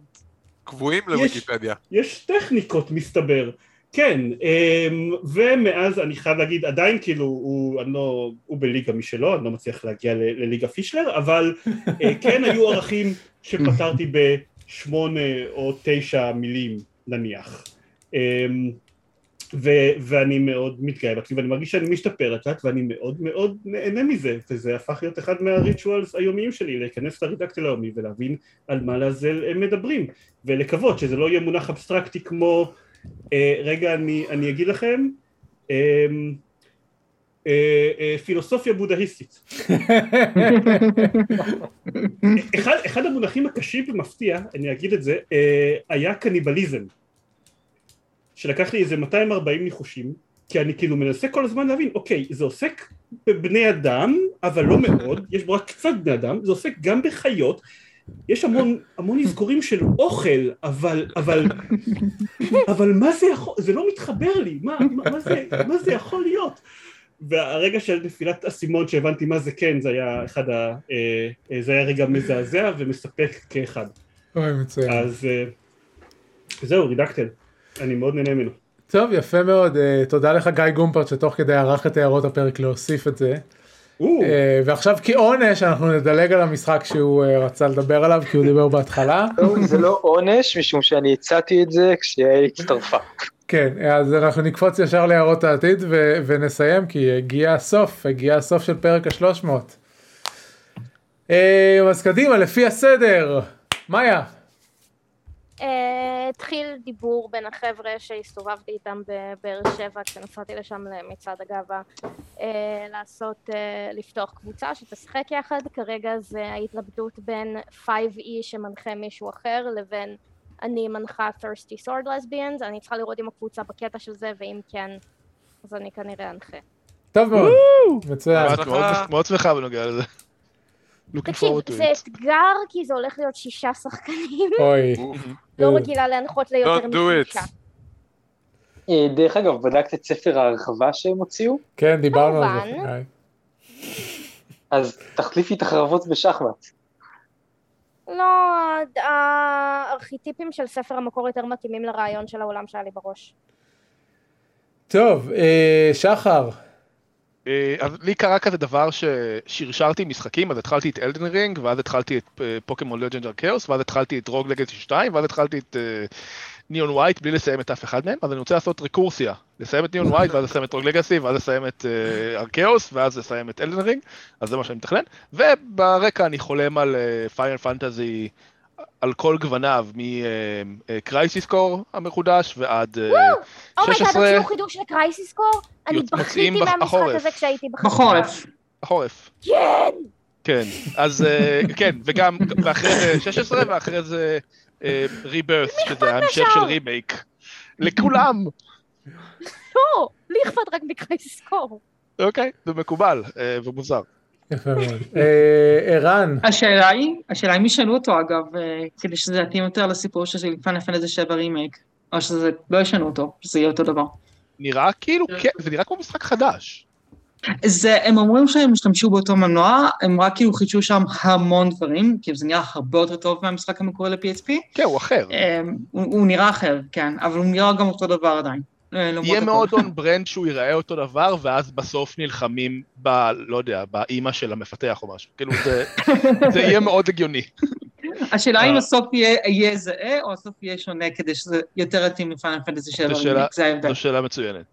קבועים לוויקיפדיה. יש טכניקות מסתבר, כן, אמ, ומאז אני חייב להגיד עדיין כאילו הוא, אני לא, הוא בליגה משלו, אני לא מצליח להגיע ל- לליגה פישלר, אבל אה, כן היו ערכים שפתרתי בשמונה או תשע מילים נניח. אמ, ו- ואני מאוד מתגאה בעצמי ואני מרגיש שאני משתפר לאט ואני מאוד מאוד נהנה מזה וזה הפך להיות אחד מהריטואלס היומיים שלי להיכנס לרידקטל היומי ולהבין על מה לעזל הם מדברים ולקוות שזה לא יהיה מונח אבסטרקטי כמו רגע אני, אני אגיד לכם אה, אה, אה, פילוסופיה בודהיסטית. אחד, אחד המונחים הקשים ומפתיע, אני אגיד את זה, אה, היה קניבליזם. שלקח לי איזה 240 ניחושים כי אני כאילו מנסה כל הזמן להבין, אוקיי, זה עוסק בבני אדם, אבל לא מאוד, יש בו רק קצת בני אדם, זה עוסק גם בחיות, יש המון, המון אזכורים של אוכל, אבל, אבל, אבל מה זה יכול, זה לא מתחבר לי, מה, מה, מה, זה, מה זה יכול להיות? והרגע של נפילת אסימון שהבנתי מה זה כן, זה היה אחד ה... אה, אה, זה היה רגע מזעזע ומספק כאחד. אוי, מצוין. אז אה, זהו, רידקטל, אני מאוד נהנה ממנו. טוב, יפה מאוד. תודה לך גיא גומפרט שתוך כדי ערך את הערות הפרק להוסיף את זה. אה, ועכשיו כעונש אנחנו נדלג על המשחק שהוא אה, רצה לדבר עליו כי הוא דיבר בהתחלה. לא, זה לא עונש, משום שאני הצעתי את זה כשהיא הצטרפה. כן, אז אנחנו נקפוץ ישר להערות העתיד ו- ונסיים כי הגיע הסוף, הגיע הסוף של פרק השלוש מאות. אז קדימה, לפי הסדר, מאיה. התחיל דיבור בין החבר'ה שהסתובבתי איתם בבאר שבע כשנסעתי לשם למצעד הגאווה אה, לעשות, אה, לפתוח קבוצה שתשחק יחד, כרגע זה ההתלבטות בין 5E שמנחה מישהו אחר לבין אני מנחה thirsty sword lesbians, אני צריכה לראות אם הקבוצה בקטע של זה ואם כן אז אני כנראה אנחה. טוב מאוד, מצוין. מאוד שמחה בנוגע לזה. תקשיב, זה. אתגר כי זה הולך להיות שישה שחקנים, אוי. לא רגילה להנחות ליותר. משישה. אה, דרך אגב, בדקת את ספר ההרחבה שהם הוציאו? כן, דיברנו על זה. אז תחליפי את החרבות בשחמט. לא, הארכיטיפים של ספר המקור יותר מתאימים לרעיון של העולם שהיה לי בראש. טוב, אה, שחר. אה, אז לי קרה כזה דבר ששרשרתי משחקים, אז התחלתי את Elden Ring, ואז התחלתי את אה, Pokémon Legends Arceus, ואז התחלתי את Rogue Legacy 2, ואז התחלתי את Neon White בלי לסיים את אף אחד מהם, אז אני רוצה לעשות רקורסיה. לסיים את Neon White, ואז לסיים את Rogue Legacy, ואז לסיים את ארקיוס, ואז לסיים את Elden Ring, אז זה מה שאני מתכנן. וברקע אני חולם על Final Fantasy. על כל גווניו, מ Crisis Core המחודש ועד אה, oh my god, 16. הוציאו חידוש ל Crisis Core? אני בכיתי מהמשחק בחורף. הזה כשהייתי. בחורף. החורף. כן! כן, אז אה, כן, וגם, ואחרי זה 16 ואחרי זה Rebirth, שזה ההמשך של? רימייק. לכולם, לא, לי אכפת רק מקרייסיס קור. אוקיי, זה מקובל אה, ומוזר. יפה מאוד. אה, ערן, השאלה היא, השאלה היא אם ישנו אותו אגב, אה, כדי שזה יתאים יותר לסיפור של פאנל פנטזי 7 רימייק, או שזה לא ישנו אותו, שזה יהיה אותו דבר. נראה כאילו, כן, זה נראה כמו משחק חדש. זה, הם אומרים שהם השתמשו באותו מנוע, הם רק כאילו חידשו שם המון דברים, כי זה נראה הרבה יותר טוב מהמשחק המקורי ל-PSP. כן, הוא אחר. הוא, הוא נראה אחר, כן, אבל הוא נראה גם אותו דבר עדיין. אה, למרות יהיה. מאוד on brand שהוא ייראה אותו דבר, ואז בסוף נלחמים ב... לא יודע, באימא של המפתח או משהו. כאילו, זה זה יהיה מאוד הגיוני. השאלה אה. אם הסוף יהיה, יהיה זהה, או הסוף יהיה שונה, כדי שזה יותר יתאים ל Final Fantasy 7 זו שאלה- רימייק, זה ההבדל. זו שאלה מצוינת.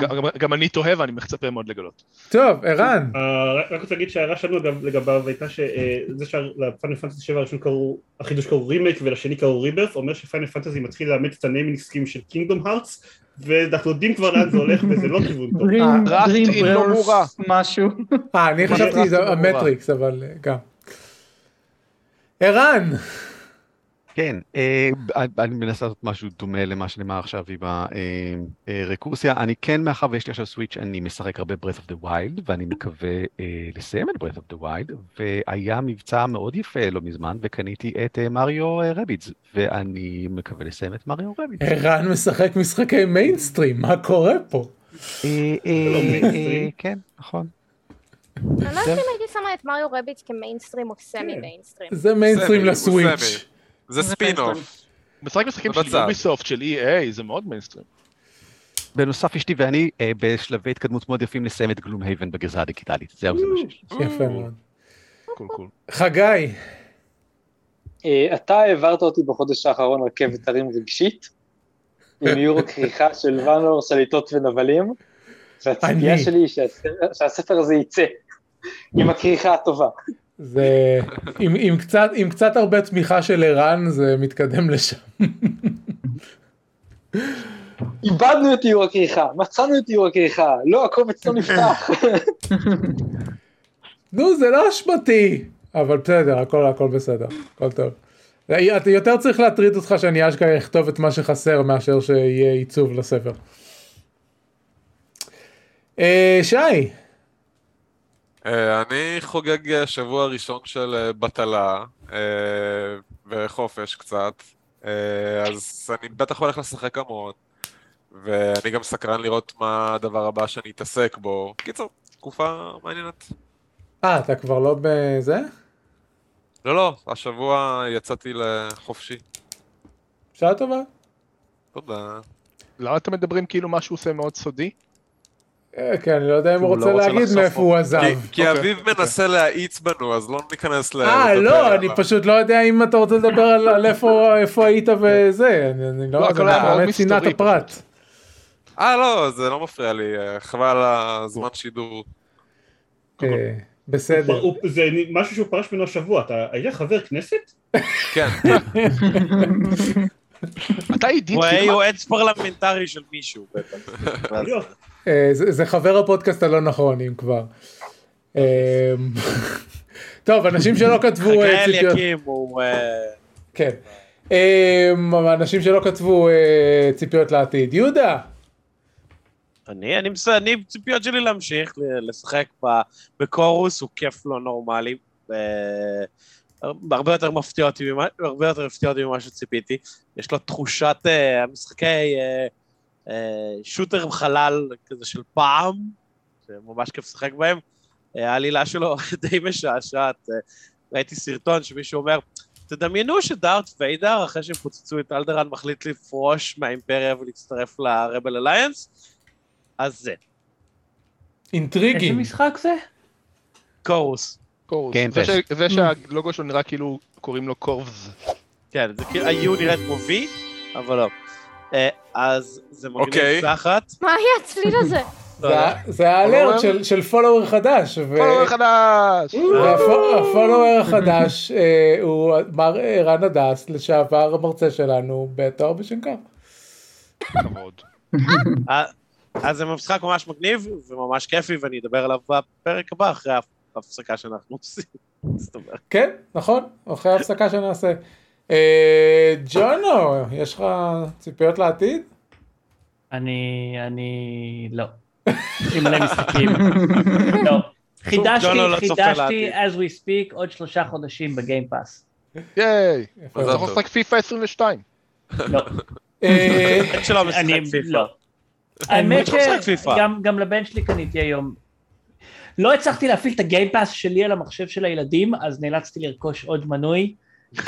כן. גם- אני תוהה ואני מצפה מאוד לגלות. טוב, ערן, אה, רק- רוצה להגיד שההערה שלנו לגביו הייתה שזה של Final Fantasy 7 הראשון קראו, החידוש קראו רימייק ולשני קראו Rebirth, אומר ש Final Fantasy מתחיל לאמץ את ה naming scheme של Kingdom Hearts, ואנחנו יודעים כבר לאן זה הולך וזה לא כיוון טוב. Dream אם לא מורא. משהו. אה, אני חשבתי שזה במורה. המטריקס, אבל אה, גם. ערן, כן, אה, אני- מנסה לעשות משהו דומה למה שנאמר עכשיו עם הרקורסיה. אני כן, מאחר ויש לי עכשיו סוויץ', אני משחק הרבה Breath of the Wild, ואני מקווה אה, לסיים את Breath of the Wild, והיה מבצע מאוד יפה לא מזמן, וקניתי את אה, מריו רבידס, ואני מקווה לסיים את מריו רבידס. ערן משחק משחקי מיינסטרים, מה קורה פה? אה, אה, לא אה, מיינסטרים. כן, נכון. אני לא יודעת אם הייתי שמה את Mario Rabbids כמיינסטרים או סמי מיינסטרים. זה מיינסטרים ל Switch. זה. הוא משחק משחקים של בצד. Ubisoft, של EA, זה מאוד מיינסטרים. בנוסף, אשתי ואני אה, בשלבי התקדמות מאוד יפים לסיים את Gloomhaven בגרסה הדיגיטלית. זהו, זה מה שיש לי. יפה מאוד. Cool cool. חגי, אה, אתה העברת אותי בחודש האחרון רכבת הרים רגשית, עם יורו כריכה של ואנור, שליטות ונבלים, והציפייה. שלי היא שהספר הזה יצא, עם הכריכה הטובה. זה עם, עם קצת עם קצת הרבה תמיכה של ערן זה מתקדם לשם. איבדנו את יורו הכריכה, מצאנו את יורו הכריכה, לא, הקובץ לא נפתח. נו זה לא אשמתי אבל בסדר הכל הכל בסדר הכל טוב. אתה יותר צריך להטריד אותך שאני אשכרה אכתוב את מה שחסר מאשר שיהיה עיצוב לספר. אה, שי, אני חוגג אה, שבוע ראשון של אה, בטלה אה, וחופש קצת, אה, אז אני בטח הולך לשחק המון, ואני גם סקרן לראות מה הדבר הבא שאני אתעסק בו. קיצור, תקופה מעניינת. אה אתה כבר לא בזה? לא, לא, השבוע יצאתי לחופשי. שעה טובה. תודה. למה אתם מדברים כאילו מה שהוא עושה מאוד סודי? אה, כן אני לא יודע אם הוא רוצה לא רוצה להגיד מאיפה פה. הוא עזב. כי- אוקיי, אביב מנסה להאיץ בנו, אז לא ניכנס ל... אה לא אני פשוט לא יודע אם אתה רוצה לדבר על על איפה היית וזה אני אני לא, לא היה מאוד באמת צנעת הפרט. אה, לא, זה לא מפריע לי, אה, חבל הזמן שידור. אה, בסדר. זה משהו שהוא פרש ממנו השבוע, אתה היית חבר כנסת? כן, אתה עידית הוא. יועץ פרלמנטרי של מישהו. בטח. אה, זה זה חבר הפודקאסט הלא נכון אם כבר. אה, טוב אנשים שלא כתבו חגי אה, ציפיות. אליקים הוא... אה, כן. אנשים שלא כתבו ציפיות לעתיד. יהודה. אני, אני, מס- אני, ציפיות שלי להמשיך ל- לשחק ב- בקורוס, הוא כיף לא נורמלי. הרבה יותר מפתיע אותי, ממה- הרבה יותר מפתיע אותי ממה שציפיתי. יש לו תחושת אה, המשחקי אה, אה, שוטר חלל כזה של פעם, שממש כיף לשחק בהם. העלילה שלו די משעשעת. ראיתי סרטון שמישהו אומר, תדמיינו שדארט ויידר, אחרי שהם פוצצו את אלדרן, מחליט לפרוש מהאימפריה ולהצטרף לרבל אליינס, אז זה, איזה אינטריגי. משחק זה? קורוס. קורוס. כן, זה. ש- זה שהלוגו שלו נראה כאילו קוראים לו קורבס. כן, זה כאילו, ה-U נראית כמו V, אבל לא. אה, אז זה מגניב אוקיי. תחת. מה היה הצליל הזה? לא יודע. זה- זה האלרט? של- של פולוור חדש. פולוור חדש! והפולוור החדש אה, הוא מר ערן הדס לשעבר המרצה שלנו בתואר בשנקר. כבוד. אה, אז זה משחק ממש מגניב וממש כיפי, ואני אדבר עליו בפרק הבא, אחרי ההפסקה שאנחנו עושים. כן נכון אחרי ההפסקה שנעשה. אה, ג'ונו יש לך ציפיות לעתיד? אני, אני, לא. לי מלא משחקים. לא. חידשתי, לא חידשתי, as we speak, עוד שלושה חודשים בגיימפאס. ייי! מאוד. יכול לשחק פיפא 22. לא. אה, שלא אני. לא. האמת לא. שגם לבן שלי קניתי היום. לא הצלחתי להפעיל את הגיימפאס שלי על המחשב של הילדים, אז נאלצתי לרכוש עוד מנוי.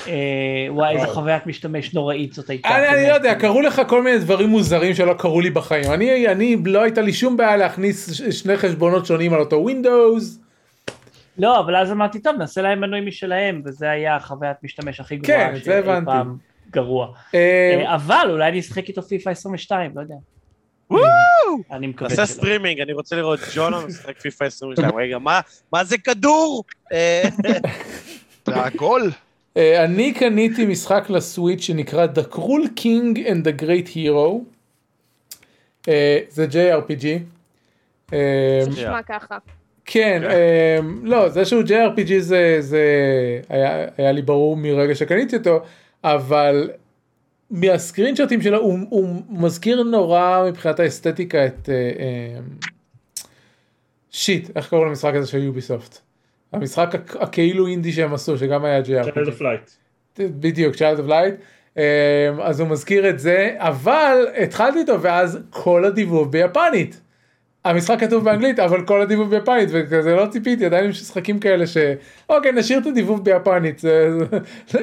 אה, וואי, איזה חוויית משתמש נוראית זאת הייתה. אני. לא יודע, קרו לך כל מיני דברים מוזרים שלא קרו לי בחיים. אני, אני לא הייתה לי שום בעיה להכניס שני חשבונות שונים על אותו ווינדוס. לא, אבל אז אמרתי, טוב, נעשה להם מנוי משלהם, וזה היה החוויית משתמש הכי גרועה כן, זה הבנתי. גרוע. אה, אה, אבל אולי אני אשחק איתו פיפא 22, לא יודע. אני מקווה נעשה. סטרימינג, אני רוצה לראות ג'ונו משחק פיפא 22. רגע, מה- מה זה כדור? אה, זה הגול! אה, אני קניתי משחק ל Switch שנקרא The Cruel King and the Great Hero. אה, זה JRPG. נשמע ככה. כן, אה, לא, זה שהוא JRPG זה, היה לי ברור מרגע שקניתי אותו, אבל מהסקרין שוטים שלו הוא, הוא מזכיר נורא מבחינת האסתטיקה את אה, אה, שיט איך קוראים למשחק הזה של יוביסופט. המשחק הכ- הכאילו אינדי שהם עשו שגם היה JRPG. Child of Light. בדיוק, of Light. אמ, אז הוא מזכיר את זה, אבל התחלתי איתו ואז כל הדיבוב ביפנית. המשחק כתוב באנגלית, אבל כל הדיבוב ביפנית, וכזה לא ציפיתי, עדיין יש משחקים כאלה ש... אוקיי, נשאיר את הדיבוב ביפנית, זה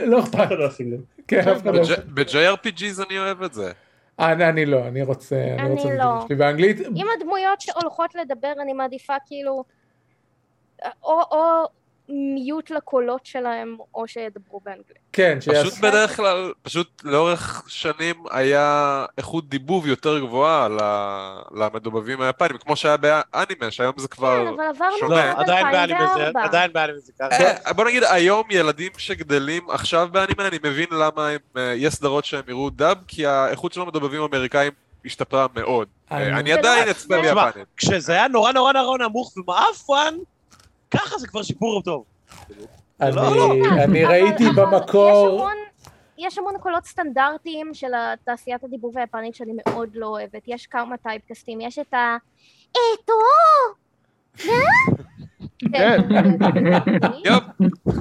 לא אכפת. לא זה. כן, לא. ב-JRPGs אני אוהב את זה. אני אני לא, אני רוצה, אני רוצה את לא. שלי באנגלית. אם הדמויות שהולכות לדבר, אני מעדיפה כאילו... או, או מיוט לקולות שלהם, או שידברו באנגלית. כן, פשוט שיעשו. בדרך כלל, פשוט לאורך שנים היה איכות דיבוב יותר גבוהה ל- למדובבים היפנים, כמו שהיה באנימה, שהיום זה כן, כבר... אבל עברנו שונה. לא, עדיין באנימה זה, 2004. עדיין באנימה זה ככה. אה, בוא נגיד, היום ילדים שגדלים עכשיו באנימה, אני מבין למה הם, אה, יש סדרות שהם יראו דאב, כי האיכות של המדובבים האמריקאים השתפרה מאוד. אני- עדיין אצפה תשמע, ביפנית. כשזה היה נורא נורא נורא נמוך ומעפן, ככה זה כבר שיפור טוב. אני- לא, לא. ראיתי במקור. יש המון, קולות סטנדרטיים של תעשיית הדיבוב היפנית שאני מאוד לא אוהבת. יש כמה טייפקסטים, יש את ה... אתו! כן. יופ.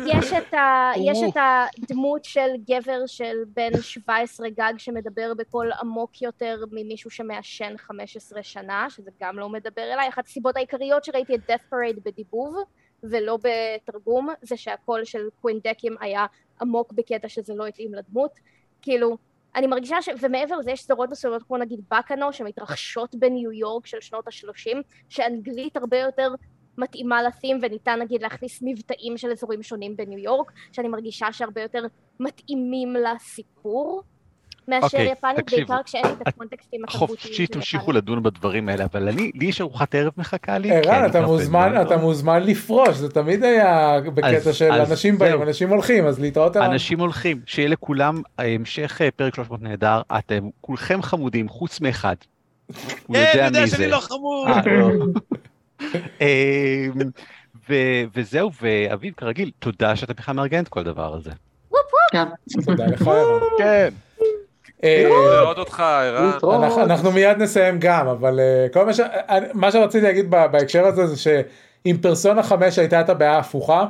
יש את, ה, יש את הדמות של גבר של בן 17 גג שמדבר בקול עמוק יותר ממישהו שמעשן 15 שנה, שזה גם לא מדבר אליי. אחת הסיבות העיקריות שראיתי את death parade בדיבוב ולא בתרגום, זה שהקול של קווינדקים היה עמוק בקטע שזה לא התאים לדמות. כאילו, אני מרגישה ש... ומעבר לזה יש סדרות מסוימות כמו נגיד בקאנו שמתרחשות בניו יורק של שנות ה-30, שאנגלית הרבה יותר מתאימה לתים וניתן נגיד להכניס מבטאים של אזורים שונים בניו יורק, שאני מרגישה שהרבה יותר מתאימים לסיפור מאשר אוקיי, יפנית, תקשיבו. בעיקר כשאין לי את הקונטקסטים התרבותיים חופשי תמשיכו. לדון בדברים האלה, אבל אני, לי יש ארוחת ערב מחכה לי. ערן, אני אתה מוזמן, אתה מוזמן לפרוש, זה תמיד היה בקטע אז- של אז אנשים באים. אנשים הולכים, אז להתראות ערן. אנשים הולכים, שיהיה לכולם המשך אה, פרק 300 נהדר, אתם כולכם חמודים, חוץ מאחד. הוא כן, יודע מי שאני זה. לא חמוד. אה, לא. אמ, ו- וזהו, ואביב, כרגיל, תודה שאתה בכלל מארגן את כל הדבר הזה. כן. תודה לך ערן. כן. אה, לראות אותך, ערן. אנחנו, אנחנו מיד נסיים גם, אבל כל מה, שרציתי להגיד בהקשר הזה זה שעם פרסונה 5 הייתה את הבעיה ההפוכה,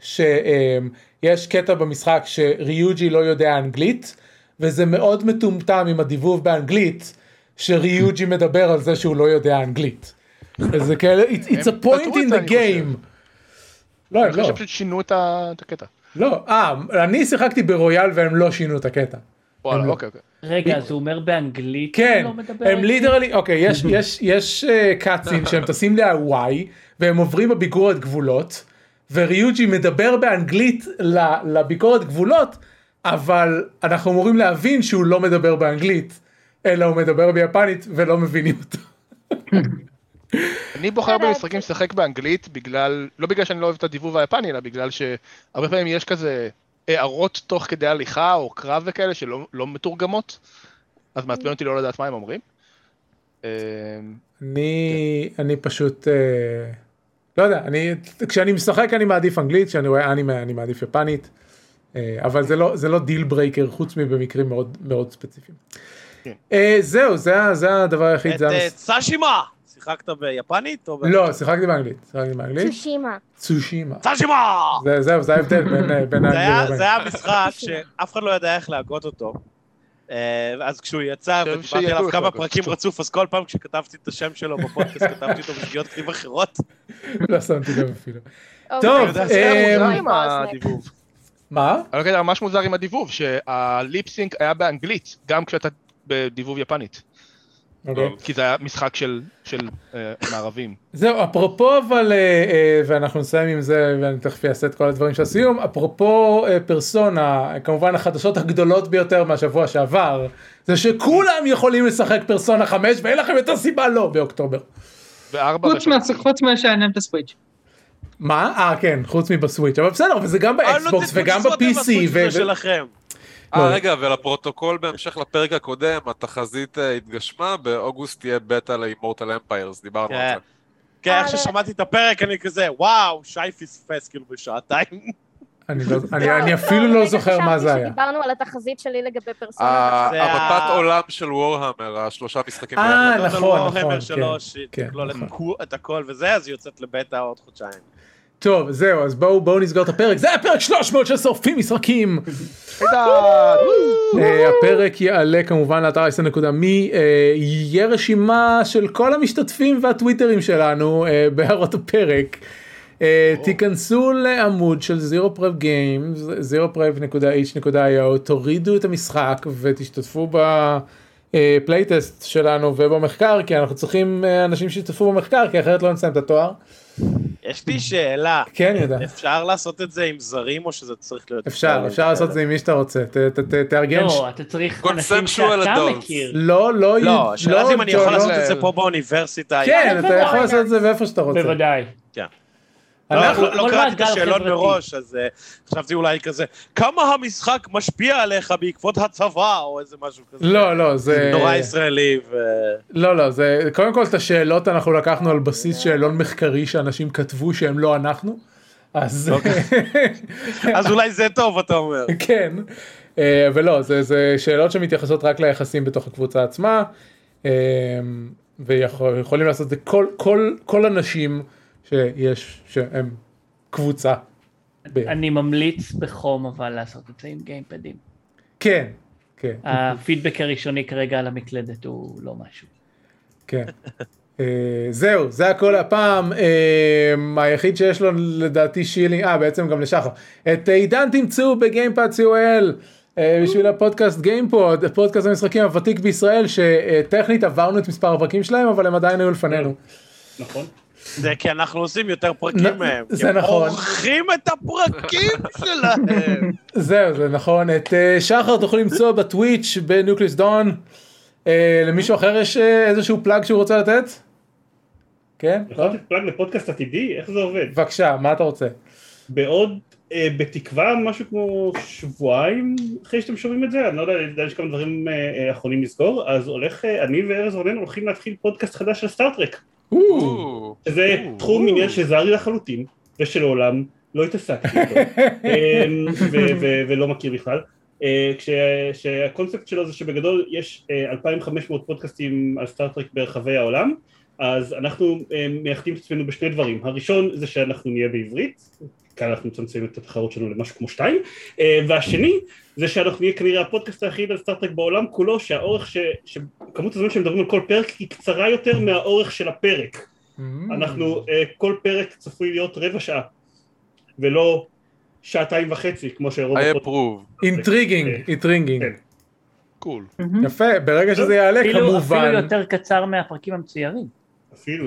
שיש קטע במשחק שריוג'י לא יודע אנגלית, וזה מאוד מטומטם עם הדיבוב באנגלית, שריוג'י מדבר על זה שהוא לא יודע אנגלית. וזה כאלה, it's, it's a point in זה, the game. לא, אני הם חושב לא, שפשוט שינו את הקטע. לא, אה, אני שיחקתי ברויאל והם לא שינו את הקטע. וואלה, לא. אוקיי, אוקיי. רגע, אז הוא אומר באנגלית? כן, הוא לא מדבר הם? ליטרלי, אוקיי, יש, יש, יש אה, קאצים שהם טסים להוואי, והם עוברים בביקורת גבולות, וריוג'י מדבר באנגלית ל- לביקורת גבולות, אבל אנחנו אמורים להבין שהוא לא מדבר באנגלית, אלא הוא מדבר ביפנית ולא מבינים אותו. אני בוחר. במשחקים לשחק באנגלית בגלל, לא בגלל שאני לא אוהב את הדיבוב היפני, אלא בגלל שהרבה פעמים יש כזה הערות תוך כדי הליכה או קרב וכאלה שלא לא מתורגמות, אז מעצבן אותי לא לדעת מה הם אומרים. אני, אני פשוט, אה, לא יודע, אני, כשאני משחק אני מעדיף אנגלית, כשאני רואה אנימה אני מעדיף יפנית, אה, אבל זה לא, זה לא deal breaker חוץ מבמקרים מאוד מאוד ספציפיים. כן. אה, זהו, זה, זה הדבר היחיד, את. צשימה! שיחקת ביפנית או ב... לא, שיחקתי באנגלית, שיחקתי באנגלית, צושימה. צושימה. צשימה! זה- זהו, זה ההבדל בין אה, האנגלית לבין. זה היה משחק שאף אחד לא ידע איך להגות אותו. אה, אז כשהוא יצא, חושב ודיברתי עליו כמה פרקים. רצוף, אז כל פעם כשכתבתי את השם שלו בפודקאסט, כתבתי אותו בשגיאות כתיב אחרות. לא שמתי לב אפילו. אוקיי. טוב, אתה יודע, זה היה מוזר עם אה, הדיבוב. מה? היה קטע ממש מוזר עם הדיבוב, שהליפסינק היה באנגלית, גם כשאתה בדיבוב יפנית. אוקיי. כי זה היה משחק של של, אה, מערבים. זהו, אפרופו אבל, אה, אה, ואנחנו נסיים עם זה, ואני תכף אעשה את כל הדברים של הסיום, אפרופו אה, פרסונה, כמובן החדשות הגדולות ביותר מהשבוע שעבר, זה שכולם יכולים לשחק פרסונה 5 ואין לכם את הסיבה לא באוקטובר. וארבע חוץ מהשענן את הסוויץ'. מה? אה כן, חוץ מבסוויץ', אבל בסדר, אבל זה גם לא באקסבוקס וגם ב-PC. אה, רגע, ולפרוטוקול בהמשך לפרק הקודם, התחזית אה, התגשמה, באוגוסט תהיה בטא לאימורטל אמפיירס, דיברנו על כן. זה. כן, איך אה, ששמעתי את הפרק אני כזה, וואו, שי פספס כאילו בשעתיים. אני לא- אני אני אפילו לא זוכר מה זה היה. חשבתי שדיברנו על התחזית שלי לגבי פרסונה. המפת עולם של וורהמר, השלושה משחקים. אה. נכון, נכון, המר כן, שלו, כן, שתכלול את נכון. כו- את הכל וזה, אז היא יוצאת לבטא עוד חודשיים. טוב, זהו, אז בואו בואו נסגור את הפרק. זה הפרק 300 של שורפים משחקים. אה, הפרק יעלה כמובן לאתר אייסן.מי, יהיה רשימה של כל המשתתפים והטוויטרים שלנו אה, בהערות הפרק. אה, תיכנסו לעמוד של זירו פרב גיימס, zeroprev.h.io, תורידו את המשחק ותשתתפו ב playtest שלנו ובמחקר, כי אנחנו צריכים אה, אנשים שישתתפו במחקר, כי אחרת לא נסיים את התואר. יש לי שאלה, כן, ידע. אפשר לעשות את זה עם זרים או שזה צריך להיות... אפשר, אפשר לעשות את זה עם מי שאתה רוצה. ת- ת- ת- תארגן. ש- לא, אתה צריך אנשים שאתה. מכיר. לא, לא, לא, השאלה זה אם אני ג'ו, יכול לא- לעשות את זה לא. פה באוניברסיטה. כן, אתה יכול. לעשות את זה באיפה שאתה רוצה. בוודאי. לא, אנחנו- לא, לא קראתי את השאלון. מראש, אז אה, חשבתי אולי כזה, כמה המשחק משפיע עליך בעקבות הצבא, או איזה משהו כזה. לא, לא, זה... נורא ישראלי, ו... לא, לא, זה... קודם כל את השאלות אנחנו לקחנו על בסיס שאלון מחקרי שאנשים כתבו שהם לא אנחנו. אז... אז אולי זה טוב, אתה אומר. כן. אה, ולא, זה, זה שאלות שמתייחסות רק ליחסים בתוך הקבוצה עצמה. אה, ויכולים לעשות את זה כל, כל, כל אנשים שיש, שהם קבוצה. אני ממליץ בחום אבל לעשות את זה עם גיימפדים. כן, כן. הפידבק הראשוני כרגע על המקלדת הוא לא משהו. כן. אה, זהו, זה הכל הפעם. אה, היחיד שיש לו לדעתי shilling, אה בעצם גם לשחר. את אה, עידן תמצאו בגיימפד co.il אה, בשביל הפודקאסט גיימפוד, פודקאסט המשחקים הוותיק בישראל, שטכנית עברנו את מספר הפרקים שלהם, אבל הם עדיין היו לפנינו. נכון. זה כי אנחנו עושים יותר פרקים מהם. זה כי הם נכון. עורכים את הפרקים שלהם. זהו, זה נכון. את אה, שחר תוכלו למצוא בטוויץ' בניוקליס דון. אה, למישהו אחר יש אה, איזשהו פלאג שהוא רוצה לתת? כן? יכול לתת פלאג לפודקאסט עתידי? איך זה עובד? בבקשה, מה אתה רוצה? בעוד, בתקווה, משהו כמו שבועיים אחרי שאתם שומעים את זה, אני לא יודע, יש כמה דברים אחרונים לסגור, אז הולך, אני וארז רונן הולכים להתחיל פודקאסט חדש של Star Trek, שזה תחום עניין שזר לחלוטין, ושלעולם לא התעסקתי איתו, אמ, ולא מכיר בכלל. אה, כש- שהקונספט שלו זה שבגדול יש אה, 2,500 פודקאסטים על Star Trek ברחבי העולם, אז אנחנו אה, מייחדים את עצמנו בשני דברים, הראשון זה שאנחנו נהיה בעברית, כאן אנחנו מצמצמים את התחרות שלנו למשהו כמו שתיים, אה, והשני זה שאנחנו נהיה כנראה הפודקאסט היחיד על Star Trek בעולם כולו שהאורך, ש- שכמות הזמן שמדברים על כל פרק היא קצרה יותר מהאורך של הפרק, אנחנו, אה, כל פרק צפוי להיות רבע שעה, ולא שעתיים וחצי, כמו שרוב I approve. Intriguing, intriguing. Cool. יפה, ברגע שזה יעלה אפילו אפילו כמובן, יותר קצר מהפרקים המצוירים. אפילו,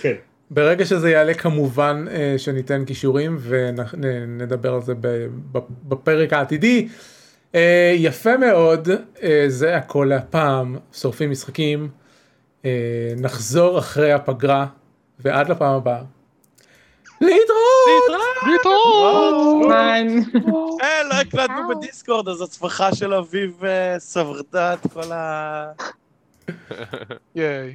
כן. ברגע שזה יעלה כמובן אה, שניתן קישורים ונדבר על זה בפרק העתידי. אה, יפה מאוד, אה, זה הכל להפעם, שורפים משחקים, אה, נחזור אחרי הפגרה ועד לפעם הבאה. להתראות! פיין. אה, לא הקלטנו בדיסקורד, אז הצמחה של אביב אה, סברדה את כל ה... ייי.